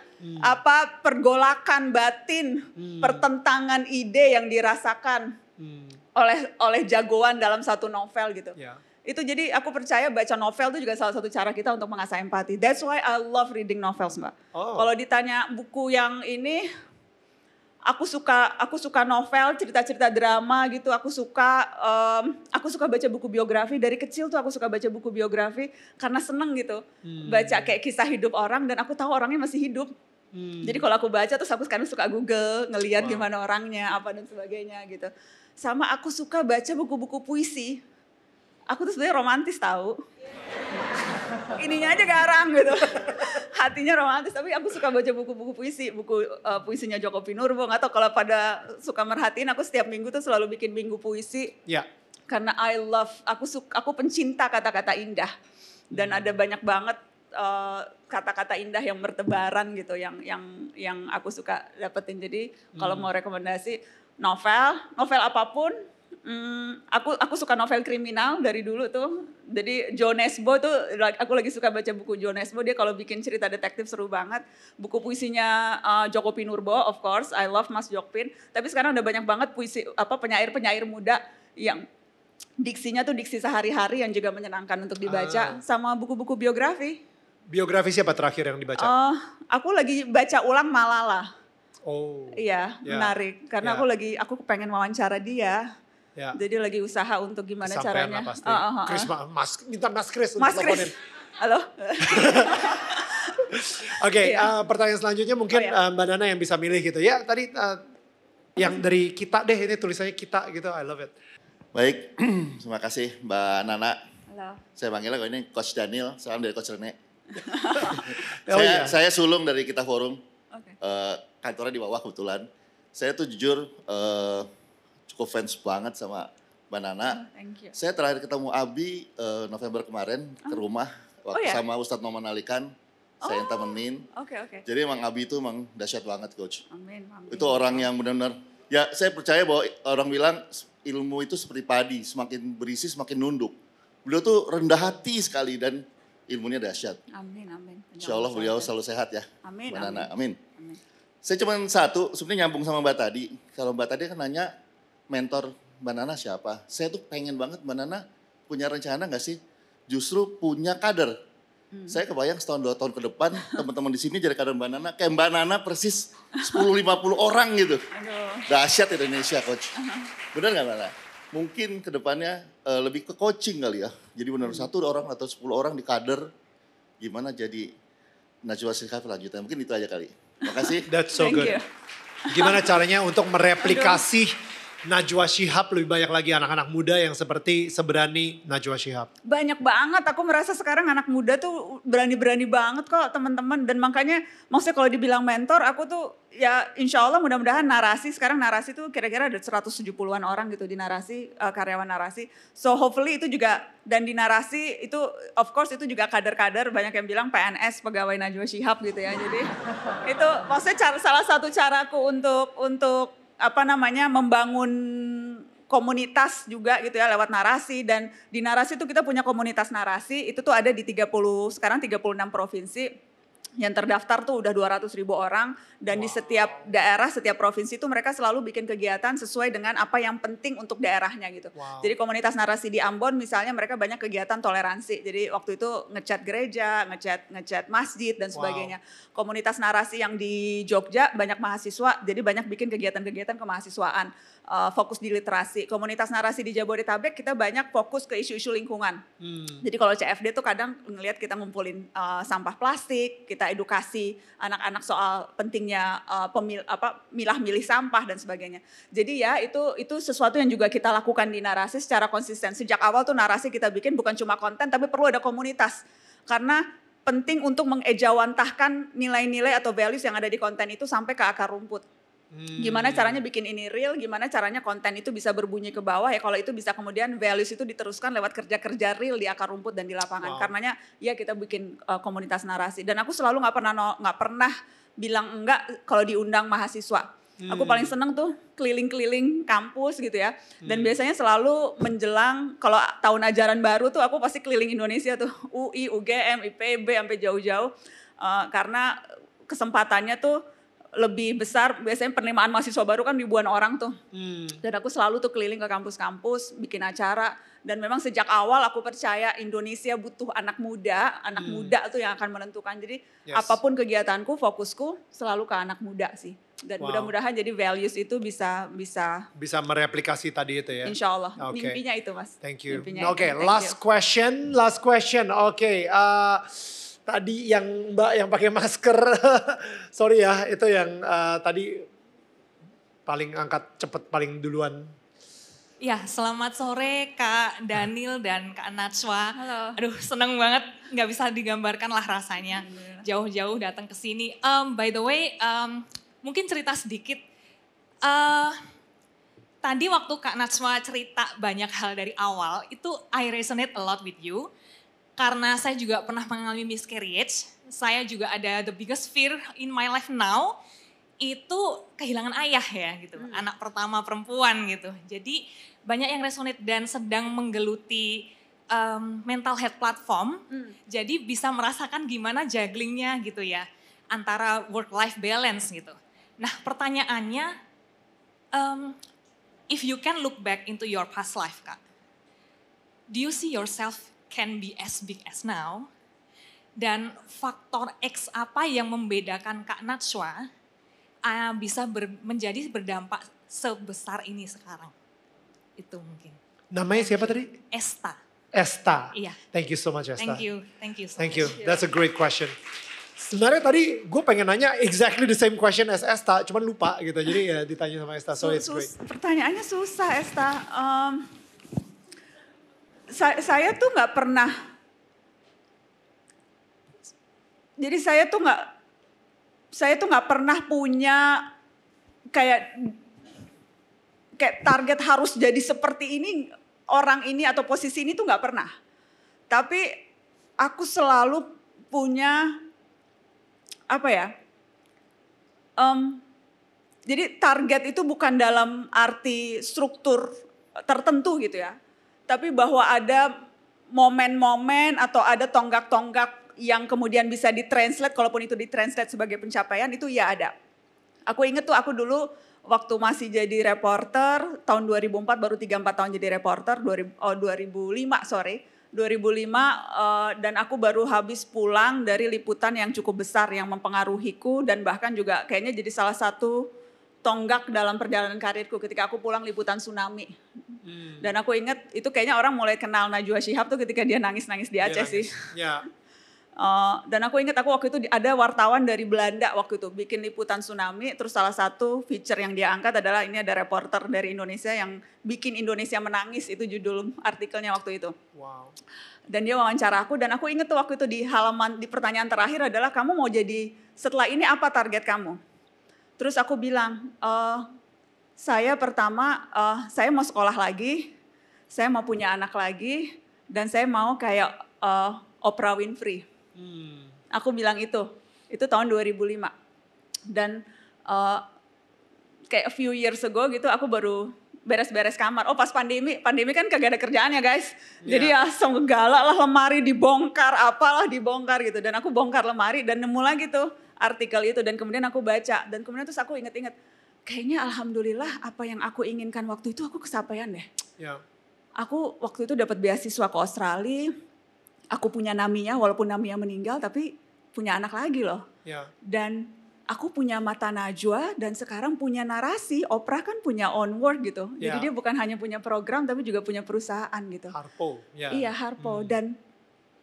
apa pergolakan batin, pertentangan ide yang dirasakan Hmm. oleh oleh jagoan dalam satu novel gitu. Ya. Itu jadi aku percaya baca novel itu juga salah satu cara kita untuk mengasah empati. That's why I love reading novels, Mbak. Oh. Kalau ditanya buku yang ini aku suka aku suka novel, cerita-cerita drama gitu. Aku suka em, aku suka baca buku biografi dari kecil tuh aku suka baca buku biografi karena seneng gitu. Baca kayak kisah hidup orang dan aku tahu orangnya masih hidup. Hmm. Jadi kalau aku baca terus aku sekarang suka Google, ngelihat gimana orangnya, apa dan sebagainya gitu. Sama aku suka baca buku-buku puisi. Aku tuh sebenarnya romantis tahu. Ininya aja garang gitu. Hatinya romantis, tapi aku suka baca buku-buku puisi, buku eh, puisinya Joko Pinurbo. Tahu kalau pada suka merhatiin, aku setiap minggu tuh selalu bikin minggu puisi Ya. karena I love aku suka aku pencinta kata-kata indah dan ada banyak banget eh, kata-kata indah yang bertebaran gitu yang yang yang aku suka dapetin jadi kalau mau rekomendasi novel novel apa pun hmm, aku aku suka novel kriminal dari dulu tuh jadi Joe Nesbo tuh aku lagi suka baca buku Joe Nesbo dia kalau bikin cerita detektif seru banget buku puisinya eh, Joko Pinurbo of course I love Mas Jokpin tapi sekarang udah banyak banget puisi apa penyair-penyair muda yang diksinya tuh diksi sehari-hari yang juga menyenangkan untuk dibaca sama buku-buku biografi. Biografi siapa terakhir yang dibaca? Oh, aku lagi baca ulang Malala. oh. Iya, Ya. menarik karena Ya. aku lagi aku pengen wawancara dia. Ya. Jadi lagi usaha untuk gimana Kesampean caranya. pasti. Oh, oh, oh, Chris, oh. Ma- Mas, minta Mas Chris Mas untuk Chris. teleponin. Halo. <laughs> Oke, Iya. eh, pertanyaan selanjutnya mungkin Oh, iya. eh, Mbak Nana yang bisa milih gitu. Ya, tadi eh, yang dari kita deh, ini tulisannya kita gitu, I love it. Baik, <clears throat> terima kasih Mbak Nana. Halo. Saya panggilnya kalau ini Coach Daniel, salam dari Coach Rene. <laughs> Oh saya, iya. saya sulung dari Kita Forum, Oke. eh, kantornya di bawah kebetulan. Saya tuh jujur eh, cukup fans banget sama Mbak Nana. Oh, thank you. Saya terakhir ketemu Abi eh, November kemarin ke rumah waktu Oh, ya? sama Ustadz Noman Alikan. Saya yang temenin. Oke oke. Jadi emang Abi itu emang dahsyat banget coach. Amin. amin. Itu orang yang benar-benar ya saya percaya bahwa orang bilang ilmu itu seperti padi, semakin berisi semakin nunduk. Beliau tuh rendah hati sekali dan ilmunya dahsyat. Amin amin. Insya Allah beliau selalu sehat ya. Amin, Mbak Nana, amin. amin. Amin. Saya cuma satu, sebenarnya nyambung sama Mbak tadi. Kalau Mbak tadi kan nanya mentor Mbak Nana siapa. Saya tuh pengen banget Mbak Nana punya rencana nggak sih? Justru punya kader. Hmm. Saya kebayang setahun dua tahun ke depan <laughs> teman-teman di sini jadi kader Mbak Nana. Kayak Mbak Nana persis 10-50 orang gitu. Aduh. Dahsyat Indonesia coach. <laughs> Benar nggak Mbak Nana? Mungkin ke depannya eh, lebih ke coaching kali ya. Jadi benar Hmm. satu orang atau 10 orang di kader. Gimana jadi Najwa Shihab selanjutnya. Mungkin itu aja kali. Makasih. That's so Thank good. you. Gimana caranya untuk <laughs> mereplikasi Najwa Shihab lebih banyak lagi anak-anak muda yang seperti seberani Najwa Shihab. Banyak banget, aku merasa sekarang anak muda tuh berani-berani banget kok teman-teman. Dan makanya maksudnya kalau dibilang mentor, aku tuh ya insya Allah mudah-mudahan narasi, sekarang narasi tuh kira-kira ada 170-an orang gitu di narasi, eh, karyawan narasi. So hopefully itu juga, dan di narasi itu of course itu juga kader-kader, banyak yang bilang PNS, pegawai Najwa Shihab gitu ya. Jadi <laughs> itu maksudnya salah satu caraku untuk untuk apa namanya membangun komunitas juga gitu ya lewat narasi. Dan di narasi itu kita punya komunitas narasi itu tuh ada di 30 sekarang 36 provinsi yang terdaftar tuh udah 200 ribu orang dan di setiap daerah setiap provinsi itu mereka selalu bikin kegiatan sesuai dengan apa yang penting untuk daerahnya gitu. Wow. Jadi komunitas narasi di Ambon misalnya mereka banyak kegiatan toleransi. Jadi waktu itu ngecat gereja, ngecat ngecat masjid dan Wow. sebagainya. Komunitas narasi yang di Jogja banyak mahasiswa, jadi banyak bikin kegiatan-kegiatan kemahasiswaan. Eh, fokus di literasi. Komunitas narasi di Jabodetabek kita banyak fokus ke isu-isu lingkungan. Hmm. Jadi kalau CFD tuh kadang ngelihat kita ngumpulin uh, sampah plastik, kita edukasi anak-anak soal pentingnya uh, pemil apa milah-milih sampah dan sebagainya. Jadi ya itu itu sesuatu yang juga kita lakukan di narasi secara konsisten. Sejak awal tuh narasi kita bikin bukan cuma konten tapi perlu ada komunitas. Karena penting untuk mengejawantahkan nilai-nilai atau values yang ada di konten itu sampai ke akar rumput. Hmm. Gimana caranya bikin ini real, gimana caranya konten itu bisa berbunyi ke bawah ya kalau itu bisa kemudian values itu diteruskan lewat kerja-kerja real di akar rumput dan di lapangan. Wow. Karenanya ya kita bikin uh, komunitas narasi dan aku selalu nggak pernah no- nggak pernah bilang enggak kalau diundang mahasiswa. Aku Hmm. paling seneng tuh keliling-keliling kampus gitu ya. Dan biasanya selalu menjelang kalau tahun ajaran baru tuh aku pasti keliling Indonesia tuh <laughs> UI, UGM, IPB sampai jauh-jauh Uh, karena kesempatannya tuh lebih besar biasanya penerimaan mahasiswa baru kan ribuan orang tuh Hmm. dan aku selalu tuh keliling ke kampus-kampus bikin acara dan memang sejak awal aku percaya Indonesia butuh anak muda anak muda tuh yang akan menentukan jadi Yes. apa pun kegiatanku fokusku selalu ke anak muda sih dan Wow. mudah-mudahan jadi values itu bisa bisa Bisa mereplikasi tadi itu ya. insya Allah Oke. mimpinya itu mas Thank you. Oke. Thank last you. question, last question. Oke, eh, tadi yang Mbak yang pakai masker, <laughs> sorry ya, itu yang eh, tadi paling angkat cepet paling duluan. Ya, selamat sore Kak Daniel dan Kak Natswa. Halo. Aduh, seneng banget. Nggak bisa digambarkan lah rasanya. Jauh-jauh datang ke sini. Um, by the way, um, mungkin cerita sedikit. Eh, tadi waktu Kak Natswa cerita banyak hal dari awal, itu I resonate a lot with you. Karena saya juga pernah mengalami miscarriage. Saya juga ada the biggest fear in my life now itu kehilangan ayah ya gitu, anak pertama perempuan gitu. Jadi banyak yang resonate dan sedang menggeluti um, mental health platform. Jadi bisa merasakan gimana jugglingnya gitu ya antara work life balance gitu. Nah pertanyaannya, um, if you can look back into your past life kak, do you see yourself can be as big as now? Dan faktor X apa yang membedakan Kak Natswa uh, bisa ber- menjadi berdampak sebesar ini sekarang? Itu mungkin. Namanya siapa tadi? Esta. Esta. Iya. Thank you so much Esta. Thank you. Thank you so Thank much. you. That's a great question. Sebenarnya tadi gue pengen nanya exactly the same question as Esta, cuman lupa gitu. Jadi ya ditanya sama Esta, so it's great. pertanyaannya susah Esta. Em, sa- saya tuh nggak pernah. Jadi saya tuh nggak, saya tuh nggak pernah punya kayak kayak target harus jadi seperti ini orang ini atau posisi ini tuh nggak pernah. Tapi aku selalu punya apa ya? em, jadi target itu bukan dalam arti struktur tertentu gitu ya. Tapi bahwa ada momen-momen atau ada tonggak-tonggak yang kemudian bisa ditranslate, kalaupun itu ditranslate sebagai pencapaian itu ya ada. Aku inget tuh aku dulu waktu masih jadi reporter tahun 2004 baru 3-4 tahun jadi reporter 2000, oh 2005 sorry 2005 eh, dan aku baru habis pulang dari liputan yang cukup besar yang mempengaruhiku dan bahkan juga kayaknya jadi salah satu tonggak dalam perjalanan karirku ketika aku pulang liputan tsunami. Dan aku inget itu kayaknya orang mulai kenal Najwa Shihab tuh ketika dia nangis-nangis di Aceh sih. Ya. <laughs> Eh, dan aku ingat aku waktu itu ada wartawan dari Belanda waktu itu bikin liputan tsunami terus salah satu feature yang dia angkat adalah ini ada reporter dari Indonesia yang bikin Indonesia menangis itu judul artikelnya waktu itu Wow. dan dia wawancara aku dan aku inget tuh waktu itu di halaman di pertanyaan terakhir adalah kamu mau jadi setelah ini apa target kamu terus aku bilang "Eh, saya pertama eh, saya mau sekolah lagi saya mau punya anak lagi dan saya mau kayak eh, Oprah Winfrey Hmm. Aku bilang itu, itu tahun 2005. Dan eh, kayak a few years ago gitu aku baru beres-beres kamar. Oh pas pandemi, pandemi kan kagak ada kerjaan ya guys. Jadi ya segala lah lemari dibongkar, apalah dibongkar gitu. Dan aku bongkar lemari dan nemu lagi tuh artikel itu. Dan kemudian aku baca. Dan kemudian terus aku inget-inget, kayaknya alhamdulillah apa yang aku inginkan waktu itu aku kesampaian deh Ya. aku waktu itu dapat beasiswa ke Australia. Aku punya Naminya, walaupun Naminya meninggal, tapi punya anak lagi loh. Ya. Dan aku punya mata najwa dan sekarang punya narasi. Oprah kan punya onward gitu. Ya. Jadi dia bukan hanya punya program, tapi juga punya perusahaan gitu. Harpo. Ya. Iya Harpo dan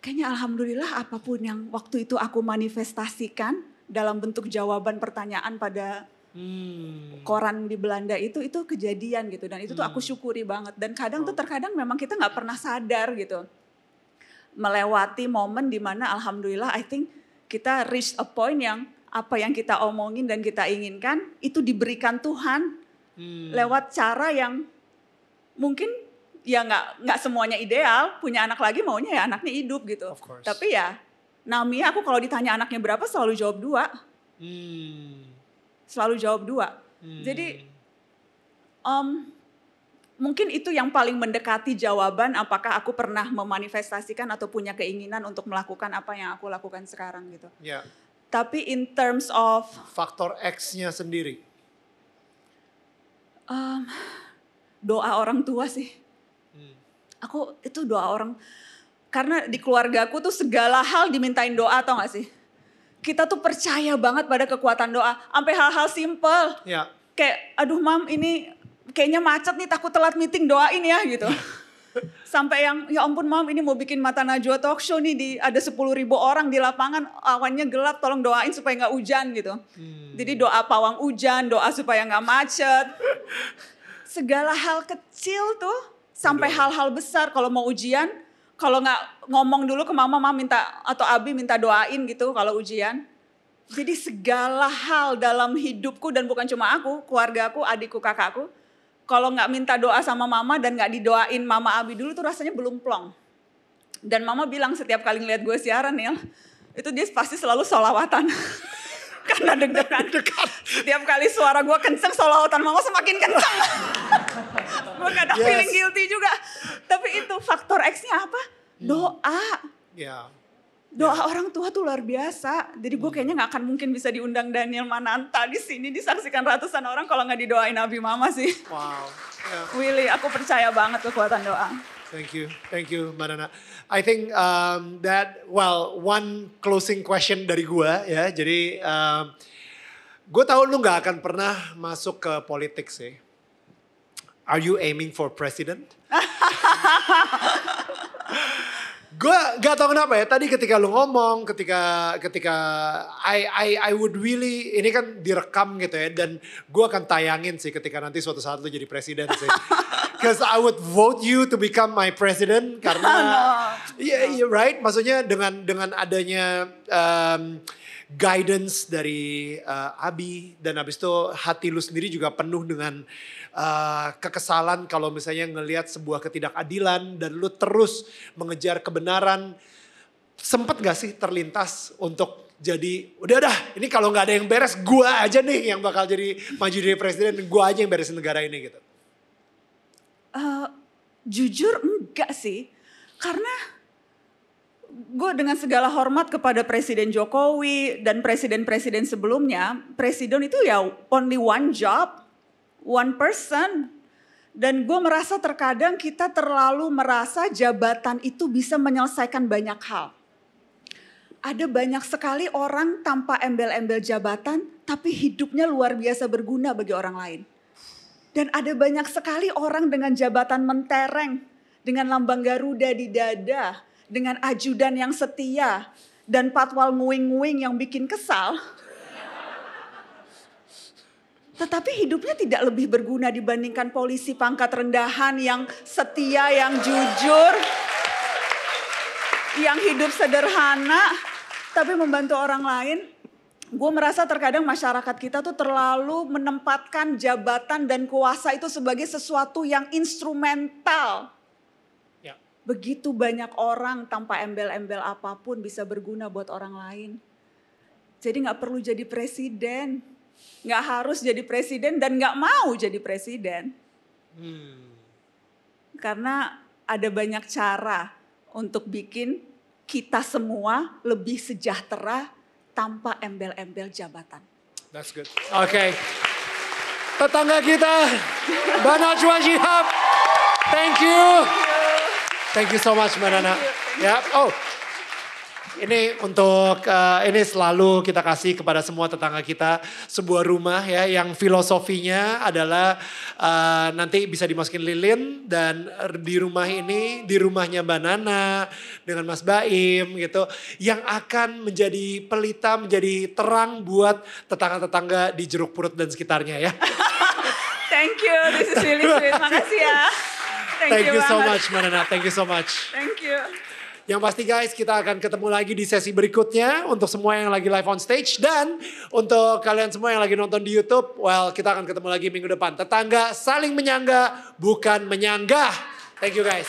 kayaknya alhamdulillah apa pun yang waktu itu aku manifestasikan dalam bentuk jawaban pertanyaan pada Hmm. koran di Belanda itu itu kejadian gitu. Dan itu tuh aku syukuri banget. Dan kadang tuh terkadang memang kita nggak pernah sadar gitu. Melewati momen di mana alhamdulillah I think kita reach a point yang apa yang kita omongin dan kita inginkan itu diberikan Tuhan Hmm. lewat cara yang mungkin ya nggak nggak semuanya ideal. Punya anak lagi maunya ya anaknya hidup gitu. Tapi ya Nami aku kalau ditanya anaknya berapa selalu jawab dua Hmm. selalu jawab dua Hmm. jadi Em, mungkin itu yang paling mendekati jawaban apakah aku pernah memanifestasikan atau punya keinginan untuk melakukan apa yang aku lakukan sekarang gitu. Ya. Tapi in terms of Faktor X-nya sendiri. em, doa orang tua sih. Hmm. Aku itu doa orang karena di keluargaku tuh segala hal dimintain doa tau gak sih? Kita tuh percaya banget pada kekuatan doa. Sampai hal-hal simple. Ya. kayak aduh mam ini kayaknya macet nih takut telat meeting doain ya gitu. <laughs> Sampai yang ya ampun mam ini mau bikin mata Najwa talk show nih di ada 10 ribu orang di lapangan awannya gelap tolong doain supaya nggak hujan gitu. Jadi doa pawang hujan, doa supaya nggak macet. <laughs> Segala hal kecil tuh sampai hal-hal besar kalau mau ujian kalau nggak ngomong dulu ke mama mama minta atau abi minta doain gitu kalau ujian jadi segala hal dalam hidupku dan bukan cuma aku, keluargaku, adikku, kakakku. Kalau nggak minta doa sama mama dan nggak didoain mama Abi dulu tuh rasanya belum plong. Dan mama bilang setiap kali ngeliat gue siaran Nil, itu dia pasti selalu solawatan. <laughs> Karena deg-degan. Setiap kali suara gue kenceng, solawatan mama semakin kenceng. <laughs> gue kadang Yes. feeling guilty juga. Tapi itu faktor X-nya apa? Doa Ya. doa orang tua tuh luar biasa. Jadi gue kayaknya nggak akan mungkin bisa diundang Daniel Mananta di sini disaksikan ratusan orang kalau nggak didoain Nabi Mama sih. Wow. Ya. Willy, aku percaya banget kekuatan doa. Thank you, thank you, Mbak Nana. I think um, that well, one closing question dari gua ya. Jadi um, gue tahu lu nggak akan pernah masuk ke politik sih. Are you aiming for president? <laughs> gue gak tau kenapa ya. Tadi ketika lu ngomong, ketika ketika I I I would really ini kan direkam gitu ya dan gue akan tayangin sih ketika nanti suatu saat lu jadi presiden sih. <laughs> Because I would vote you to become my president karena Iya, iya right. Maksudnya dengan dengan adanya um, guidance dari uh, Abi dan habis itu hati lu sendiri juga penuh dengan uh, kekesalan kalau misalnya ngelihat sebuah ketidakadilan dan lu terus mengejar kebenaran. Sempet gak sih terlintas untuk jadi udah dah ini kalau nggak ada yang beres gua aja nih yang bakal jadi maju jadi presiden gua aja yang beresin negara ini gitu. Eh, jujur enggak sih, karena gue dengan segala hormat kepada Presiden Jokowi dan presiden-presiden sebelumnya, presiden itu ya only one job, one person. Dan gue merasa terkadang kita terlalu merasa jabatan itu bisa menyelesaikan banyak hal. Ada banyak sekali orang tanpa embel-embel jabatan, tapi hidupnya luar biasa berguna bagi orang lain. Dan ada banyak sekali orang dengan jabatan mentereng, dengan lambang Garuda di dada, dengan ajudan yang setia, dan patwal nguing-nguing yang bikin kesal. Tetapi hidupnya tidak lebih berguna dibandingkan polisi pangkat rendahan yang setia, yang jujur, yang hidup sederhana, tapi membantu orang lain. Gue merasa terkadang masyarakat kita tuh terlalu menempatkan jabatan dan kuasa itu sebagai sesuatu yang instrumental. Ya. Begitu banyak orang tanpa embel-embel apa pun bisa berguna buat orang lain. Jadi nggak perlu jadi presiden, nggak harus jadi presiden dan nggak mau jadi presiden. Karena ada banyak cara untuk bikin kita semua lebih sejahtera tanpa embel-embel jabatan. That's good. Oke. Tetangga kita, Mbak Najwa Shihab. Thank you. Thank you so much Mbak Nana. Ya, oh. Ini untuk eh, ini selalu kita kasih kepada semua tetangga kita sebuah rumah ya yang filosofinya adalah eh, nanti bisa dimasukin lilin dan di rumah ini di rumahnya Mbak Nana dengan Mas Baim gitu yang akan menjadi pelita menjadi terang buat tetangga-tetangga di Jeruk Purut dan sekitarnya ya. <laughs> Thank you, this is really sweet. Makasih ya. Thank, Thank you so banget. much Mbak Nana. Thank you so much. Thank you. Yang pasti guys kita akan ketemu lagi di sesi berikutnya untuk semua yang lagi live on stage dan untuk kalian semua yang lagi nonton di YouTube, well kita akan ketemu lagi minggu depan. Tetangga saling menyangga bukan menyanggah. Thank you guys.